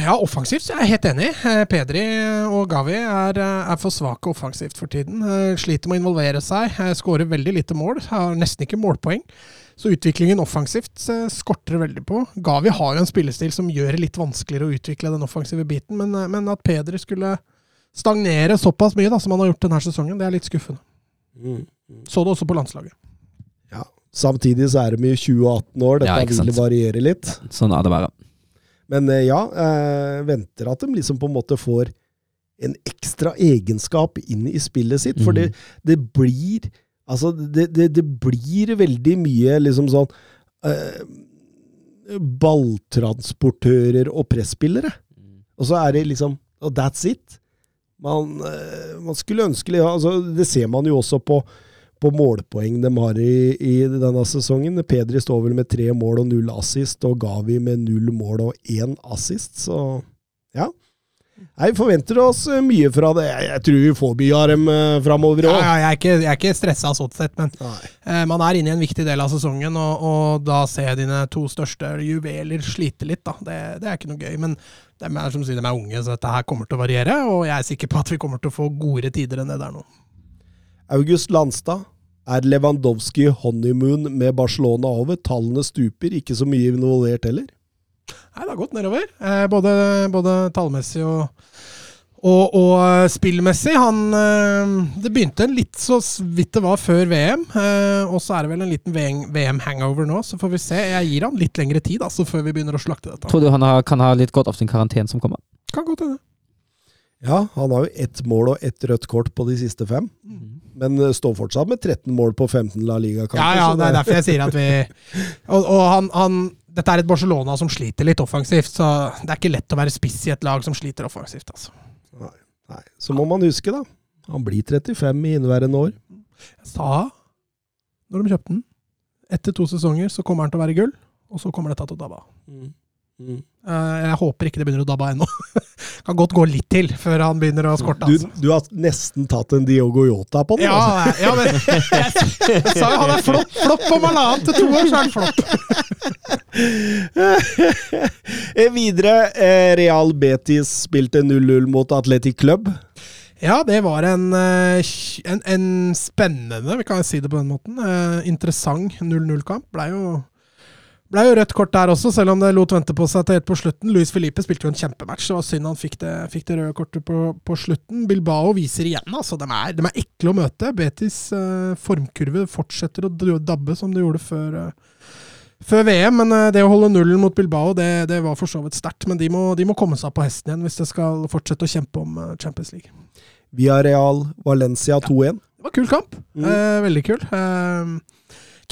Ja, offensivt er jeg helt enig. Eh, Pedri og Gavi er, eh, er for svake offensivt for tiden. Eh, Sliter med å involvere seg. Skårer veldig lite mål. Har nesten ikke målpoeng. Så utviklingen offensivt skorter veldig på. Gavi har jo en spillestil som gjør det litt vanskeligere å utvikle den offensive biten, men, men at Pedri skulle stagnere såpass mye da, som han har gjort denne sesongen, det er litt skuffende. Så det også på landslaget. Ja. Samtidig så er de i 20 og 18 år. Dette Ja, vil variere litt. Sånn er det bare. Men eh, ja, eh, venter at de liksom på en måte får en ekstra egenskap inn i spillet sitt. For det, det blir Altså, det, det, det blir veldig mye liksom sånn eh, Balltransportører og presspillere. Og så er det liksom Og that's it. Man, eh, man skulle ønske altså, Det ser man jo også på, på målpoeng de har i, i denne sesongen. Pedri står vel med tre mål og null assist, og Gavi med null mål og én assist, så ja. Nei, forventer oss eh, mye fra det. Jeg, jeg tror vi får mye av dem eh, framover Ja, òg. ja, jeg er ikke, jeg er ikke stressa sånn sett, men Eh, Man er inne i en viktig del av sesongen, og, og da ser jeg dine to største juveler slite litt. da. Det, det er ikke noe gøy. Men de er som sier, de er unge, så dette her kommer til å variere. Og jeg er sikker på at vi kommer til å få godere tider enn det der nå. August Landstad. Er Lewandowski honeymoon med Barcelona over? Tallene stuper, ikke så mye involvert heller. Nei, det har gått nedover. Eh, både, både tallmessig og, og, og eh, spillmessig. Han, eh, det begynte litt så vidt det var før VM, eh, og så er det vel en liten VM-hangover nå. Så får vi se. Jeg gir han litt lengre tid altså, før vi begynner å slakte dette. Tror du han har, kan ha litt godt av sin karantene som kommer? Kan godt hende. Ja, han har jo ett mål og ett rødt kort på de siste fem. Mm. Men står fortsatt med 13 mål på 15 La Liga-kamper. Ja, ja, det er derfor jeg sier at vi Og, og han, han Dette er et Barcelona som sliter litt offensivt, så det er ikke lett å være spiss i et lag som sliter offensivt. altså. Nei, så må man huske, da. Han blir 35 i inneværende år. Jeg sa når de kjøpte den, etter to sesonger så kommer han til å være gull, og så kommer dette til å dabbe av. Mm. Eh, Jeg håper ikke det begynner å dabbe av ennå. kan godt gå litt til før han begynner å skorte. Du, Altså. du har nesten tatt en Diogo Yota på den. Ja, altså. ja, men jeg, jeg sa jo han er flopp, flopp om halvannet til to år, så er han flopp. Eh, Videre, eh, Real Betis spilte 0-0 mot Athletic Club. Ja, det var en, en, en spennende, vi kan si det på den måten, interessant 0-0-kamp. Blei jo, ble jo rødt kort der også, selv om det lot vente på seg til helt på slutten. Luis Felipe spilte jo en kjempematch, det var synd han fikk det, fikk det røde kortet på, på slutten. Bilbao viser igjen, altså. De er, de er ekle å møte. Betis eh, formkurve fortsetter å dabbe som det gjorde før. eh, før VM, men eh, det å holde nullen mot Bilbao, det, det var for så vidt sterkt. Men de må, de må komme seg på hesten igjen hvis de skal fortsette å kjempe om eh, Champions League. Via Real Valencia 2-1. Det var kul kamp. Mm. Eh, veldig kul. Eh,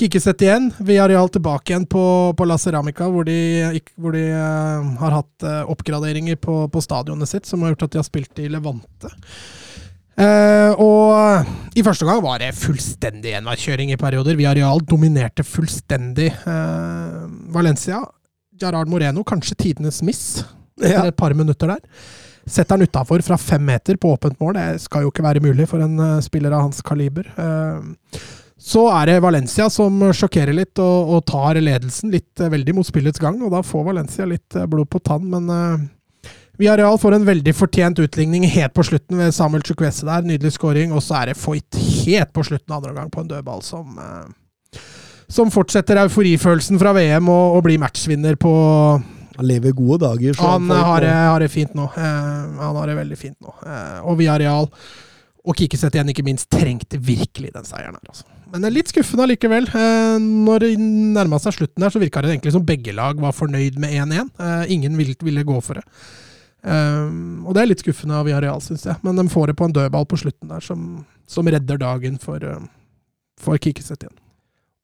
Kikesett igjen. Villarreal tilbake igjen på, på La Ceramica, hvor de, hvor de uh, har hatt uh, oppgraderinger på, på stadionet sitt, som har gjort at de har spilt i Levante. Uh, og i første gang var det fullstendig enveiskjøring i perioder. Villarreal dominerte fullstendig Valencia. Gerard Moreno, kanskje tidenes miss Ja. et par minutter der. Setter han utafor fra fem meter på åpent mål. Det skal jo ikke være mulig for en spiller av hans kaliber. Eh, så er det Valencia som sjokkerer litt og, og tar ledelsen litt eh, veldig mot spillets gang. Og da får Valencia litt eh, blod på tann, men uh, Villarreal får en veldig fortjent utligning helt på slutten ved Samuel Chukwese der. Nydelig scoring. Og så er det Foyt helt på slutten av andre omgang på en dødball som uh, som fortsetter euforifølelsen fra VM og, og blir matchvinner på Han lever gode dager. så han eh, har, det- har det fint nå. Uh, han har det veldig fint nå. Uh, og Villarreal og Kikiset igjen, ikke minst, trengte virkelig den seieren her. Altså. Men det er litt skuffende allikevel. Eh, når det nærma seg slutten der, så virka det egentlig som begge lag var fornøyd med 1-1. Eh, ingen ville, gå for det. Eh, og det er litt skuffende av Villarreal, syns jeg. Men de får det på en dødball på slutten der, som, som redder dagen for, for Kikiset igjen.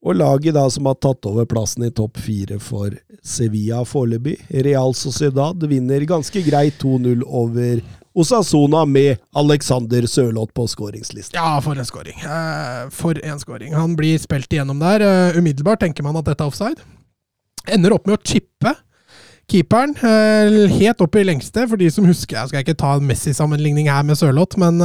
Og laget da som har tatt over plassen i topp fire for Sevilla foreløpig, Real Sociedad, vinner ganske greit 2-0 over Osasona med Alexander Sørloth på skåringslisten. Ja, for en scoring. Eh, for en skåring. Han blir spilt igjennom der. Eh, umiddelbart tenker man at dette er offside. Ender opp med å chippe keeperen eh, helt opp i lengste. For de som husker, jeg skal ikke ta en Messi-sammenligning her med Sørloth, men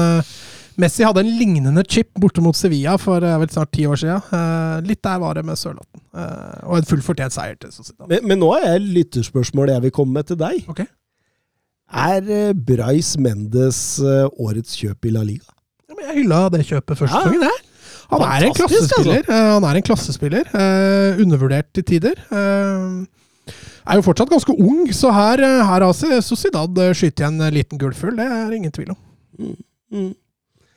Messi hadde en lignende chip borte mot Sevilla for eh, vel snart ti år siden. Eh, litt der var det med Sørlotten. Eh, og en full fortjent seier til Sociedad. Men, men nå er jeg lytterspørsmålet jeg vil komme med til deg. Ok. Er eh, Bryce Mendes eh, årets kjøp i La Liga? Ja, men jeg hylla det kjøpet første Ja. gangen, jeg. Han er en klassespiller. altså. klassespiller. Eh, han er en klassespiller. eh, undervurdert til tider. Eh, er jo fortsatt ganske ung, så her, her har Sociedad skutt igjen en liten gullfugl. Det er ingen tvil om.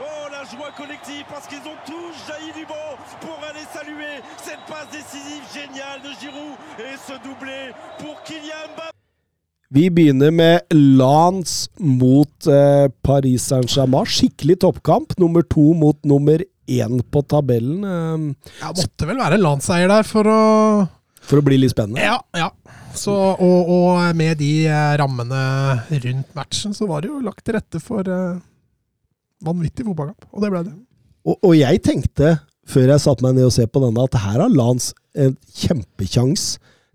Oh, la joie collective parce qu'ils ont tous jailli du banc pour aller saluer cette passe décisive géniale de Giroud et ce doublé pour Kylian Mbappé. Vi begynner med Lance mot eh, Paris Saint-Germain. Skikkelig toppkamp. Nummer to mot nummer én på tabellen. Eh, Ja, måtte vel være en landsseier der for å for å bli litt spennende. Ja, ja. Så, og, og med de eh, rammene rundt matchen, så var det jo lagt til rette for eh, vanvittig fotballkamp. Og det ble det. Og, og jeg tenkte, før jeg satte meg ned og så på denne, at her har Lance en kjempekjangs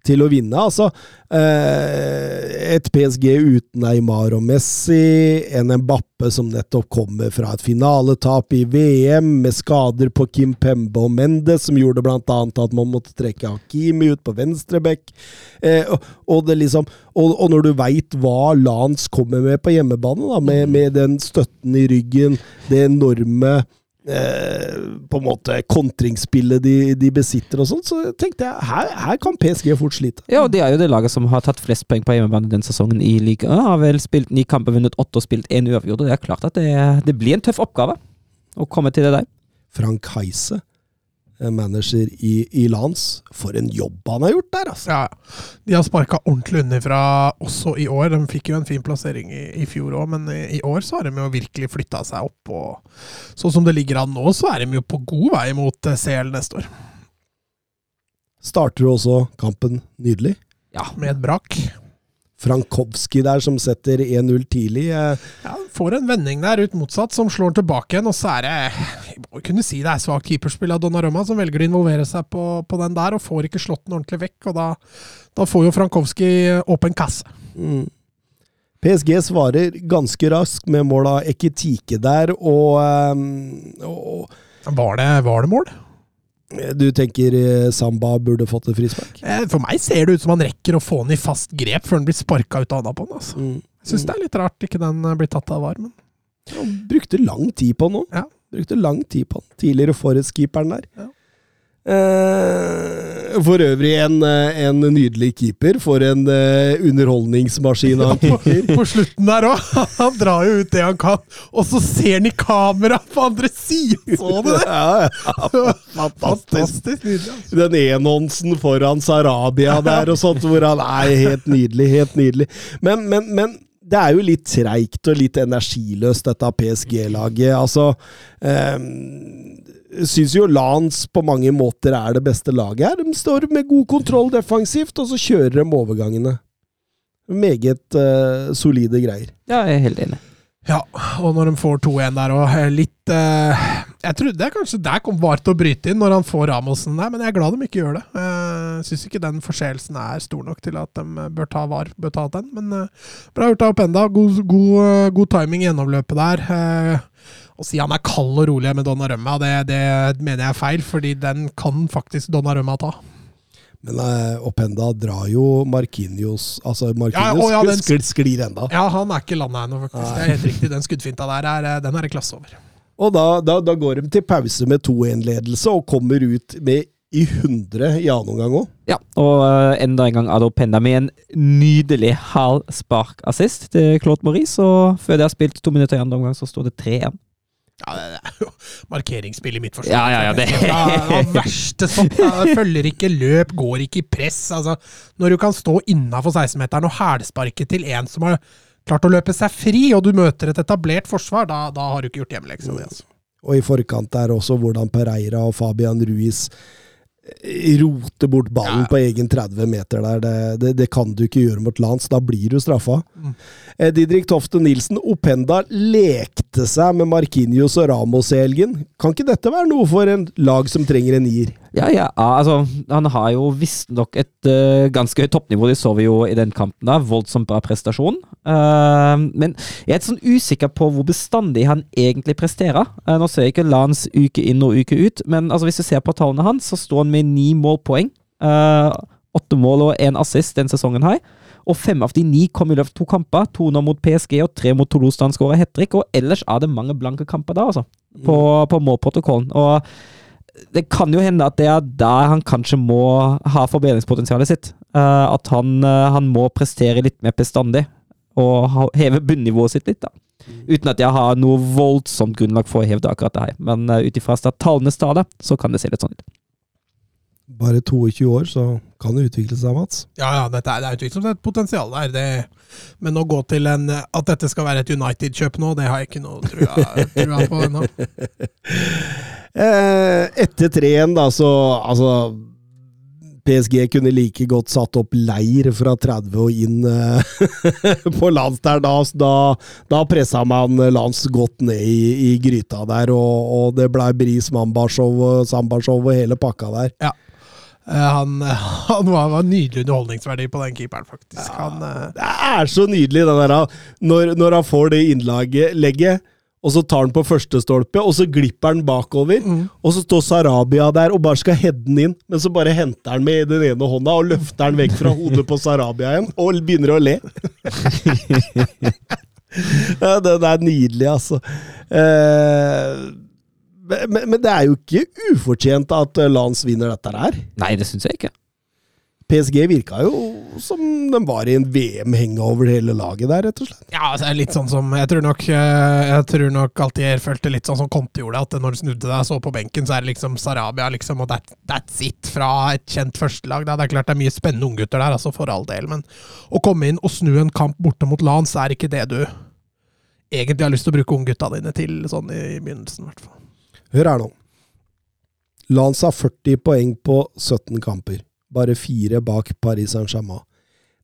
til å vinne. Altså, eh, et PSG uten Neymar og Messi, en Mbappe som nettopp kommer fra et finaletap i VM, med skader på Kim Pembe og Mendes, som gjorde annet at man måtte trekke Hakimi ut på venstrebekk. Eh, og, liksom, og, og når du veit hva Lance kommer med på hjemmebane, da, med, med den støtten i ryggen, det enorme eh, på en måte kontringsspillet de, de besitter og sånn, så tenkte jeg her, her kan PSG fort slite. Ja, og det er jo det laget som har tatt flest poeng på hjemmebane den sesongen i ligaen. Har vel spilt ni kamper, vunnet åtte og spilt én uavgjort. Og det er klart at det, det blir en tøff oppgave å komme til det der. Frank Heise, manager i, i Lans, for en jobb han har gjort der, altså. Ja, De har sparka ordentlig underfra også i år. De fikk jo en fin plassering i, i fjor òg, men i, i år så har de jo virkelig flytta seg opp. Og sånn som det ligger an nå, så er de jo på god vei mot eh, CL neste år. Starter jo også kampen nydelig. Ja, Med et brak. Frankowski der som setter 1-0 tidlig. eh, Ja, Får en vending der ut motsatt, som slår tilbake igjen. Og så er det Vi må kunne si det er svakt keeperspill av Donnarumma, som velger å involvere seg på, på den der, og får ikke slått den ordentlig vekk. Og da, da får jo Frankowski åpen kasse. Mm. PSG svarer ganske raskt med mål av Ekitike der, og, eh, og Var det, var det mål? Du tenker eh, Samba burde fått et frispark? Eh, For meg ser det ut som han rekker å få den i fast grep før den blir sparka ut av handa på den. Altså. Mm. Syns det er litt rart ikke den eh, blir tatt av var, men Han brukte lang tid på den òg. Ja. Brukte lang tid på den. Tidligere Forest-keeperen der. Ja. Eh, for øvrig en, eh, en nydelig keeper. For en eh, underholdningsmaskin av en på, keeper. på slutten der òg! Han drar jo ut det han kan, og så ser han i kamera på andre siden! Så du det? Ja, ja. Fantastisk. Fantastisk nydelig. Altså. Den enhåndsen foran Sarabia der og sånt, hvor han er helt nydelig. Helt nydelig. Men, men, men det er jo litt treigt og litt energiløst, dette PSG-laget. Altså eh, Syns jo Lance på mange måter er det beste laget her. De står med god kontroll defensivt, og så kjører de overgangene. Meget eh, solide greier. ja jeg er helt enig. Ja, og når de får 2-1 der òg, litt eh, Jeg trodde kanskje der kom VAR til å bryte inn når han får Ramosen der, men jeg er glad de ikke gjør det. Jeg syns ikke den forseelsen er stor nok til at de bør ta VAR, bør ta den. Men eh, bra gjort av Openda. God, god, eh, god timing i gjennomløpet der. Eh, Å si han er kald og rolig med Donnarumma, det, det mener jeg er feil, fordi den kan faktisk Donnarumma ta. Men uh, Openda drar jo Marquinhos Altså, Markinios Ja, ja, den- sklir, sklir enda. Ja, han er ikke landa ennå, faktisk. Det er helt riktig. Den skuddfinta der, er, eh, den er det klasse over. Og da, da, da går de til pause med 2-1-ledelse og kommer ut med i 100 i annen omgang òg. Ja, og eh, enda en gang Ado Penda med en nydelig halv sparkassist til Claude Maurice. Og før de har spilt to minutter i andre omgang, så står det 3-1. Ja, det er jo markeringsspill i mitt forsvar. Ja, ja, ja, det- ja, verste sånt. Følger ikke løp, går ikke i press. Altså, når du kan stå innafor 16-meteren og hælsparke til en som har klart å løpe seg fri, og du møter et etablert forsvar, da, da har du ikke gjort hjemmeleksa di. Altså. Og i forkant er også hvordan Pereira og Fabian Ruiz eh, roter bort ballen Ja. på egen 30 meter der. Det, det, det kan du ikke gjøre mot Lance. Da blir du straffa. Mm. Eh, Didrik Tofte Nilsen, Openda lekte seg med Markinios og Ramos i helgen. Kan ikke dette være noe for en lag som trenger en nier? Ja, ja, altså, han har jo visstnok et uh, ganske høyt toppnivå, det så vi jo i den kampen. da, Voldsomt bra prestasjon. Uh, men jeg er litt sånn usikker på hvor bestandig han egentlig presterer. Uh, nå ser jeg ikke Lans uke inn og uke ut, men altså, hvis du ser på tallene hans, så står han med ni målpoeng. Åtte mål og én assist den sesongen her. Og fem av de ni kom i løpet av to kamper. To nå mot PSG og tre mot Toulouse da han skåra hat trick. Og ellers er det mange blanke kamper da, altså. På, på målprotokollen. Og det kan jo hende at det er der han kanskje må ha forbedringspotensialet sitt. Uh, at han, uh, han må prestere litt mer bestandig, og ha, heve bunnivået sitt litt. da. Uten at jeg har noe voldsomt grunnlag for å heve det akkurat det her. Men uh, ut ifra at tallene står der, så kan det se litt sånn ut. Bare 22 år, så kan det utvikle seg, Mats. Ja, ja, dette er, det er utvilsomt et potensial der. Det, men å gå til en At dette skal være et United-kjøp nå, det har jeg ikke noe trua, trua på ennå. Eh, etter 3-1, da, så Altså PSG kunne like godt satt opp leir fra 30 og inn eh, på Lans der. Da, da, da pressa man Lans godt ned i, i gryta der, og, og det blei Bris Mamba-show og Samba-show og hele pakka der. Ja. Han, han var, var nydelig underholdningsverdi på den keeperen, faktisk. Han, eh, Det er så nydelig, det der, når, når han får det innlaget, legget, og så tar han på første stolpe, og så glipper han bakover. Og så står Sarabia der og bare skal heade den inn, men så bare henter han med den ene hånda og løfter den vekk fra hodet på Sarabia igjen, og begynner å le. ja, den er nydelig, altså. Eh, Men, men, det er jo ikke ufortjent at Lance vinner dette her. Nei, det syns jeg ikke. PSG virka jo som de var i en VM-hangover hele laget der, rett og slett. Ja, altså, det litt sånn som Jeg tror nok eh, Jeg tror nok Altier følte litt sånn som Conte gjorde, at når du snudde deg og så på benken, så er det liksom Sarabia liksom, og that, that's it fra et kjent førstelag. Det er klart det er mye spennende unggutter der, altså for all del, men å komme inn og snu en kamp borte mot Lance er ikke det du egentlig har lyst til å bruke unggutta dine til, sånn i begynnelsen, i hvert fall. Hør her nå. Lance har 40 poeng på 17 kamper. Bare fire bak Paris Saint-Germain.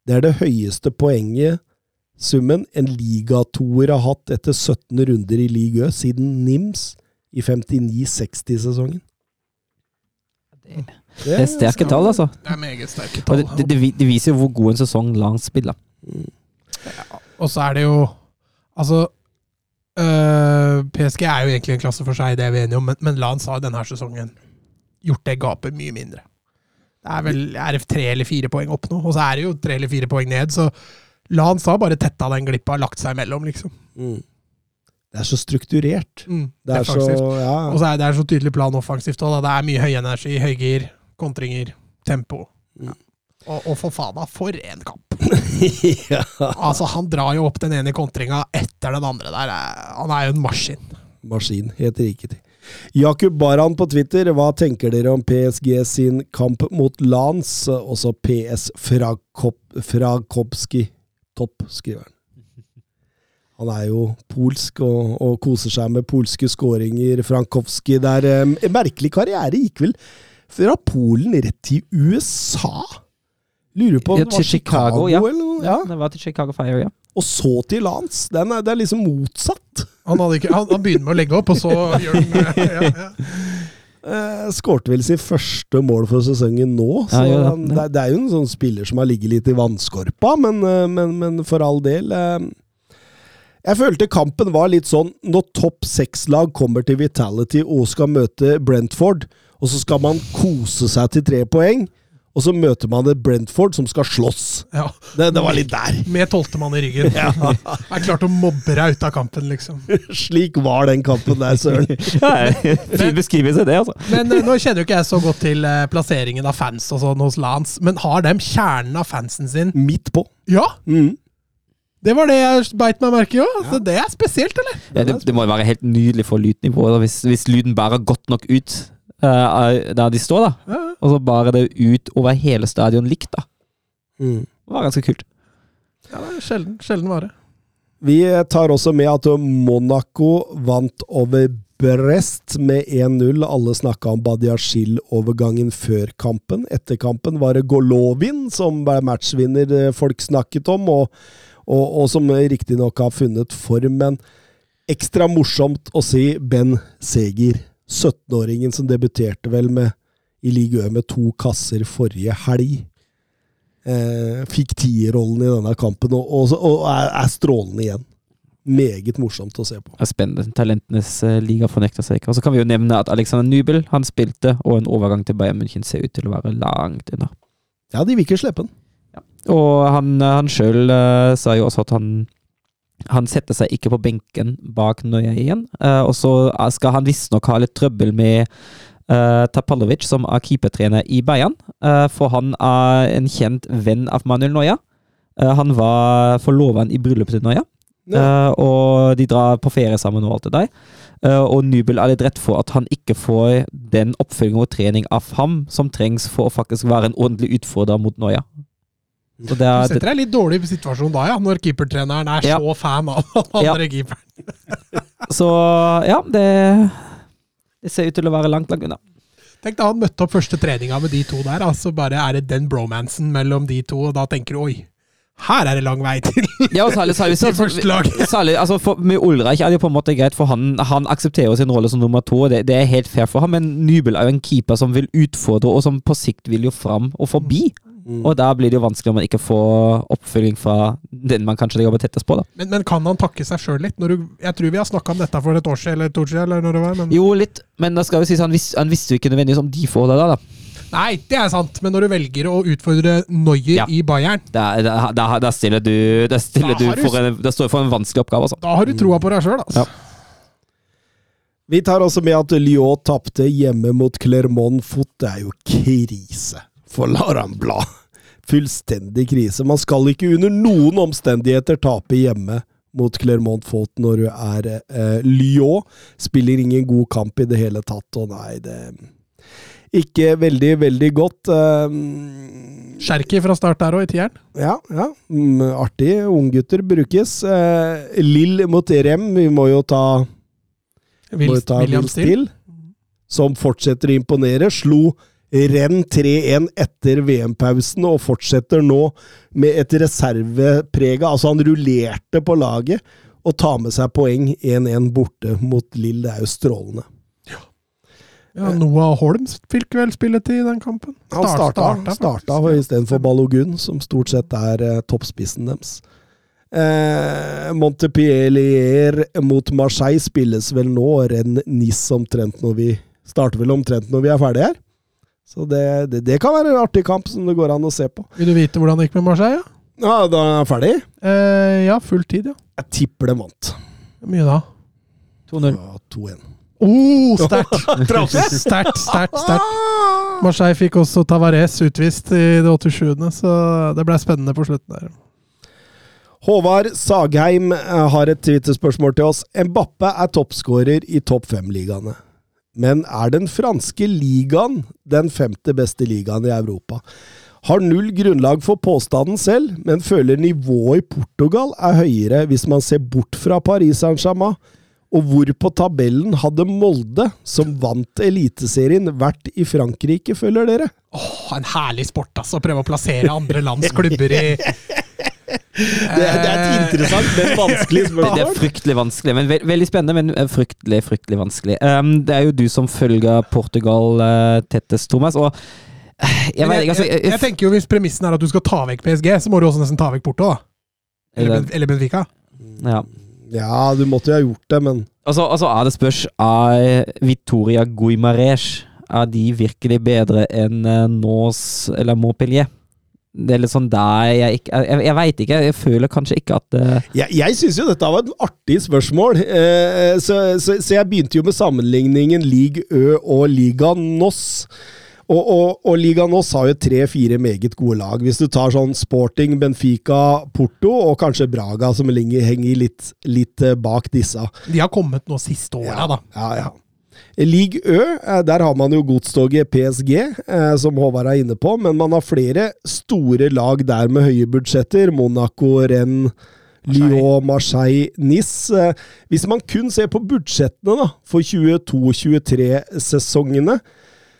Det er det høyeste poenget summen en ligatoer har hatt etter 17 runder i Ligue Ø siden Nims i 59-60-sesongen. Det er sterke tall, altså. Det er meget sterke tall. det, det, det viser jo hvor god en sesong Lance spiller. Og så er det jo Altså øh, PSG er jo egentlig en klasse for seg, det er vi enige om, men, men Lance har denne sesongen gjort det gapet mye mindre. Det er vel er det tre eller fire poeng opp nå, og så er det jo tre eller fire poeng ned, så Lans har bare tetta den glippa, lagt seg imellom, liksom. Mm. Det er så strukturert. Mm, Det er så ja. Og så er det er så tydelig plan offensivt òg. Det er mye høy energi, høygir, kontringer, tempo. Mm. Og, og for faen, da, for en kamp! ja. Altså, Han drar jo opp den ene kontringa etter den andre der. Han er jo en maskin. Maskin, helt riktig. Jakub Baran på Twitter, hva tenker dere om PSG sin kamp mot Lans? Også PS Frakopski. Topp, skriver han. Han er jo polsk og, og koser seg med polske skåringer. Frankowski der En merkelig karriere gikk vel fra Polen rett til USA? Lurer på om det var til Chicago, ja. ja. Det var til Chicago Fire, ja. Og så til Lance. Den er, det er liksom motsatt. Han, hadde ikke, han, han begynner med å legge opp, og så gjør han ja, ja. Eh, Skårte vel sin første mål for sesongen nå. Så Ja, ja, det. han- det, er- det er jo en sånn spiller som har ligget litt i vannskorpa, men, eh, men, men for all del eh, Jeg følte kampen var litt sånn når topp seks-lag kommer til Vitality og skal møte Brentford, og så skal man kose seg til tre poeng, og så møter man et Brentford som skal slåss. ja. Det, det var litt der. Med tolvtemann i ryggen. Er klart å mobbe deg ut av kampen, liksom. Slik var den kampen der, Søren. ja fin beskrivelse, det, altså. Men eh, nå kjenner jo ikke jeg så godt til eh, plasseringen av fans og sånn hos Lance, men har dem kjernen av fansen sin Midt på. Ja! Mm. Det var det jeg beit meg merke i òg. Ja. Det er spesielt, eller? Ja, det, det må jo være helt nydelig for lydnivået hvis, hvis lyden bare er godt nok ut eh, der de står, da. Ja. Og så bare det ut over hele stadion likt, da. Mm. Det var ganske kult. Ja, det er sjelden, sjelden vare. Vi tar også med at Monaco vant over Brest med 1-0. Alle snakka om Badiashil-overgangen før kampen. Etter kampen var det Golovin som ble matchvinner eh, folk snakket om, og, og, og som riktignok har funnet form. Men ekstra morsomt å si Ben Seger, 17-åringen som debuterte vel med, i Ligue Ø med to kasser forrige helg eh, fikk tierrollen i denne kampen, og, og, og er, er strålende igjen. Meget morsomt å se på. Det er spennende. Talentenes eh, liga fornekter seg ikke. Og så kan vi jo nevne at Alexander Nybel han spilte, og en overgang til Bayern München ser ut til å være langt unna. Ja, de vil ikke virker Ja. Og han, han sjøl sa jo også at han han setter seg ikke på benken bak Nøya igjen. Uh, og så skal han visstnok ha litt trøbbel med uh, Tapalovic, som er keepertrener i Bayern. Uh, for han er en kjent venn av Manuel Nøya. Eh, han var forloven i bryllupet til Nøya. Eh, og de drar på ferie sammen og alt det der. Eh, og Nubel er litt redd for at han ikke får den oppfølging og trening av ham som trengs for å faktisk være en ordentlig utfordrer mot Neuer. Så det Du er, setter deg litt dårlig i situasjon da, ja, når keepertreneren er Ja. så fan av den Ja. andre keeperen. Så ja, det, det ser ut til å være langt, langt unna. Tenk da han møtte opp første treninga med de to der, altså bare er det den bromansen mellom de to, og da tenker du oi, her er det lang vei til Ja, særlig, særlig, til særlig altså for, Med Ulreich er det jo på en måte greit, for han, han aksepterer sin rolle som nummer to. og Det, det er helt fair for ham, men Nybel er jo en keeper som vil utfordre, og som på sikt vil jo fram og forbi. Og da blir det jo vanskelig om man ikke får oppfølging fra den man kanskje jobber tettest på. da. Men, men kan han takke seg sjøl litt? Når du, jeg tror vi har snakka om dette for et år siden, eller to år siden, eller når det var. Men, Jo, litt, men da skal vi si han, vis, han visste jo ikke nødvendigvis om de forholdene da. da. Nei, det er sant, men når du velger å utfordre Noyer Ja. i Bayern, Da, da, da, da stiller du, da stiller Da du for en, da står du for en vanskelig oppgave, altså. da har du troa på deg sjøl, altså. Ja. Vi tar også med at Lyon tapte hjemme mot Clermont Foot. Det er jo krise for Laurent Blad. Fullstendig krise. Man skal ikke under noen omstendigheter tape hjemme mot Clermont Fault når du er eh, Lyon. Spiller ingen god kamp i det hele tatt, og nei, det Ikke veldig, veldig godt. Eh, Cherky fra start der òg, i tieren. ja, ja. Mm, artig. Unggutter brukes. Eh, Lill mot Rem. Vi må jo ta Vil, må jo ta William Will som fortsetter å imponere. Slo renn 3-1 etter VM-pausen og fortsetter nå med et reserveprega. Altså, han rullerte på laget og tar med seg poeng 1-1 borte mot Lill. Det er jo strålende. Ja, Noah Holm fikk vel spilletid i den kampen. Han starta, starta, starta, istedenfor Balogun, som stort sett er eh, toppspissen deres. Eh, Montepellier mot Marseille spilles vel nå, renn Nis omtrent når vi starter vel omtrent når vi er ferdige her. Så det, det, det kan være en artig kamp som det går an å se på. Vil du vite hvordan det gikk med Marseille? Ja? Ja, Da er jeg ferdig. Eh, ja, full tid, ja. Jeg tipper de vant. Hvor Mye da? 2-0. Ja, 2-1. Oh, sterkt! sterkt, sterkt, sterkt. Marseille fikk også Tavares utvist i det 87., så det ble spennende på slutten der. Håvard Sagheim eh, har et Twitter-spørsmål til oss. Mbappe er toppskårer i topp fem-ligaene. Men er den franske ligaen den femte beste ligaen i Europa? Har null grunnlag for påstanden selv, men føler nivået i Portugal er høyere hvis man ser bort fra Paris Saint-Germain. Og hvor på tabellen hadde Molde, som vant Eliteserien, vært i Frankrike, føler dere? Åh, en herlig sport, altså. Å prøve å plassere andre lands klubber i Det, er- det er et interessant, men vanskelig Det, det er fryktelig vanskelig, men ve veldig spennende, men eh, fryktelig, fryktelig vanskelig. Um, det er jo du som følger Portugal uh, tettest, Thomas, og eh, jeg vet jeg, altså jeg, jeg tenker jo Hvis premissen er at du skal ta vekk PSG, så må du også nesten ta vekk Porto. da. Eller, Eller- eller Benfica. ja. Ja, du måtte jo ha gjort det, men Altså, altså er det spørs Er Victoria Guimarães Er de virkelig bedre enn eh, Nås eller Montpellier? Det er litt sånn der jeg ikke Jeg, jeg veit ikke. Jeg føler kanskje ikke at uh... Jeg, jeg syns jo dette var et artig spørsmål, eh, så, så, så jeg begynte jo med sammenligningen Ligue Ø og Liga Noss. Og, og, og Liga Noss har jo tre-fire meget gode lag. Hvis du tar sånn Sporting, Benfica, Porto og kanskje Braga, som henger henger litt, litt eh, bak disse. De har kommet nå siste åra, da. Ja, ja. Ligue Ø, eh, der har man jo godstoget PSG, eh, som Håvard er inne på, men man har flere store lag der med høye budsjetter. Monaco, Rennes, Lyon, Marseille, Nice. Eh, Hvis man kun ser på budsjettene da, for 22-23-sesongene,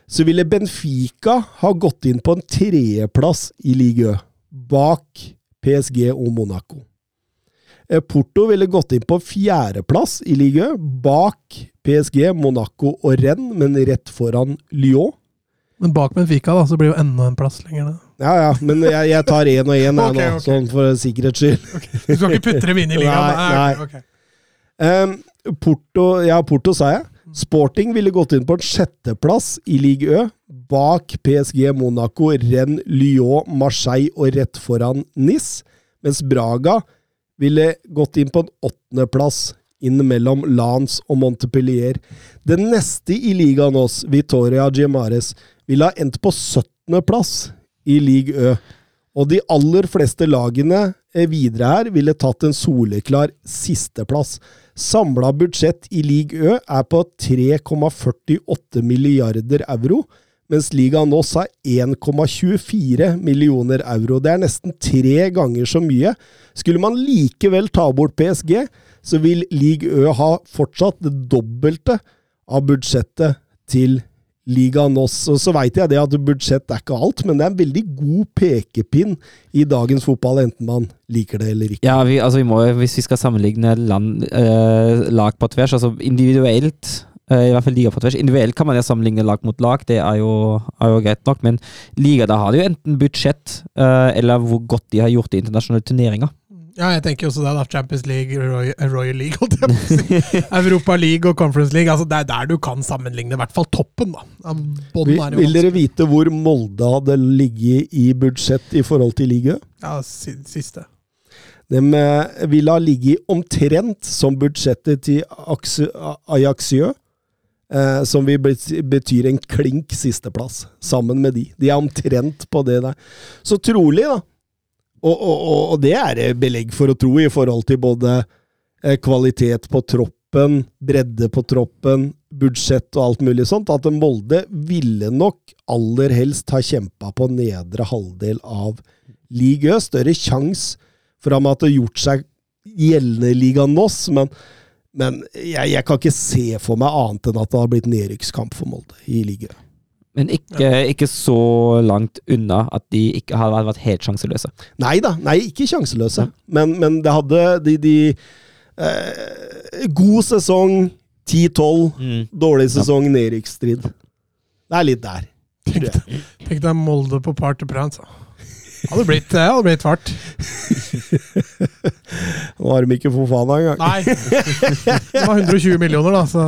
så ville Benfica ha gått inn på en tredjeplass i Ligue Ø, bak PSG og Monaco. Eh, Porto ville gått inn på fjerdeplass i Ligue bak PSG, Monaco og Rennes, men rett foran Lyon. Men bak Benfica da, så blir jo enda en plass lenger ned. Ja, ja, men jeg, jeg tar én og én okay, Ok, nå, ok. sånn for sikkerhets skyld. Du skal ikke putte dem inn i ligaen? Nei, nei. Um, Porto, ja, Porto sa jeg. Sporting ville gått inn på en sjetteplass i Ligue Ø, bak PSG, Monaco, Rennes, Lyon, Marseille og rett foran Nis, mens Braga ville gått inn på en åttendeplass inn mellom Lans og Montepellier. Den neste i ligaen oss, Vitoria Giamares, ville ha endt på 17. plass i league Ø. Og de aller fleste lagene eh, videre her ville tatt en soleklar sisteplass. Samla budsjett i league Ø er på 3,48 milliarder euro, mens ligaen nå har 1,24 millioner euro. Det er nesten tre ganger så mye. Skulle man likevel ta bort PSG, så vil Ligue Ø ha fortsatt det dobbelte av budsjettet til ligaen også. Så veit jeg det at budsjett er ikke alt, men det er en veldig god pekepinn i dagens fotball, enten man liker det eller ikke. Ja, vi, altså vi må, hvis vi skal sammenligne land, eh, lag på tvers, altså individuelt i hvert fall liga på tvers. Individuelt kan man jo sammenligne lag mot lag, det er jo, er jo greit nok. Men liga, da har de jo enten budsjett eh, eller hvor godt de har gjort i internasjonale turneringer. Ja, jeg tenker også det. da, Champions League, Royal, Royal League, holdt jeg på å si. Europa League og Conference League. altså Det er der du kan sammenligne i hvert fall toppen. da. Vil, er jo vil dere vite hvor Molde hadde ligget i budsjett i forhold til liga? Ja, siste. De eh, ville ha ligget omtrent som budsjettet til Ajaxiø, eh, som vi betyr en klink sisteplass, sammen med de. De er omtrent på det der. Så trolig, da, og, og, og, det er det belegg for å tro i forhold til både eh, kvalitet på troppen, bredde på troppen, budsjett og alt mulig sånt, at Molde ville nok aller helst ha kjempa på nedre halvdel av Ligue Ø. Større sjanse for ham at det gjort seg gjeldende i ligaen Moss, men, men jeg, jeg kan ikke se for meg annet enn at det har blitt nedrykkskamp for Molde i ligaen. Men ikke, ikke så langt unna at de ikke hadde vært helt sjanseløse. Nei da, nei, ikke sjanseløse. Men, men det hadde de, de eh, God sesong 10-12, dårlig sesong nedrykksstrid. Det er litt der. tror jeg. Tenk deg Molde på par til Prance. Hadde blitt, det hadde blitt fart. Nå har de ikke Fofana engang. Nei. Det var 120 millioner, da, så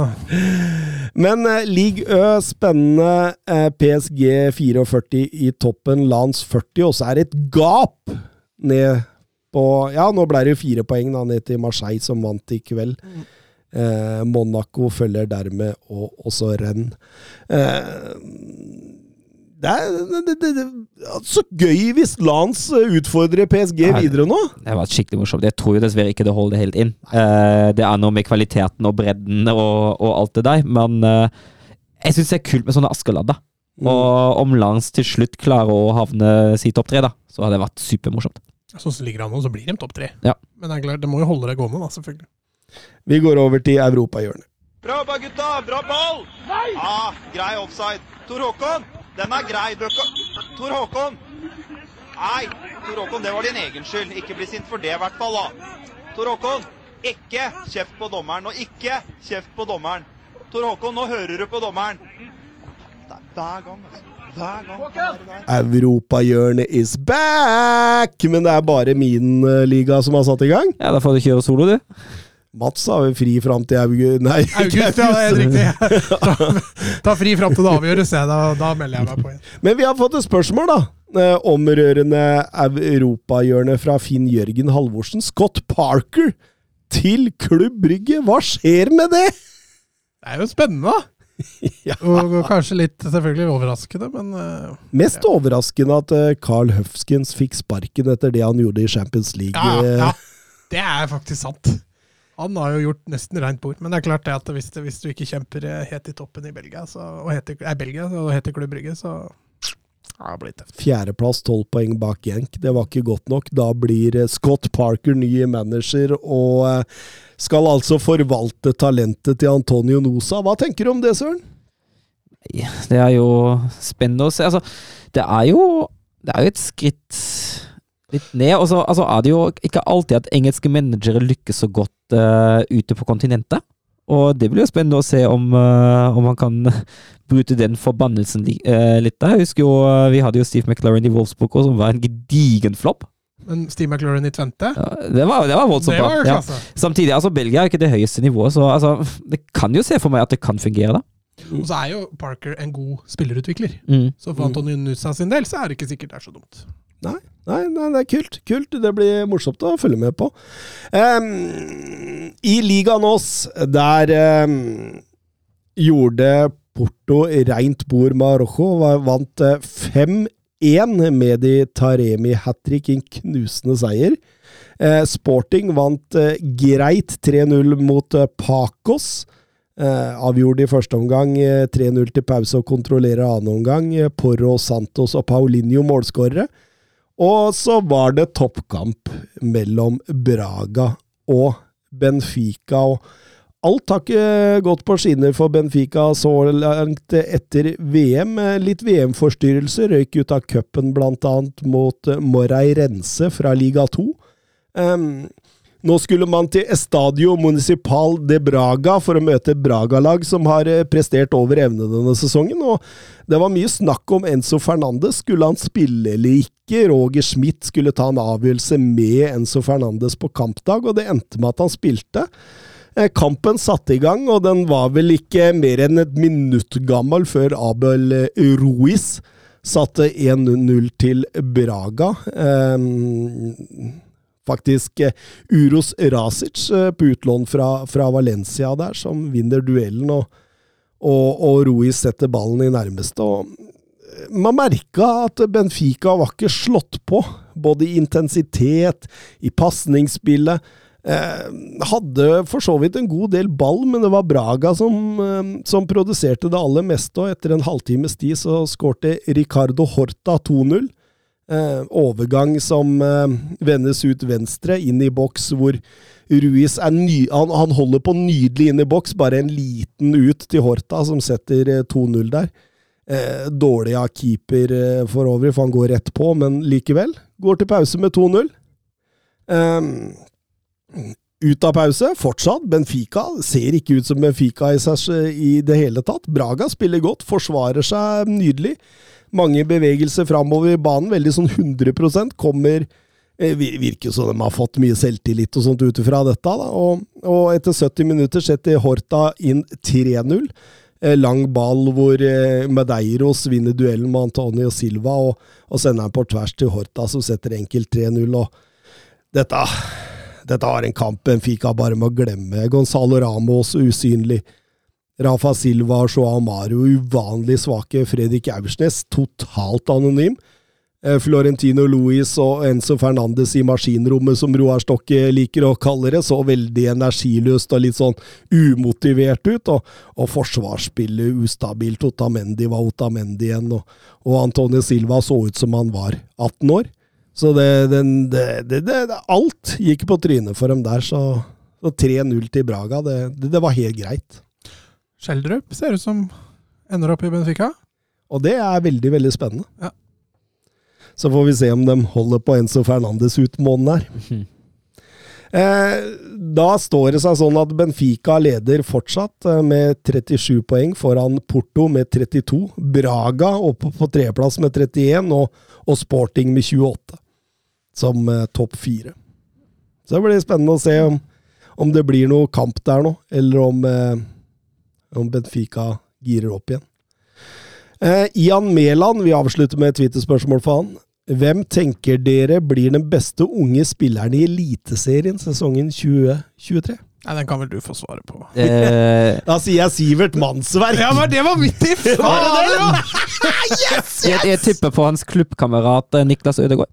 Men eh, League Ø, spennende. Eh, PSG 44 i toppen, Lans 40, og så er det et gap ned på Ja, nå ble det jo fire poeng da, ned til Marseille, som vant i kveld. Eh, Monaco følger dermed, og også Rennes. Eh, det er det, det, det, så gøy hvis Lans utfordrer PSG Nei. videre nå! Det har vært skikkelig morsomt. Jeg tror jo dessverre ikke det holder helt inn. Uh, det er noe med kvaliteten og bredden og, og alt det der, men uh, jeg syns det er kult med sånne Askeladder. Og om Lans til slutt klarer å havne si topp tre, da, så hadde det vært supermorsomt. sånn som ligger an nå, så blir de topp tre. Ja. Men det er klart, det må jo holde deg gående, da, selvfølgelig. Vi går over til europahjørnet. Bra jobba, gutta! Bra ball! Nei! Ah, grei offside. Tor Håkon, den er grei. Tor Håkon! Nei, Tor Håkon, det var din egen skyld. Ikke bli sint for det, i hvert fall. da. Tor Håkon, ikke kjeft på dommeren. Og ikke kjeft på dommeren. Tor Håkon, nå hører du på dommeren. Er hver gang, altså. Europahjørnet is back! Men det er bare min eh, liga som har satt i gang. Ja, Da får du kjøre solo, du. Mats har vel fri fram til august Nei, August, ja, det er riktig. Ta, ta fri fram til det avgjøres, jeg. Da, da melder jeg meg på igjen. Men vi har fått et spørsmål, da. eh, Omrørende europahjørnet fra Finn Jørgen Halvorsen. Scott Parker til Klubb Brygge. Hva skjer med det?! Det er jo spennende, da. Ja. Og, kanskje litt selvfølgelig overraskende, men uh, Mest overraskende at eh, Carl Hufskins fikk sparken etter det han gjorde i Champions League. ja, ja. Det er faktisk sant. Han har jo gjort nesten rent bord. Men det er klart det at hvis, det, hvis du ikke kjemper eh, helt i toppen i Belgia, så, og heter, er Belgia og heter Klubb Brygge, så ja, det blir tøft. Fjerdeplass, tolv poeng bak Genk. Det var ikke godt nok. Da blir eh, Scott Parker ny manager og eh, skal altså forvalte talentet til Antonio Nosa. Hva tenker du om det, Søren? Det er jo spennende å se. Altså, det er jo Det er jo et skritt litt ned. Og så altså, er det jo ikke alltid at engelske managere lykkes så godt uh, ute på kontinentet. Og det blir jo spennende å se om, uh, om han kan bryte den forbannelsen eh, litt. da. Jeg husker jo vi hadde jo Steve McLaren i Wolfsburg som var en gedigen flopp. Men Steve McLaurin i Tvente, Ja, det, var, det var voldsomt bra. Ja. Samtidig, altså Belgia er ikke det høyeste nivået, så altså, det kan jo se for meg at det kan fungere, da. Og så er jo Parker en god spillerutvikler. Mm. Så for Antonio Nusa sin del, så er det ikke sikkert det er så dumt. Nei, nei, nei, det er kult. Kult. Det blir morsomt å følge med på. Um, I ligaen oss, der um, gjorde Porto rent bord Marokko. Vant eh, 5-1 med de Taremi hat trick, en knusende seier. Uh, Sporting vant uh, greit 3-0 mot uh, Pacos. Eh, avgjorde i første omgang eh, 3-0 til pause og kontrollerer annen omgang. Eh, Porro, Santos og Paulinho målskårere. Og så var det toppkamp mellom Braga og Benfica. og Alt har ikke gått på skinner for Benfica så langt etter VM. Litt VM-forstyrrelse røyk ut av cupen bl.a. mot Moray Rense fra liga 2. Em, nå skulle man til Estadio Municipal de Braga for å møte Braga-lag som har eh, prestert over evne denne sesongen. og Det var mye snakk om Enzo Fernandes. Skulle han spille eller ikke? Roger Schmidt skulle ta en avgjørelse med Enzo Fernandes på kampdag, og det endte med at han spilte. Eh, Kampen satte i gang, og den var vel ikke mer enn et minutt gammel før Abel eh, Ruiz satte 1-0 til Braga. Em, faktisk eh, Uros Rasic eh, på utlån fra, fra Valencia der, som vinner duellen. og og, og Ruiz setter ballen i nærmeste. og eh, Man merka at Benfica var ikke slått på, både i intensitet, i pasningsspillet. Eh, hadde for så vidt en god del ball, men det var Braga som, eh, som produserte det aller meste, og etter en halvtimes tid så skårte Ricardo Horta 2-0. Eh, overgang som eh, vendes ut venstre, inn i boks, hvor Ruiz er ny, han, han holder på nydelig inn i boks, bare en liten ut til Horta, som setter eh, 2-0 der. Eh, dårlig av keeper eh, for øvrig, for han går rett på, men likevel. Går til pause med 2-0. Eh, ut av pause, fortsatt. Benfica ser ikke ut som Benfica i, seg, i det hele tatt. Braga spiller godt, forsvarer seg nydelig. Mange bevegelser framover i banen, veldig sånn 100% kommer eh, Virker som de har fått mye selvtillit og sånt ut ifra dette. Da. Og, og etter 70 minutter setter Horta inn 3-0. Eh, Lang ball hvor eh, Medeiros vinner duellen med Antonio Silva, og, og sender den på tvers til Horta, som setter enkelt 3-0. og dette, dette var en kamp en fikk av bare med å glemme. Gonzalo Ramos usynlig. Rafa Silva Joao Mario uvanlig svake. Fredrik Aursnes totalt anonym. Eh, Florentino Luis og Enzo Fernandes i maskinrommet, som Roar Stokke liker å kalle det, så veldig energiløst og litt sånn umotivert ut. Og, og forsvarsspillet ustabilt. Otamendi var Otamendi igjen, og, og Antonio Silva så ut som han var 18 år. Så det, den, det, det, det, Alt gikk på trynet for dem der, så, så 3-0 til Braga, det var helt greit. Schjelderup ser ut som ender opp i Benfica. Og det er veldig, veldig spennende. Ja. Så får vi se om de holder på Enzo Fernandes ut måneden her. Mhm. Eh, da står det seg sånn at Benfica leder fortsatt eh, med 37 poeng foran Porto med 32. Braga oppe på tredjeplass med 31, og, og Sporting med 28 som eh, topp fire. Så det blir spennende å se om, om det blir noe kamp der nå, eller om, eh, om Benfica girer opp igjen. Eh, Ian Mæland, vi avslutter med et Twitter-spørsmål for han. Hvem tenker dere blir den beste unge spilleren i Eliteserien sesongen 2023? Nei, Den kan vel du få svaret på. Eh, Da sier jeg Sivert Mannsverk! Ja, men det var mitt tips! faren! yes, det, jeg, jeg tipper på hans klubbkamerat eh, Niklas Ødegaard.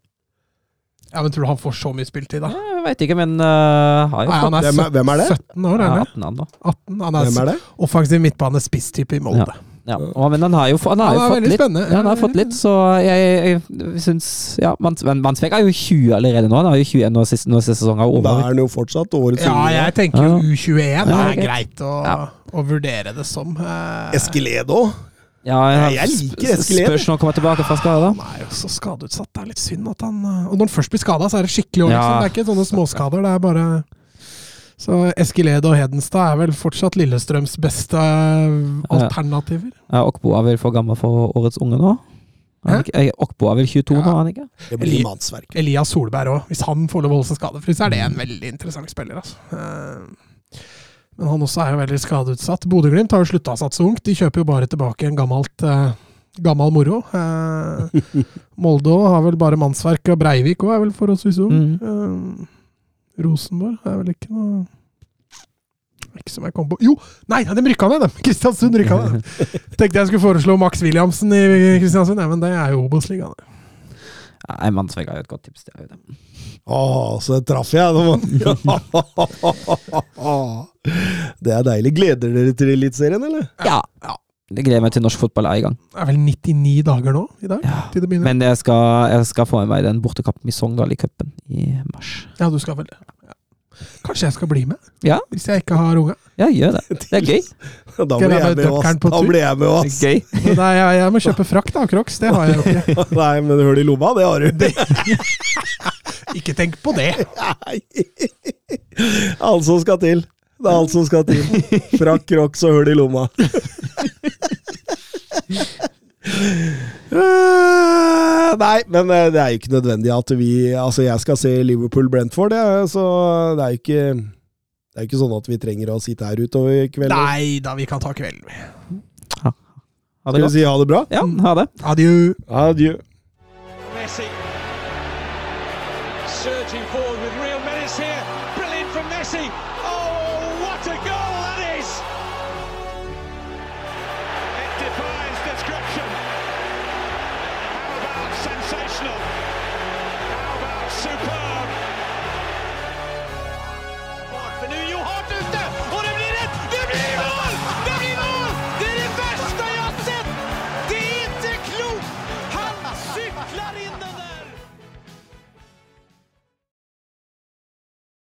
Ja, men Tror du han får så mye spiltid, da? Jeg veit ikke, men uh, har jo Nei, han fått er, Hvem er- hvem er det? 17 år, er ja, han det? 18 han da. 18. Han er, Hvem er det? offensiv midtbane, spisstype i Molde. Ja, og, men han har jo, få- han har Han jo er fått veldig litt. spennende. Ja, han har fått litt, så jeg, jeg, syns Ja, Mans- men Mansvek er jo 20 allerede nå. Han har jo 21 når siste, når siste sesong er Da over. er han jo fortsatt årets Ja, unge. jeg tenker jo U21 Ja, er greit. å, Ja. å vurdere det som. Eh, Esquiledo. Ja, jeg, Jeg liker Eskelén. Spørs når han kommer tilbake fra skade. Han er jo så skadeutsatt. Det er litt synd at han eh, Og når han først blir skada, så er det skikkelig år. Ja. liksom. Det er ikke sånne småskader. Det er bare Så Esquiledo og Hedenstad er vel fortsatt Lillestrøms beste eh, alternativer. Ja, Okbo er vel for gammel for årets unge nå? Er eh, Okbo er vel 22 nå, Ja. er han ikke? Det blir Mannsverk. Elias Solberg òg. Hvis han får lov å holde seg skadefri, så er det en veldig interessant spiller. Altså. Men han også er jo veldig skadeutsatt. Bodø-Glimt har jo slutta å satse ungt. De kjøper jo bare tilbake en gammelt eh, gammel moro. Eh, Molde har vel bare mannsverk, og Breivik òg er vel forholdsvis ung. Mm. Eh, Rosenborg er vel ikke noe Ikke som jeg kom på Jo! Nei, de rykka ned, dem! Kristiansund rykka ned. Tenkte jeg skulle foreslå Max Williamsen i Kristiansund, Nei, men det er jo Obos-ligaen. Det. Nei, Mannsvegg er jo et godt tips. Det jo det. Å, så traff jeg! Det er deilig. Gleder dere til Eliteserien, eller? Ja. det gleder meg til norsk fotball er i gang. Det er vel 99 dager nå i dag Ja. til det begynner. Men jeg skal, jeg skal få med meg den bortekampen i Sogndal i cupen i mars. ja, du skal vel det. Kanskje jeg skal bli med, Ja, hvis jeg ikke har unge. ja gjør det. Det er gøy. Da blir jeg med oss. Da blir jeg med oss. gøy. Nei, jeg, jeg må kjøpe frakk da, Crocs. Det har jeg jo ikke. Nei, men hull i lomma, det har du. Ikke tenk på det. Nei. Alt som skal til. Det er alt som skal til. Frakk, crocs og hull i lomma. Eh, Nei, men eh, det er jo ikke nødvendig at vi Altså, jeg skal se Liverpool-Brentford, jeg, så det er jo ikke det er jo ikke sånn at vi trenger å sitte her utover kvelden. Nei da, vi kan ta kvelden. vi. Ha Skal det vi godt. si ha det bra? Ja, ha det. Adjø. Adjø. Messi.